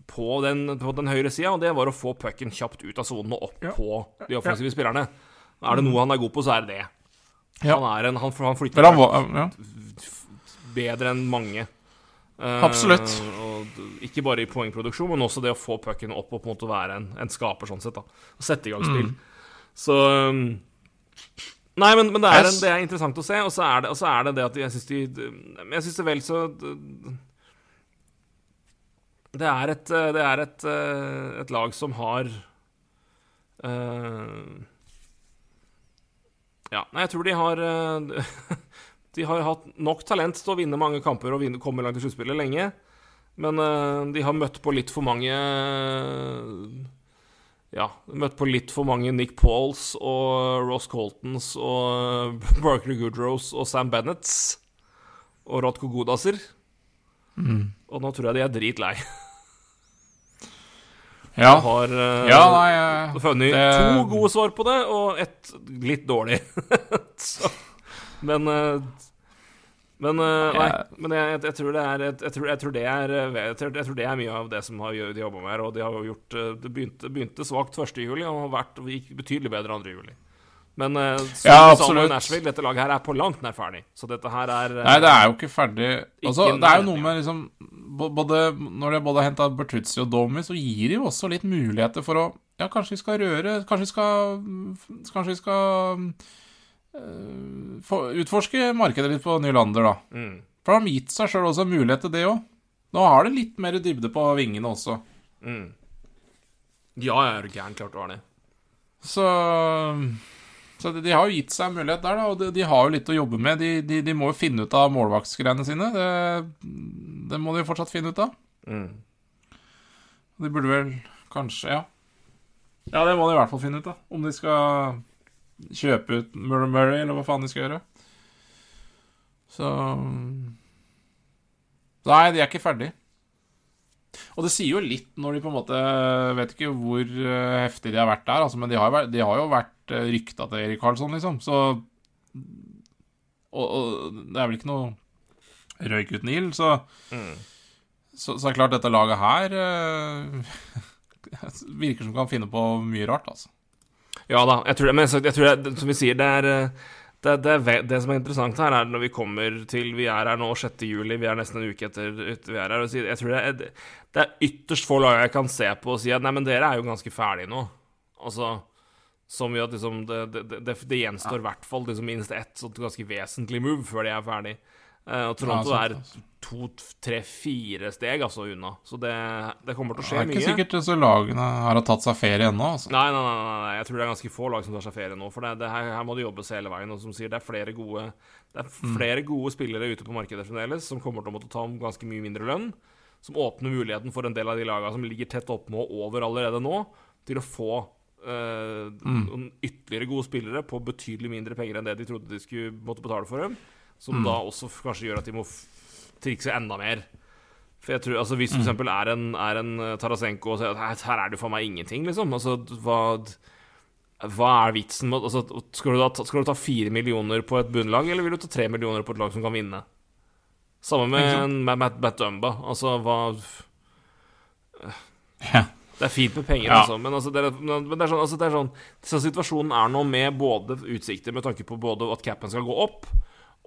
på den, på den høyre sida, og det var å få pucken kjapt ut av sonen og opp ja. på de offensive ja. spillerne. Er det noe han er god på, så er det det. Ja. Han er en Han, han flytter han var ja. Bedre enn mange. Eh, Absolutt. og ikke bare i poengproduksjon, men også det å få pucken opp og på en måte være en, en skaper, sånn sett. da Og sette i gang spill. Mm. Så um, Nei, men, men det, er det er interessant å se, og så er det, så er det det at jeg syns de jeg syns det vel så Det er et, det er et, eh, et lag som har uh, Ja, nei, jeg tror de har De har hatt nok talent til å vinne mange kamper og vinne, komme langt i sluttspillet lenge. Men uh, de har møtt på litt for mange Ja, møtt på litt for mange Nick Pauls og Ross Coltons og Barkley Goodrose og Sam Bennetts og Rotko Godaser. Mm. Og nå tror jeg de er dritlei. Ja. Og har uh, ja, nei uh, funnet det- to gode svar på det, og ett litt dårlig. Så, men eh, Men, uh, nei, men jeg, jeg, tror det er, jeg, tror, jeg, tror det er, eh, jeg, tror, det er mye av det som har, de jobba med her. Og de har gjort eh, Det begynte, begynte svakt 1. juli og har vært, gikk betydelig bedre 2. juli. Men uh, som Ja, absolutt. Nashville, dette laget her er på langt nær ferdig. Så dette her er Nei, det er jo ikke ferdig altså, Ikke Det er jo noe med liksom både, Når de både har henta Bertuzzi og Domi, så gir de jo også litt muligheter for å Ja, kanskje vi skal røre Kanskje vi skal Kanskje vi skal utforske markedet litt på Nylander, da. mm, For de har gitt seg sjøl også en mulighet til det òg. Nå har de litt mer dybde på vingene også. mm. Ja, jeg er gæren klart du har det. Så Så de, de har jo gitt seg en mulighet der, da, og de, de har jo litt å jobbe med. De, de, de må jo finne ut av målvaktsgreiene sine. Det, det må de jo fortsatt finne ut av. Mm. De burde vel kanskje Ja. Ja, det må de i hvert fall finne ut av. Om de skal kjøpe ut Murray Murray, eller hva faen de skal gjøre. Så Nei, de er ikke ferdig. Og det sier jo litt når de på en måte Vet ikke hvor eh, heftig de har vært der, altså, men de har, vært- de har jo vært uh, rykta til Erik Karlsson, liksom. Så og, og det er vel ikke noe røyk uten ild, så Mm. så, så er det klart, dette laget her eh, virker som kan finne på mye rart, altså. Ja da, jeg tror det, men jeg tror det, som vi sier, det er eh, det, det, det som er interessant her, er når vi kommer til Vi er her nå 6. juli, vi er nesten en uke etter vi er her. Og jeg tror det er, det er ytterst få lag jeg kan se på og si at nei, men dere er jo ganske ferdige nå. Altså Som gjør at liksom Det, det, det, det gjenstår i hvert fall liksom minst ett sånt ganske vesentlig move før de er ferdig. Eh, og Toronto Ja, er altså. to, tre, fire steg altså unna. Så det, det kommer til å skje mye Det er ikke mye. sikkert disse lagene har tatt seg ferie ennå, altså. Nei, nei, nei, nei, jeg tror det er ganske få lag som tar seg ferie nå. For det, det her, her må det jobbes hele veien. Og som sier, det er flere gode Det er flere gode spillere ute på markedet fremdeles som kommer til å måtte ta om ganske mye mindre lønn. Som åpner muligheten for en del av de lagene som ligger tett oppå og over allerede nå, til å få eh, noen ytterligere gode spillere på betydelig mindre penger enn det de trodde de skulle måtte betale for dem. Som da også kanskje gjør at de må trikse enda mer. For jeg tror, altså Hvis du for eksempel er en, er en eh, Tarasenko og sier at her, her er det for meg ingenting, liksom Altså, hva, hva er vitsen med altså, skal, du da, skal du ta fire millioner på et bunnlag, eller vil du ta tre millioner på et lag som kan vinne? Samme med, med Matt, Matt Dumba. Altså, hva Ja. Det er fint med penger, Ja. altså, men, altså, det er, men det er sånn, altså, det er sånn Så situasjonen er nå med både utsikter med tanke på både at capen skal gå opp,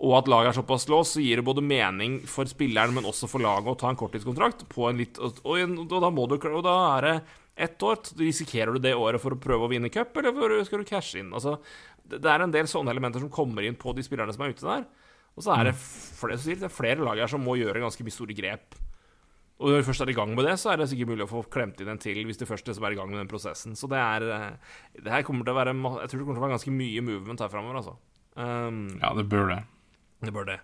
og at laget er såpass låst, så gir det både mening for spilleren, men også for laget å ta en korttidskontrakt på en litt Og, og, da må du Og da er det ett år. Risikerer du det året for å prøve å vinne cup, eller for, skal du cashe inn? Altså, det, det er en del sånne elementer som kommer inn på de spillerne som er ute der. Og så er det flere, så det, er flere lag her som må gjøre ganske mye store grep. Og når vi først er i gang med det, så er det sikkert mulig å få klemt inn en til hvis de først som er i gang med den prosessen. Så det er eh, Det her kommer til å være Jeg tror det kommer til å være ganske mye movement her framover, altså. Um, ja, det bør det. Det bør det.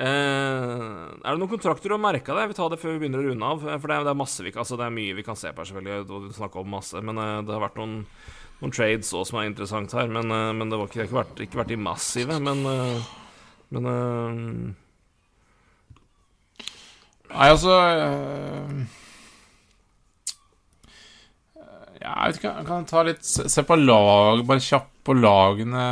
Uh, er det noen kontrakter du har merka deg? Jeg vil ta det før vi begynner å runde av. For det er, det er vi altså det er mye vi kan se på her, selvfølgelig, om masse. Men uh, det har vært noen, noen trades også som er interessant her. Men, uh, men det, var ikke, har ikke vært, ikke vært de massive. Men, eh, men eh, Nei, altså Jeg vet ikke, jeg kan ta litt se på lag, bare kjapt på lagene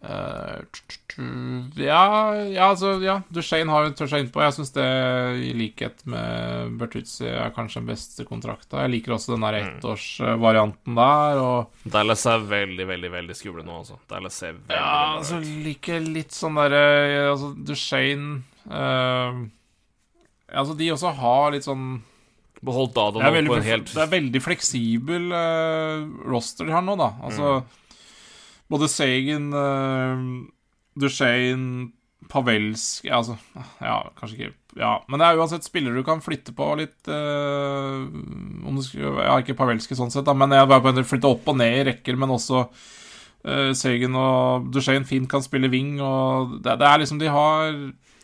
Eh, t- ja, ja, altså, ja. Duchene har tørt seg innpå. Jeg syns det, i likhet med Bertuzzi, er kanskje den beste kontrakta. Jeg liker også den der ettårsvarianten der, og Dallas er veldig, veldig veldig skumle nå, altså. Dallas er veldig, Ja, veldig altså liker litt sånn derre Altså, Duchene uh, Altså, de også har litt sånn Beholdt veldig, på en helt det er veldig fleksibel uh, roster de har nå, da. Altså Både Sagan, uh, Duchene, Pavelsk Altså, ja, kanskje ikke Ja, men det er uansett spillere du kan flytte på litt eh, Om du skulle Ja, ikke Pavelski sånn sett, da, men jeg bare flytte opp og ned i rekker, men også uh, Sagan og Duchene fint kan spille wing, og det, det er liksom De har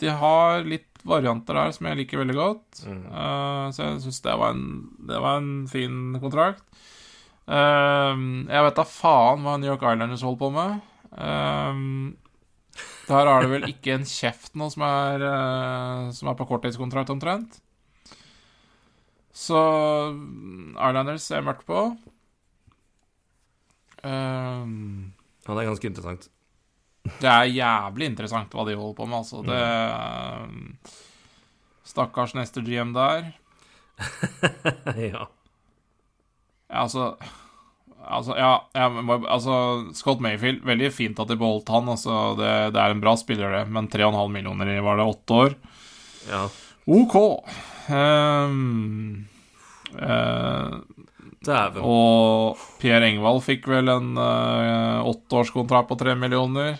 De har litt varianter der som jeg liker veldig godt. Mm. Uh, så jeg syns det, det var en fin kontrakt. Eh, jeg vet da faen hva New York Islanders holder på med. Eh, der er det vel ikke en kjeft nå som er, eh, som er på korttidskontrakt, omtrent. Så Islanders ser mørkt på. Eh, Ja, det er ganske interessant. det er jævlig interessant hva de holder på med, altså. Det Stakkars neste GM der. ja. Ja, altså Altså, ja, ja, altså Scott Mayfield, veldig fint at de beholdt han. Altså, det, det er en bra spiller, det, men 3,5 millioner i var det åtte år. ja. OK. Um, uh, Dæven. og Pierre Engvald fikk vel en uh, åtteårskontrakt på tre millioner.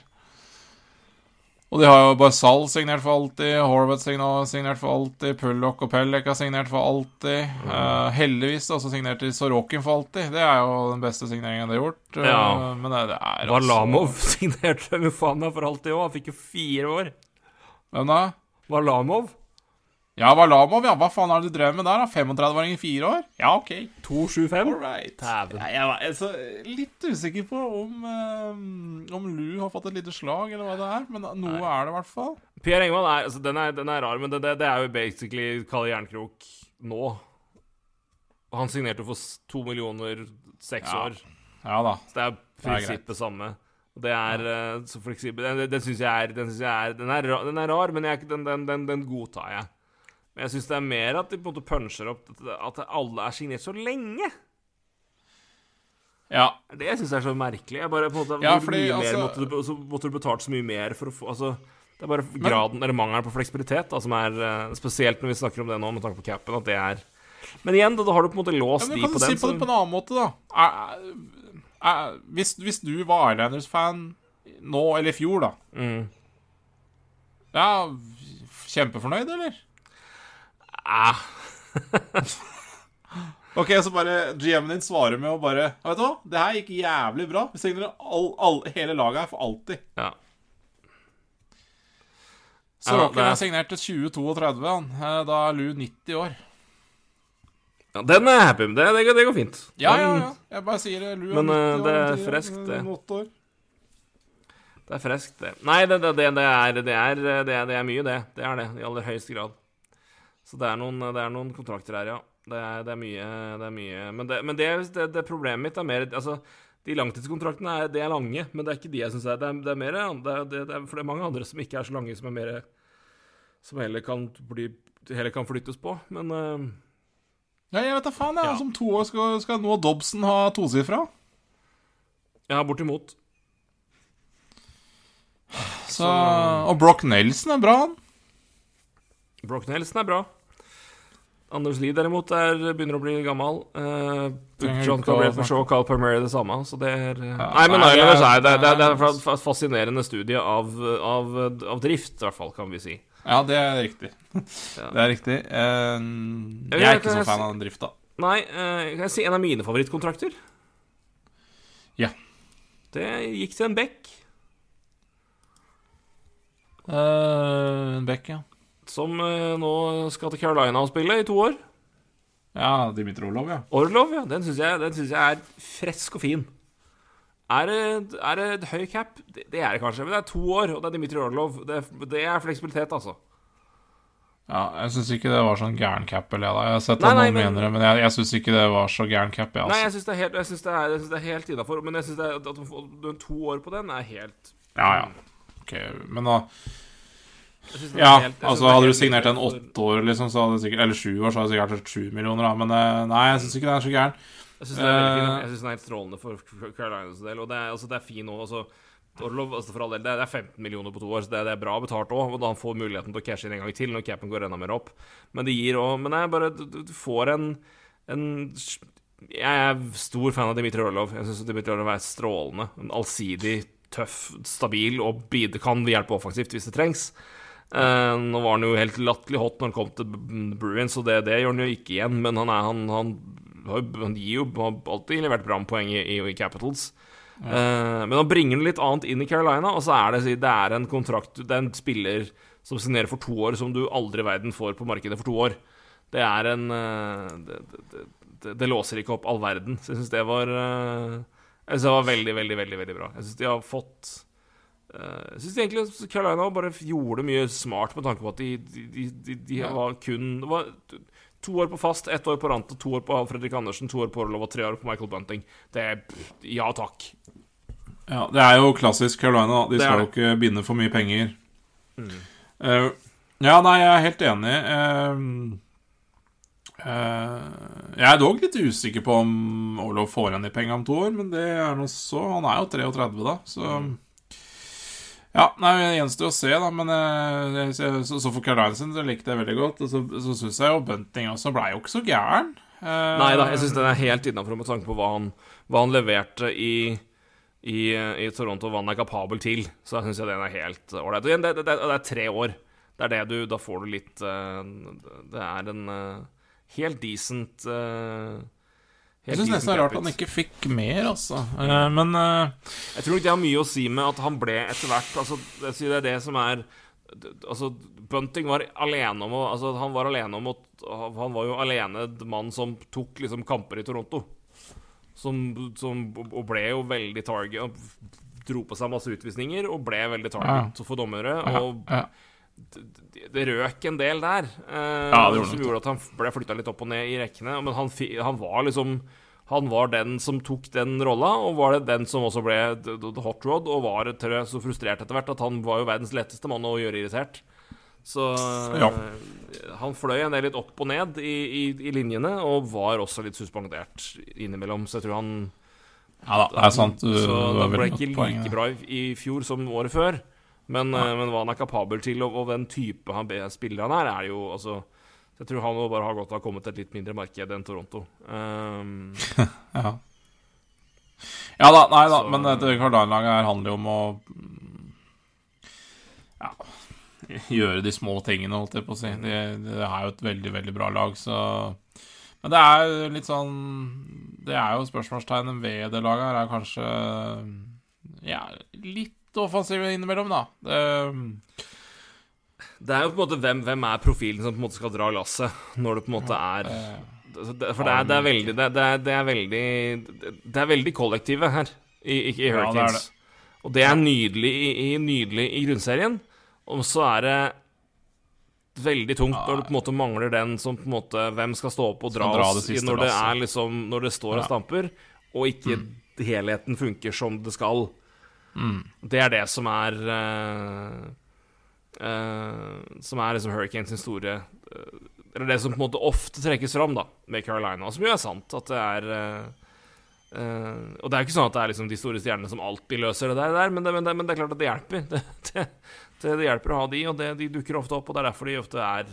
Og de har jo Barzal signert for alltid, Horvath signert for alltid, Pullock og Pellek har signert for alltid. Eh, heldigvis også signert til Sorokin for alltid. Det er jo den beste signeringen de har gjort. Ja. Uh, men det, det er Varlamov signerte med faen meg for alltid òg. Han fikk jo fire år. Hvem da? Varlamov. Ja, Valamov, ja. Hva faen har du drevet med der? da? 35-åring i fire år? Ja, OK. 275. All right. Dæven. Ja, jeg var altså, litt usikker på om, eh, om Lou har fått et lite slag, eller hva det er. Men noe er det i hvert fall. Pierre Engvald er, altså, den er, den er rar, men det, det, det er jo basically Kalle Jernkrok nå. Han signerte for to millioner seks Ja. år. Ja da. Så det er prinsippet det prinsippet samme. Det er uh, så fleksibel Den, den, syns jeg er jeg er, den, er, den er rar, men jeg, den, den, den, den godtar jeg. Men jeg syns det er mer at de på en måte puncher opp at, alle er signert så lenge. Ja. Det jeg syns er så merkelig. Jeg bare på en måte Ja, fordi, altså- måtte du, så måtte du betalt så mye mer for å få Altså, det er bare graden, eller mangelen på fleksibilitet, da, som er eh, Spesielt når vi snakker om det nå, med tanke på capen, at det er Men igjen, da, da har du på en måte Ja, låst men kan du si på det på en annen måte, da? Er, er, hvis, hvis du var Islanders-fan nå eller i fjor, da Mm. Ja, kjempefornøyd, eller? Ah, Ok, så bare GM-en din svarer med å bare Vet du hva, det her gikk jævlig bra. Vi signerer all, all, hele laget her for alltid. ja. Så det er- er signert til 2032, han. Eh, Da er Lou 90 år. ja. Den er happy med. Det, det, går- det går fint. Ja, ja, ja. Jeg bare sier det. Lou er Men, 90 eh, år. det er freskt, det. Det er freskt, det. Nei, det, det, det, det, er, det, er, det, er, det er mye, det. Det er det, i aller høyeste grad. Så det er noen, det er noen kontrakter her, ja. Det er, det er mye. Det er mye. Men, det, men det, problemet mitt er mer Altså, de langtidskontraktene er, er lange, men det er ikke de jeg syns er det, er det er mer det, er- det, det er, For det er mange andre som ikke er så lange, som er mer Som heller kan bli Heller kan flyttes på. Men uh, Ja, jeg vet da faen, jeg. Ja. Om to år skal, skal nå Dobson ha tosifra. ja, bortimot. Så, og Brock Nelson er bra, han. Brock Nelson er bra. Anders Lie derimot er, begynner å bli gammel. Uh, John Cabrera. Og Carl Palmieri det samme. Så det er eh, Ja, Nei, men nei, Islanders det er- det, er- det er et fascinerende studie av, av, av drift, i hvert fall, kan vi si. Ja, det er riktig. Ja. Det er riktig. Uh, Jeg jeg er ikke så fan av den drifta. Nei, uh, kan jeg si en av mine favorittkontrakter? Ja. Det gikk til en bekk, Uh, Beck, ja. Som eh, nå skal til Carolina og spille i to år. Ja, Dimitri Orlov, ja. Orlov, ja. Den syns jeg, jeg er frisk og fin. Er det, er det et høy cap? Det, det er det kanskje, men det er to år, og det er Dimitri Orlov. Det, det er fleksibilitet, altså. Ja, Jeg syns ikke det var sånn gæren cap, eller jeg, da. Jeg har sett Nei, nei, noen men- mener det, men jeg, jeg syns ikke det var så gæren cap, jeg, Nei, altså. jeg syns det er helt, jeg synes det er, synes det er helt innafor. Men jeg synes er, at to år på den er helt Ja, ja. Ok, men da Jeg synes den er Ja, altså hadde du signert en åtte år, liksom, så hadde det sikkert Eller sju år, så hadde det sikkert vært sju millioner, da. Men eh, nei, jeg syns ikke det er så gæren. Jeg syns den er. Eh, Jeg den er helt strålende for Carolinas del. Og det er, altså, det er fin òg. Altså, Orlov, altså for all del, det er er 15 millioner på to år, så det er, bra betalt òg. Og da han får muligheten til å cashe inn en gang til når capen går enda mer opp. Men det gir òg Men er bare Du, du får en, en Jeg er stor fan av Dmitrij Orlov. Jeg syns Dmitrij Orlov er strålende. En allsidig, tøff, stabil og kan hjelpe offensivt hvis det trengs. Eh, nå var han jo helt latterlig hot når han kom til Bruins, og det, det gjør han jo ikke igjen. Men han, er, han, han, har han gir jo har alltid levert bra med poeng i, i, i Capitals. Eh, men han bringer litt annet inn i Carolina, og så er det, det er en kontrakt Det er en spiller som signerer for to år, som du aldri i verden får på markedet for to år. Det er en uh, det, det, låser ikke opp all verden. Så jeg syns det var Jeg synes det var veldig, veldig, veldig veldig bra. Jeg syns de har fått Jeg syns egentlig Carolina bare gjorde mye smart med tanke på at de, de, de, de, var kun Det var to år på fast, ett år på Rante, to år på Fredrik Andersen, to år på Orlov og tre år på Michael Bunting. Det er Ja takk. Ja, det er jo klassisk Carolina. De skal jo ikke binde for mye penger. Mm. Uh, ja, nei, jeg er helt enig. Uh, uh, jeg er dog litt usikker på om Orlov får igjen de pengene om to år, men det er noe så Han er jo 33, da, så Ja, nei, det gjenstår å se, da, men eh, så, så for Carolina sin så likte jeg veldig godt. Og så, så syns jeg jo Bunting også blei jo ikke så gæren. Eh, Nei da, jeg syns den er helt innafor med tanke på hva han, hva han leverte i, i, i Toronto, hva han er kapabel til. Så syns jeg den er helt ålreit. Og det, det, det er tre år. Det er det du Da får du litt eh, Det er en eh, helt decent eh, Jeg syns nesten det er rart at han ikke fikk mer, altså. Uh, men uh, Jeg tror ikke det har mye å si med at han ble etter hvert Altså, det er det som er Altså, Bunting var alene om å Altså, han var alene om å Han var jo alene mann som tok liksom kamper i Toronto. Som, som Og ble jo veldig target Dro på seg masse utvisninger og ble veldig target for dommere. Og ja. det, det røk en del der, eh, Ja, gjorde som gjorde at han ble flytta litt opp og ned i rekkene. Men han, han var liksom Han var den som tok den rolla, og var det den som også ble the, hot rod, og var tror jeg, så frustrert etter hvert at han var jo verdens letteste mann å gjøre irritert. Så Ja. eh, han fløy en del litt opp og ned i, i, i linjene, og var også litt suspendert innimellom, så jeg tror han Ja da, det er sant. Du, så det ble ikke like bra i, i fjor som året før. Men, Nei. eh, men hva han er kapabel til, og, og den type han spiller han er, er jo altså Jeg tror han bare har godt av å komme til et litt mindre marked enn Toronto. Um, Ja. ja da, nei da, Så- men dette Carline-laget her handler jo om å mm, Ja Gjøre de små tingene, holdt jeg på å si. Det, det er jo et veldig, veldig bra lag, så Men det er jo litt sånn Det er jo spørsmålstegnet ved det laget her, er kanskje Ja, litt offensive innimellom, da. Det, det er jo på en måte hvem, hvem er profilen som på en måte skal dra lasset, når det på en måte er eh, For det er, det er veldig det, er, det er veldig Det er veldig kollektive her i, i, i Ja, det Hurricanes. Og det er nydelig i, i, nydelig i grunnserien. Og så er det veldig tungt når du på en måte mangler den som på en måte Hvem skal stå opp og dra, dra oss det når det er liksom Når det står og stamper, og ikke helheten funker som det skal. Mm. Det er det som er uh, uh, Som er liksom Hurricanes sin store uh, Eller det som på en måte ofte trekkes fram da med Carolina, som jo er sant. At det er eh, eh, Og det er ikke sånn at det er liksom de store stjernene som alltid løser det der, men, det, men, det, men det er klart at det hjelper. Det, det, det, hjelper å ha de, og det, de dukker ofte opp. Og det er derfor de ofte er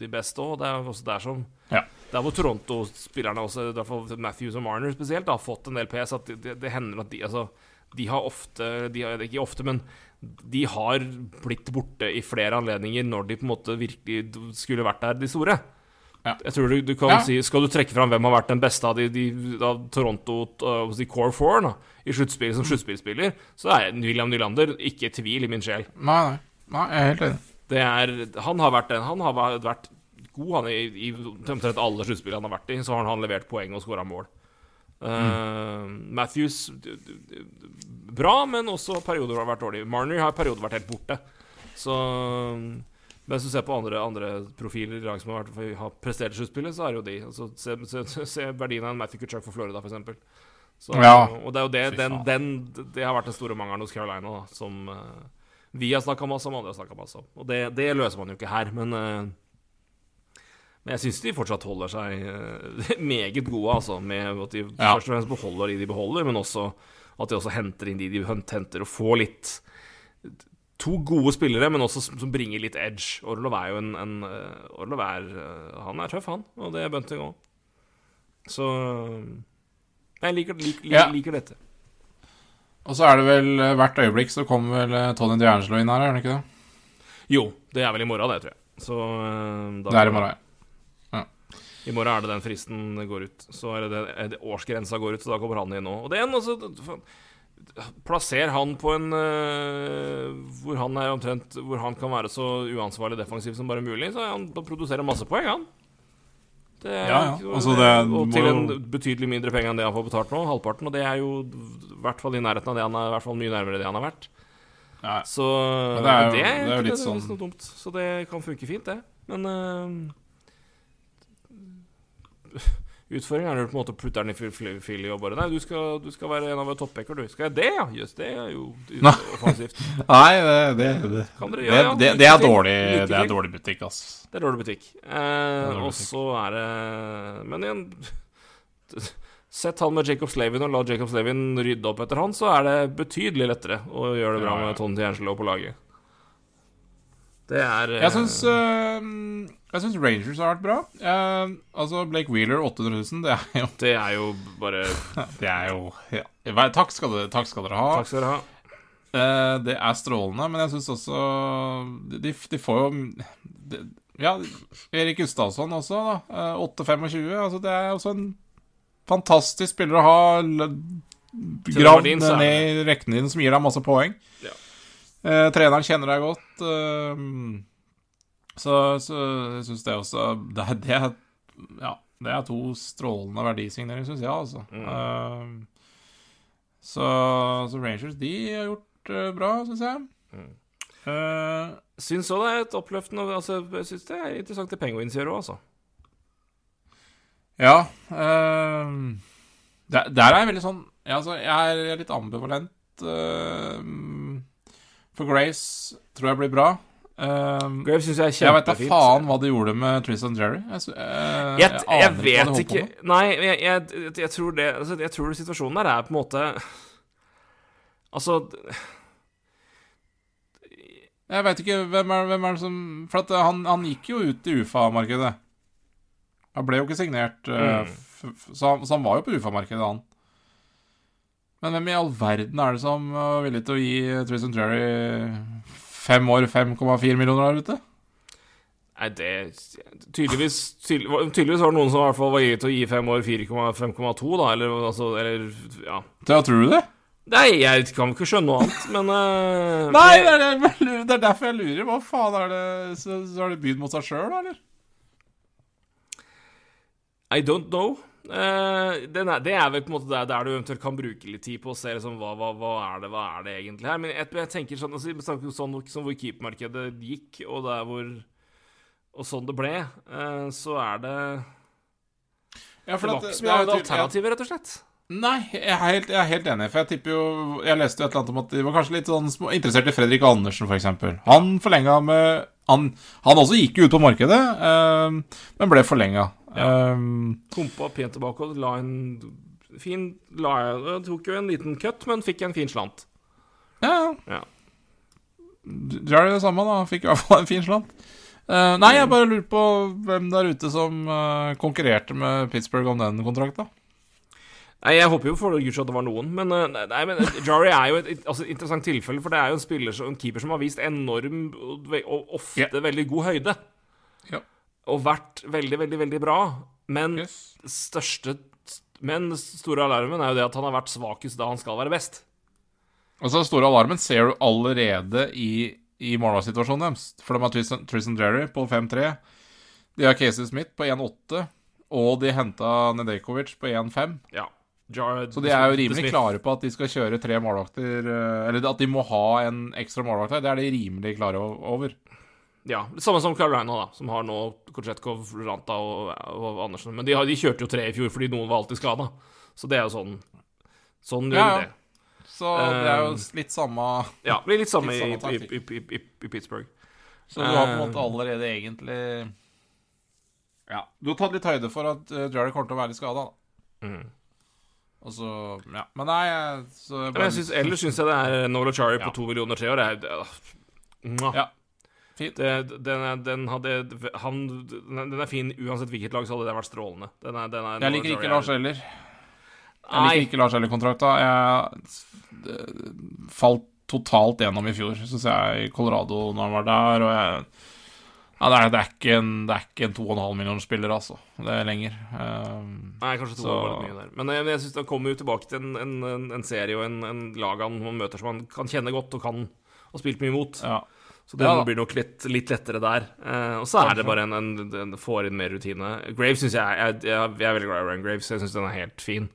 de, beste òg. Det er også der som Ja. Der hvor Toronto-spillerne også, i hvert fall Matthews og Marner spesielt, har fått en del PS. At det hender at de altså, de har ofte de har, Ikke ofte, men de har blitt borte i flere anledninger når de på en måte virkelig skulle vært der, de store. Ja. Jeg tror du, du kan Ja. si Skal du trekke fram hvem har vært den beste av de, de av Toronto uh, de core four da, i sluttspill som sluttspillspiller, så er William Nylander ikke tvil i min sjel. Nei, nei. Nei, jeg er helt enig. Det er, han har vært den Han har vært god han i, i omtrent alle sluttspill han har vært i. Så har han levert poeng og skåra mål. Uh, Matthews bra, men også perioder har vært dårlig. Marner har perioder vært helt borte. Så mens du ser på andre, andre profiler i lag som har, vært, har prestert i sluttspillet, så er det jo de. Altså, se, se, se verdien av en Matthew Kutchuk for Florida, f.eks. Ja. Og det er jo det, den, den, det har vært den store mangelen hos Carolina, da, som eh, vi har snakka masse om, andre har snakka masse om. Og det, det løser man jo ikke her, men eh, Men jeg syns de fortsatt holder seg eh, meget gode, altså, med at de Ja. først og fremst beholder de de beholder, men også at de også henter inn de de henter, og får litt To gode spillere, men også som som bringer litt edge. Orlov er jo en, en eh, Orlov er eh, Han er tøff, han, og det er Bunting òg. Så Jeg liker, lik, lik, Ja. liker dette. Og så er det vel hvert øyeblikk så kommer vel Tony DiAngelo inn her, er det ikke det? Jo, det er vel i morgen, det, tror jeg. Så da- Det er i morgen, ja. I morgen er det den fristen går ut. Så er det, er det årsgrensa går ut, så da kommer han inn nå. Og det er en, altså Plasser han på en uh, hvor han er omtrent Hvor han kan være så uansvarlig defensiv som bare mulig, så han, produserer masse poeng, han. Det er, Ja, ja. Altså, det og til en betydelig mindre penger enn det han får betalt nå, halvparten. Og det er jo i hvert fall i nærheten av det han er, i hvert fall mye nærmere det han har vært. ja. Så det er jo- det er, jo litt sånn- dumt. Så det kan funke fint, det. Men øh, Utfordringen er jo på en måte å putte den i Philly og bare Nei, du skal, du skal være en av våre toppbacker, du. Skal jeg det, ja? Jøss, det er jo offensivt. Nei, det, det, det, det, det, det er dårlig Det er dårlig butikk, ass. Det er dårlig butikk. Eh, og så er det Men igjen Sett han med Jacob Slavin og la Jacob Slavin rydde opp etter han, så er det betydelig lettere å gjøre det bra med Tony Tiangelo på laget. Det er eh, Jeg syns Jeg syns Rangers har vært bra. Eh, altså, Blake Wheeler 800 000, det er jo Det er jo bare Det er jo ja. Takk, skal dere, takk skal dere ha. Takk skal dere ha. Eh, det er strålende, men jeg syns også de, de får jo de, Ja, Erik Gustavsson også, da. Eh, 8-25. Altså, det er også en fantastisk spiller å ha gravd ned i rekkene dine, som gir deg masse poeng. Ja. Eh, treneren kjenner deg godt. eh, så, så jeg syns det også det det Ja, det er to strålende verdisigneringer, syns jeg, altså. Mm. Uh, så, så Rangers, de har gjort uh, bra, syns jeg. Mm. Uh, Syns òg det er et oppløftende altså, Jeg syns det er interessant det Penguins gjør òg, altså. ja Uh, der, der er jeg veldig sånn ja, altså, jeg, er litt ambivalent. Uh, for Grace tror jeg blir bra. Eh, Grave syns jeg er jeg vet da faen hva de gjorde med Tristan Jerry. Jeg, uh, jeg, Jeg, jeg vet ikke. Nei, jeg, tror det altså, Jeg tror situasjonen der er på en måte Altså Jeg vet ikke hvem er, hvem er det som For at han, han gikk jo ut i UFA-markedet. Han ble jo ikke signert, eh, Mm. f så, han, så han var jo på UFA-markedet, han. Men hvem i all verden er det som var villig til å gi Tristan Jerry fem år 5,4 millioner der ute? Nei, det Tydeligvis tydelig, Tydeligvis var det noen som i hvert fall var gitt til å gi fem år 4,5,2, da, eller altså Eller ja. Da tror du det? Nei, jeg kan ikke skjønne noe annet, men uh, Nei, det er, det, det er derfor jeg lurer. Hva faen er det Så, så har de bydd mot seg sjøl, eller? I don't know. Den er, det er vel på en måte der, der du eventuelt kan bruke litt tid på å se liksom, hva, hva, hva, er det, hva er det egentlig her. Men jeg, jeg tenker sånn, altså, sånn, sånn hvor keepermarkedet gikk, og der hvor Og sånn det ble, uh, så er det Ja, Det var ikke så mye er alternativer, rett og slett. Nei, jeg er, helt, jeg er helt enig. For jeg tipper jo Jeg leste jo et eller annet om at de var kanskje litt sånn små, interessert i Fredrik Andersen, f.eks. Han forlenga med han, han også gikk jo ut på markedet, eh, men ble forlenga. Pumpa pent tilbake og la en fin la, Tok jo en liten cut, men fikk en fin slant. ja, Ja. Gjør det samme, da. Fikk i hvert fall en fin slant. Uh, nei, jeg bare lurer på hvem der ute som uh, konkurrerte med Pittsburgh om den kontrakten. Nei, Jeg håper jo for guds skyld at det var noen, men, eh, nei, men Jari er jo et altså, interessant tilfelle, for det er jo en spiller en keeper som har vist enorm og, ofte yeah. veldig god høyde. Og vært veldig, veldig, veldig bra. Men Yes. største Men store alarmen er jo det at han har vært svakest da han skal være best. Og så store alarmen ser du allerede i, i målvaktsituasjonen deres. For de har Tristan, Tristan Jerry på 5-3. De har Casey Smith på 1-8. Og de henta Nedekovic på 1-5. Ja. Jared, Så de er jo rimelig klare på at de skal kjøre tre målvakter eh, Eller at de må ha en ekstra målvakt her. Det er de rimelig klare over. Ja, Samme som Carolina, da, som har nå Kotsjetkov, Ranta og, og Andersen. Men de, har, de kjørte jo tre i fjor fordi noen var alltid skada. Så det er jo sånn Sånn gjør Ja, det. Så det er jo Eh, litt samme Ja, det blir litt samme Litt i, samme i, i, i, i, Pittsburgh. Så du har på en Eh. måte allerede egentlig Ja. Du har tatt litt høyde for at Jared kommer til å være litt skada, da. Mm. Og så Ja. Men nei, så jeg Men jeg synes, ellers syns jeg det er Nola Chari på Ja. to millioner tre år. Det det er. Ja. Det, den, den, hadde, han, den er fin uansett hvilket lag, så hadde det vært strålende. Den er, den er, Jeg liker ikke Lars heller. Jeg liker ikke Lars Eller-kontrakta. Jeg falt totalt gjennom i fjor, syns jeg, i Colorado når han var der, og jeg ja, det, er, det, er ikke en, det er ikke en 2,5 millioner spiller, altså. Det er lenger. Um, Nei, kanskje to var litt mye der. Men jeg, jeg synes han kommer jo tilbake til en, en, en- serie og en, en lag han man møter som han kan kjenne godt og kan og spilt mye mot. ja. Så det Ja blir nok litt, litt lettere der. Eh, og så er det bare en, en, en får inn mer rutine. Graves syns jeg, jeg, jeg Jeg er veldig glad i Ryan Graves. Jeg syns den er helt fin.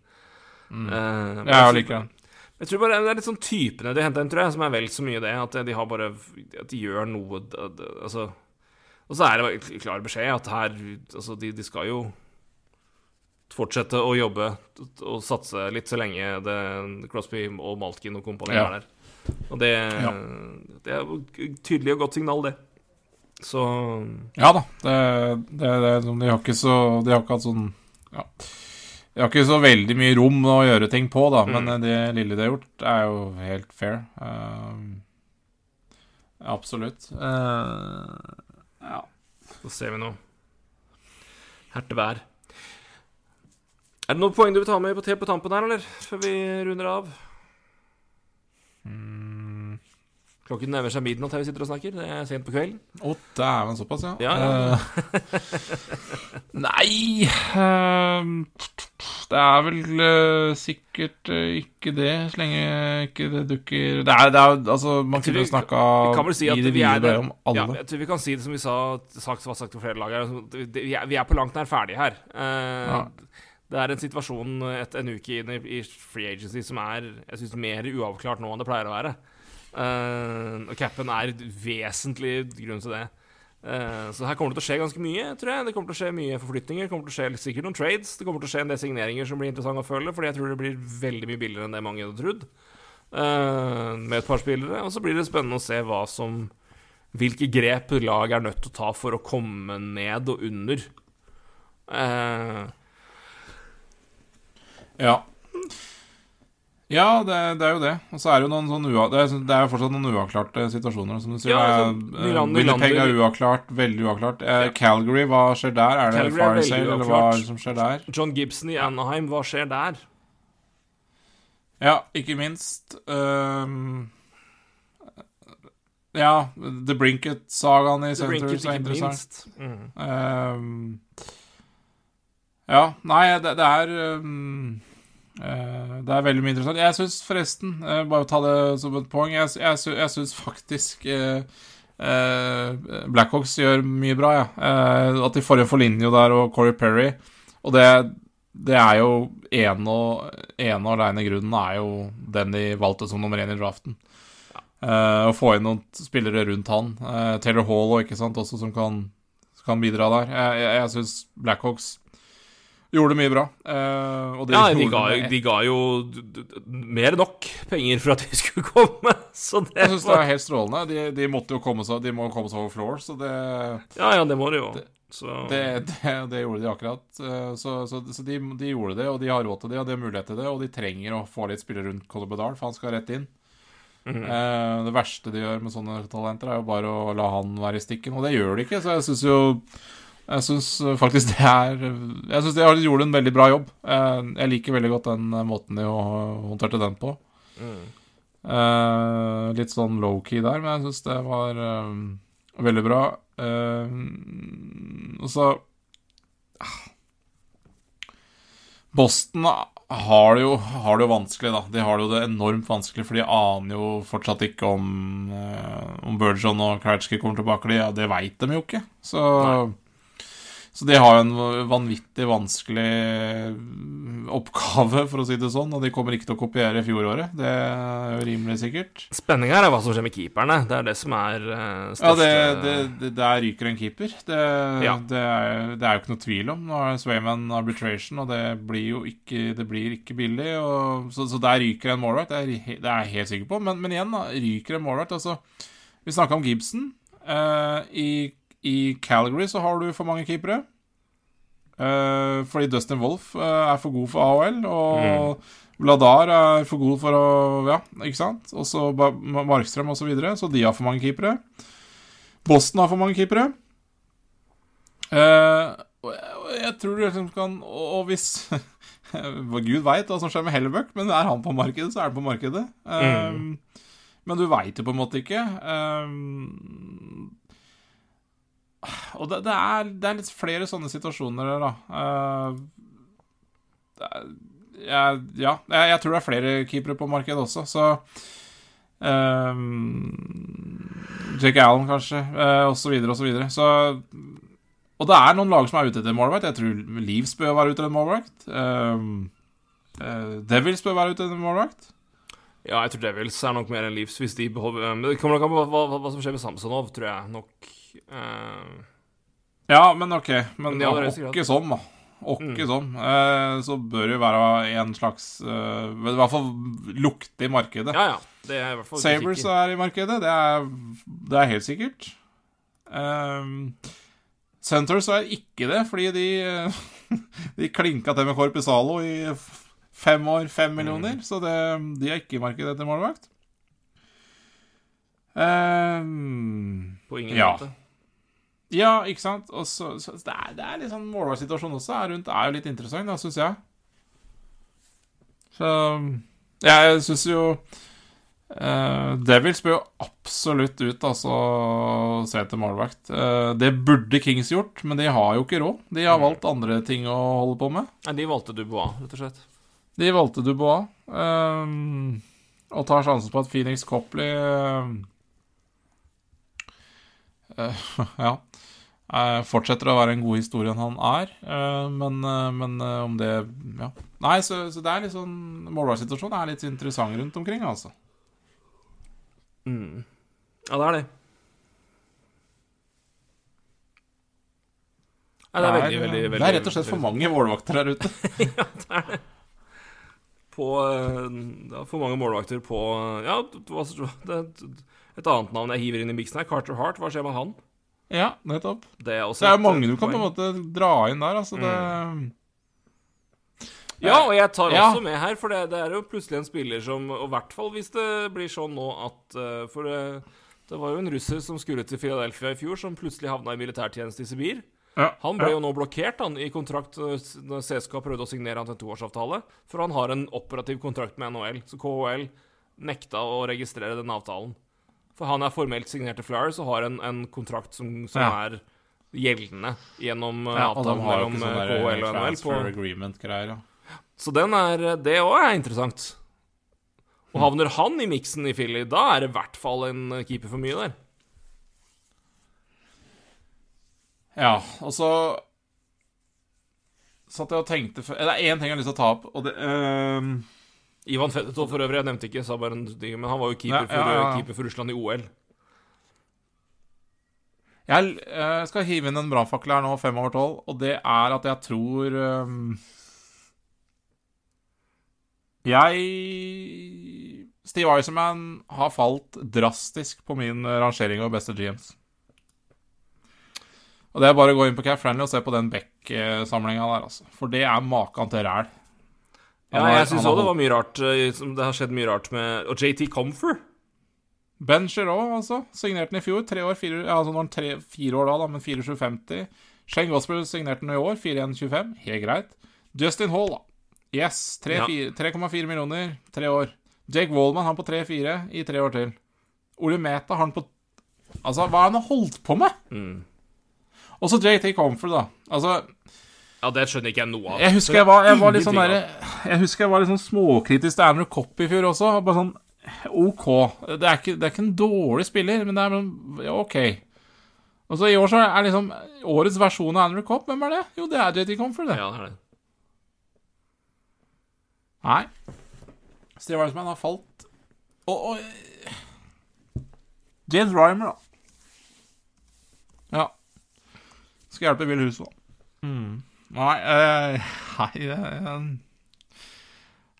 Mm. Eh, Ja, jeg liker den. jeg tror bare det er litt sånn typene de henter inn, tror jeg, som er vel så mye det. At de har bare At de gjør noe Altså Og så er det klar beskjed at her Altså, de, de skal jo fortsette å jobbe og satse litt så lenge det, Crosby og Malkin og kompani Ja. er der. Og det, det er et tydelig og godt signal, det. Så Ja da. Det, det, det, de har ikke så De har ikke hatt sånn Ja. De har ikke så veldig mye rom å gjøre ting på, da, men Mm. det lille de har gjort, er jo helt fair. Uh, absolutt. Uh, ja. Så ser vi nå. Hertevær. Er det noen poeng du vil ta med på, på tampen her, eller? Før vi runder av? Mm. Klokken nærmer seg midnatt her vi sitter og snakker. Det er sent på kvelden. Å, dæven, såpass, ja. Ja, ja, Eh, nei ehm, Det er vel eh, sikkert eh, ikke det, så lenge ikke det dukker Det er, det er altså Man kunne jo snakka si i det vi er der- om alle. Ja, jeg tror vi kan si det som vi sa sagt, var sagt for flere lag her. altså, Vi er, vi er på langt nær ferdige her. Uh, Ja. Det er en situasjon et, en uke inn i, i free agency som er jeg synes, mer uavklart nå enn det pleier å være. Uh, og capen er vesentlig grunn til det. Uh, så her kommer det til å skje ganske mye, tror jeg. Det kommer til å skje mye forflytninger. Det kommer til å skje sikkert noen trades. Det kommer til å skje en del signeringer som blir interessant å følge, fordi jeg tror det blir veldig mye billigere enn det mange hadde trodd. Uh, med et par spillere. Og så blir det spennende å se hva som Hvilke grep lag er nødt til å ta for å komme ned og under. Eh, Ja. Ja, det, det er jo det. Og så er det jo noen sånn ua, det, er, det er fortsatt noen uavklarte situasjoner, som du sier. Ja, altså, Winnipeg er uavklart, veldig uavklart. Eh, Ja. Calgary, hva skjer der? Er det fire sale, eller hva er det som skjer der? John Gibson i Anaheim, hva skjer der? Ja, ikke minst ehm, Ja, The Brinket-sagaen i Centres Brinket, er interessant. minst. Mm. Ehm, ja, nei, det, det er um, eh, Det er veldig mye interessant. Jeg syns forresten, eh, bare ta det som et poeng, jeg, jeg, jeg syns faktisk eh, Blackhawks gjør mye bra, ja. At de får en Foligno der og Corey Perry. Og det, det er jo ene og, en og aleine grunnen er jo den de valgte som nummer én i draften. Eh, å få inn noen spillere rundt han. Eh, Taylor Hall og ikke sant, også som kan, kan bidra der. Jeg, jeg, jeg syns Blackhawks gjorde mye bra. Uh, Ja, de ga, det de ga jo mer nok penger for at vi skulle komme, så det Jeg syns det er helt strålende. De, de måtte jo komme seg De må komme seg over floor, så det Ja, ja, det må de jo. Så Det, det, det gjorde de akkurat. Eh, Så, så, så de, de gjorde det, og de har råd til det, og de har mulighet til det, og de trenger å få litt spillere rundt Conor Bedard, for han skal rett inn. Mm -hmm. uh, det verste de gjør med sånne talenter, er jo bare å la han være i stikken, og det gjør de ikke, så jeg syns jo Jeg syns faktisk det er Jeg syns de har- gjorde en veldig bra jobb. Eh, jeg liker veldig godt den måten de hå- håndterte den på. mm. Eh, litt sånn low-key der, men jeg syns det var eh, veldig bra. Og så. Boston har det, jo, har det jo vanskelig, da. De har det jo det enormt vanskelig, for de aner jo fortsatt ikke om Om Burgeon og Kratchky kommer tilbake. De, ja, det veit de jo ikke. Så Så de har jo en vanvittig vanskelig oppgave, for å si det sånn. Og de kommer ikke til å kopiere fjoråret. Det er jo rimelig sikkert. Spenninga er hva som skjer med keeperne. Det er det som er største Ja, det, det, det, Der ryker en keeper. Det, Ja. det, er, det er jo ikke noe tvil om. Nå er Swayman arbitration, og det blir jo ikke, det blir ikke billig. Og, så, så der ryker en målvakt. Det er, det er jeg helt sikker på. Men, men igjen, da, ryker en målvakt. Altså, vi snakka om Gibson. Uh, i, I Calgary så har du for mange keepere. Uh, fordi Dustin Wolff uh, er for god for AHL, og Vladar er for god for å Ja, ikke sant? Og så Markstrøm og så videre. Så de har for mange keepere. Boston har for mange keepere. Uh, jeg- tror du liksom kan Og hvis Gud veit hva som skjer med Hellebuck, men er han på markedet, så er han på markedet. Eh, Men du veit jo på en måte ikke. Eh, og det, det, er, det er litt flere sånne situasjoner der, da. Eh, er, ja, jeg, jeg tror det er flere keepere på markedet også, så um, Jake Allen, kanskje, uh, og så videre og så videre. Så Og det er noen lag som er ute etter målvakt. Jeg tror Leeds bør være ute etter målvakt. Um, uh, Devils bør være ute etter målvakt. Ja, jeg tror Devils er nok mer enn Leafs hvis de beholder det kommer nok an på hva, hva, hva som skjer med Samsonov, tror jeg nok. Eh, Ja, men ok. Men Men åkke sånn, da. Åkke sånn. Eh, så bør det være en slags eh, I hvert fall lukte i markedet. ja, ja. Det er i hvert fall sikker. er i markedet, det er, det er helt sikkert. Um, Centers er ikke det, fordi de De klinka til med Corpizalo i fem år, fem millioner, så det, de er ikke i markedet etter målvakt. Um, På ingen ja. måte. Ja, ikke sant? Og så, så det, er, det er litt sånn målvaktsituasjonen også er rundt er jo litt interessant, da, syns jeg. Så jeg syns jo uh, Devils bør jo absolutt ut, altså, se etter målvakt. Uh, det burde Kings gjort, men de har jo ikke råd. De har valgt andre ting å holde på med. Nei, de valgte Dubois, rett og slett. De valgte Dubois, Uh, og tar sjansen på at Phoenix Copley Uh, Ja. Eh, fortsetter å være en god historie enn han er, eh, men, eh, men om det Ja. Nei, så, så det er litt sånn Målvaktsituasjonen er litt interessant rundt omkring, altså. Mm. Ja, det er det. Ja, det er veldig, veldig, veldig det er rett og slett for mange målvakter der ute. ja, På er Det er for mange målvakter på Ja, det et annet navn jeg hiver inn i miksen her. Carter Hart. Hva skjer med han? Ja, nettopp. Det er det er mange du kan på en måte dra inn der, altså. Det Ja, og jeg tar Ja. også med her, for det, det er jo plutselig en spiller som Og i hvert fall hvis det blir sånn nå at eh, For det, det var jo en russer som skulle til Philadelphia i fjor, som plutselig havna i militærtjeneste i Sibir. ja, Han ble ja. jo nå blokkert han, i kontrakt eh, når CSKA prøvde å signere han til en toårsavtale, for han har en operativ kontrakt med NHL, så KHL nekta å registrere den avtalen. For han er formelt signert til Flyers og har en, en kontrakt som, som Ja. er gjeldende gjennom eh, ja, avtalen mellom ikke sånn eh, KHL og NHL. På, agreement-greier. Ja. så den er, det òg er interessant. Og havner han i miksen i Philly, da er det i hvert fall en keeper for mye der. Ja, og så satt jeg og tenkte for, Det er én ting jeg har lyst til å ta opp, og det ehm, Ivan Fedetov for øvrig, jeg nevnte ikke, sa bare en ting, men han var jo keeper, Ja, ja, ja. For, keeper for Russland i OL. Jeg eh, skal hive inn en brannfakkel her nå, fem over tolv, og det er at jeg tror um, Jeg Steve Iserman har falt drastisk på min eh, rangering over beste GMs. Og det er bare å gå inn på Cap Friendly og se på den Beck-samlinga der, altså. For det er maken til ræl. Ja, jeg syns han òg det var mye rart eh, Det har skjedd mye rart med Og JT Comfer. Ben Giroux, altså. Signerte den i fjor. Tre år, fire, altså nå er han tre, fire år da, da, men 4750. Shane Gospel signerte den i år. 4125. Helt greit. Justin Hall, da. Yes. tre- Ja. 3,4 millioner. Tre år. Jake Wallman har han på 3-4 i tre år til. Ole Meta har han på Altså, hva har han holdt på med? Mm. Og så JT Comfort, da. Altså, Ja, det skjønner ikke jeg noe av. jeg husker jeg var, jeg var litt sånn der, Jeg husker jeg var litt sånn småkritisk til Andrew Copp i fjor også. Bare sånn OK. Det er ikke, det er ikke en dårlig spiller, men det er sånn ja, OK. Og så i år så er liksom årets versjon av Andrew Kopp, hvem er det? Jo, det er JT Comfort, det. Ja, det er det. Nei. Steve Eisman har falt Og, og James Rymer, da. Ja. Skal hjelpe Bill Huso. Mm. Nei, uh, hei, eh,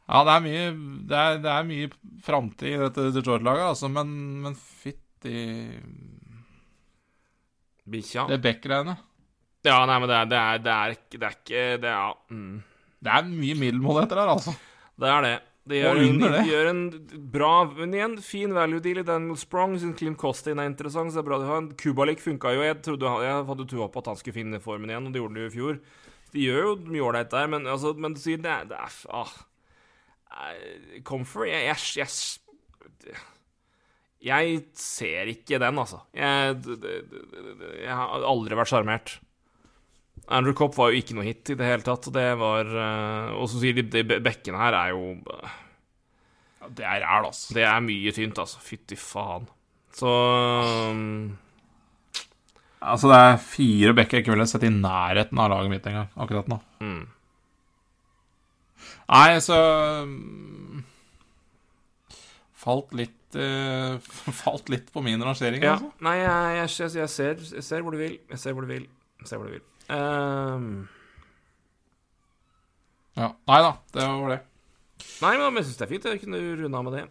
Ja, det er mye Det er, det er mye framtid i dette Detroit-laget, altså, men, men fytti Bikkja. Det Beck-greiene. Ja, nei, men det er, det er, det er Det er ikke Det er ja. mm. Det er mye middelmådigheter der, altså. Det er det. De gjør, en, de gjør en bra Men igjen, fin value deal i Daniel Sprong. Syns Clint Costin er interessant. Så det er bra de har en Kubalik funka jo. Jeg, trodde, jeg hadde trua på at han skulle finne formen igjen, og det gjorde han jo i fjor. De gjør jo mye ålreit der, men, altså, men sier det er, det er ah. Comfort jeg, jeg, jeg, jeg ser ikke den, altså. Jeg, det- det- det- det- jeg har aldri vært sjarmert. Andrew Copp var jo ikke noe hit i det hele tatt. Det var eh, Og så sier de de bekkene her er jo Ja, det er ræl, altså. Det er mye tynt, altså. Fytti faen. Så um, Altså, det er fire bekker jeg ikke ville sett i nærheten av laget mitt engang, akkurat nå. mm. Nei, så mm, Falt litt uh, Falt litt på min rangering, Ja. altså. Nei, jeg, jeg, jeg, jeg, ser, jeg ser hvor du vil. Jeg ser hvor du vil. Jeg ser hvor du vil. Um, Ja. Nei da, det var det. nei, men jeg syns det er fint. Jeg kunne runde av med det.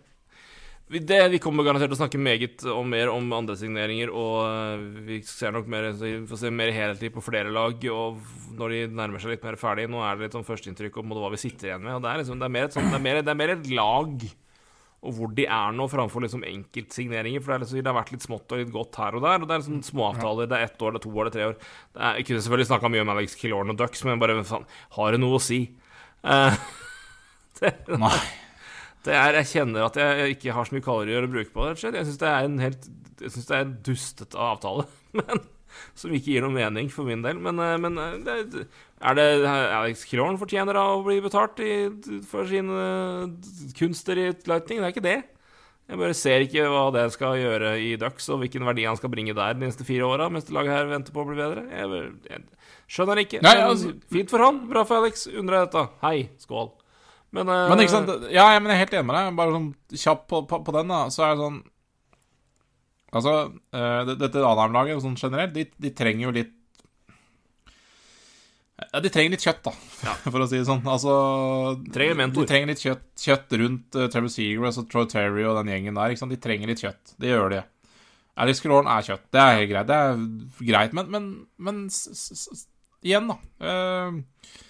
Det. vi kommer garantert til å snakke meget om mer om andre signeringer, og øh, vi ser nok mer får se mer helhetlig på flere lag og når de nærmer seg litt mer ferdig. Nå er det litt sånn førsteinntrykk om hva vi sitter igjen med. Og det er liksom, det er mer et, sånt, det er mer, det er mer et lag og hvor de er nå, framfor liksom enkeltsigneringer. For det, liksom, det har vært litt smått og litt godt her og der. Og det er liksom småavtaler. Det er ett år, det er to år, det er tre år. Det er, jeg kunne selvfølgelig snakka mye om Alex Killorn og Ducks, men bare faen, har det noe å si? Uh, det, Nei. Det er, jeg kjenner at jeg ikke har så mye kalorier å bruke på det. Jeg syns det er en helt Jeg synes det er en dustete avtale, men, som ikke gir noe mening for min del. Men, eh, men eh, det, er det Alex Krohn fortjener å bli betalt i, for sine kunster i Lightning? Det er ikke det. Jeg bare ser ikke hva det skal gjøre i Ducks, og hvilken verdi han skal bringe der de neste fire åra, mens det laget her venter på å bli bedre. Jeg, bare- jeg skjønner ikke. Nei, altså- fint for han. Bra for Alex. Undrer dette. Hei. Skål. Men, uh, Men ikke sant, ja, men jeg er helt enig med deg. Bare sånn kjapt på, på, på den, da, så er det sånn Altså, uh, dette Anheim-laget sånn generelt, de, de trenger jo litt Ja, de trenger litt kjøtt, da, Ja. for å si det sånn. Altså Trenger mentor. De trenger litt kjøtt, kjøtt rundt uh, Trevor Seagrass og Troy Terry og den gjengen der. ikke sant? De trenger litt kjøtt. Det gjør de. Alex Killorn er kjøtt. Det er helt greit. Det er greit, men, men, men s, s, s, igjen, da. Uh,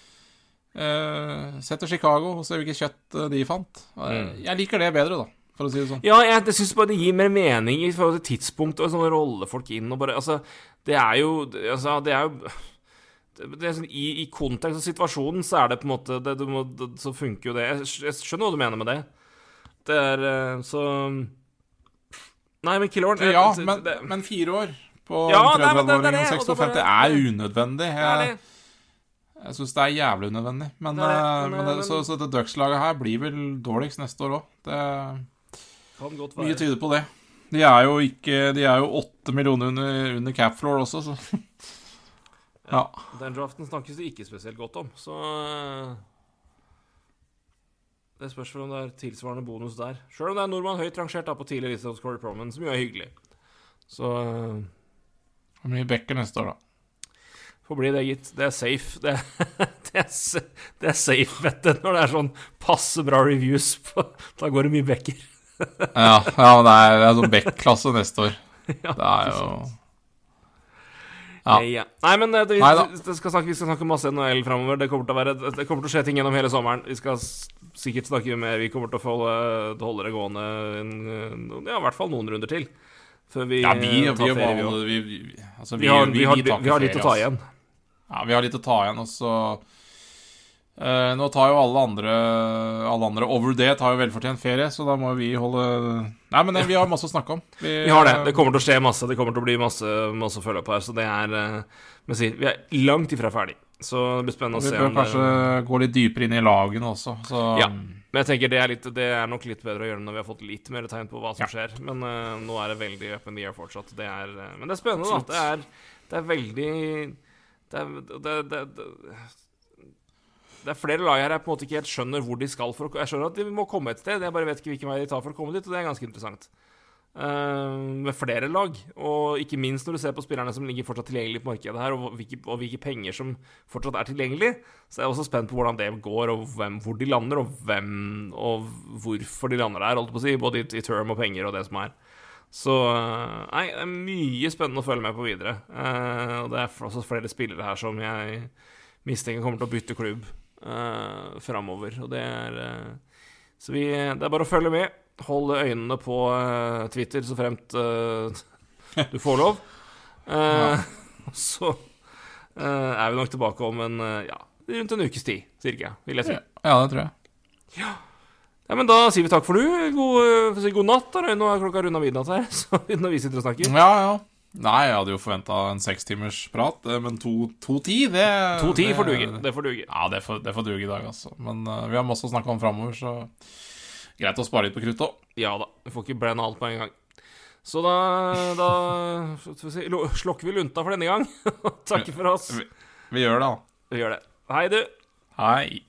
uh, Sett til Chicago og se hvilket kjøtt uh, de fant. Mm. Jeg liker det bedre, da, for å si det sånn. Ja, jeg, jeg syns bare det gir mer mening i forhold til tidspunkt og rolle rollefolk inn og bare Altså, det er jo Altså, det er jo sånn, i, I kontekst og situasjonen så er det på en måte det, du må, det, Så funker jo det. Jeg, jeg skjønner hva du mener med det. Det er eh, så Nei, men Killorn Ja, men, men fire år på Ja, nei, men det- det 33-åringen det, og og det 56 er unødvendig. Jeg. Jeg syns det er jævlig unødvendig. Men, det, uh, men, men det, men- så, så det Ducks-laget her blir vel dårligst neste år òg. Det Kan godt Mye tyder på det. De er jo ikke De er jo åtte millioner under, under cap floor også, så Ja. Den draften snakkes det ikke spesielt godt om, så eh, Det spørs vel om det er tilsvarende bonus der. Sjøl om det er nordmann høyt rangert da på tidlig liste hos Corey Proman, som jo er hyggelig. Så eh, Hvor mye bekker neste år, da? Får bli det, gitt. Det er safe. Det, det, er, det er safe, du, når det er sånn passe bra reviews på Da går det mye bekker. Ja, ja det er, det er sånn back-klasse neste år. Ja, Det er jo Ja. Ja. Nei, men eh, det, vi, det skal snakke, vi skal snakke masse NHL framover. Det kommer være Det kommer til å skje ting gjennom hele sommeren. Vi skal sikkert snakke mer. Vi kommer til å holde, holde det gående en, en- ja, i hvert fall noen runder til. Før vi, Ja, vi, eh, vi, tar vi, ferie. vi, vi, altså, vi, har, litt å ta igjen. Ja, vi har litt å ta igjen, og så eh, Nå tar jo alle andre Alle andre over det tar jo velfortjent ferie, så da må vi holde Nei, men det, vi har masse å snakke om. Vi har det. Det kommer til å skje masse. Det kommer til å bli masse, masse å følge opp her. Så det er eh, Men si, vi er langt ifra ferdig. Så det blir spennende å Vi se bør om det kanskje gå litt dypere inn i lagene også, så Ja. Men jeg tenker det er, litt, det er nok litt bedre å gjøre når vi har fått litt mer tegn på hva som Ja. skjer. Men uh, nå er det veldig up in the air fortsatt. Det er, uh, men det er spennende, Absolutt. da. Det er, det er veldig det det, det, det, det er flere lag her jeg på en måte ikke helt skjønner hvor de skal for å Jeg skjønner at de må komme et sted, jeg bare vet ikke hvilken vei de tar for å komme dit, og det er ganske interessant. Uh, med flere lag, og ikke minst når du ser på spillerne som ligger fortsatt tilgjengelig på markedet her, og hvilke, og hvilke penger som fortsatt er tilgjengelig, så er jeg også spent på hvordan det går, og hvem, hvor de lander, og hvem og hvorfor de lander der, holdt på å si, både i, i term og penger og det som er. Så eh, Nei, det er mye spennende å følge med på videre. Uh, og det er også flere spillere her som jeg mistenker kommer til å bytte klubb uh, framover. Og det er uh, Så vi, det er bare å følge med. Holde øynene på uh, Twitter så fremt du får lov. Så er vi nok tilbake om en ja, rundt en ukes tid, cirka, vil jeg si. Ja, det tror jeg. Ja, men Da sier vi takk for du. God, eh, for si god natt. Da. Nå er klokka runda midnatt her, så når vi sitter og snakker. Ja, ja. Nei, jeg hadde jo forventa en sekstimers prat, eh, men to, to ti, det To ti det- får duge. Det får duge. Ja, det får, det får duge i dag, altså. Men uh, vi har masse å snakke om framover, så greit å spare litt på kruttet òg. Ja da. Vi får ikke brenne alt på en gang. Så da, da vi si, slokker vi lunta for denne gang. Takker for oss. Vi gjør det, da. Vi gjør det. Hei, du. Hei.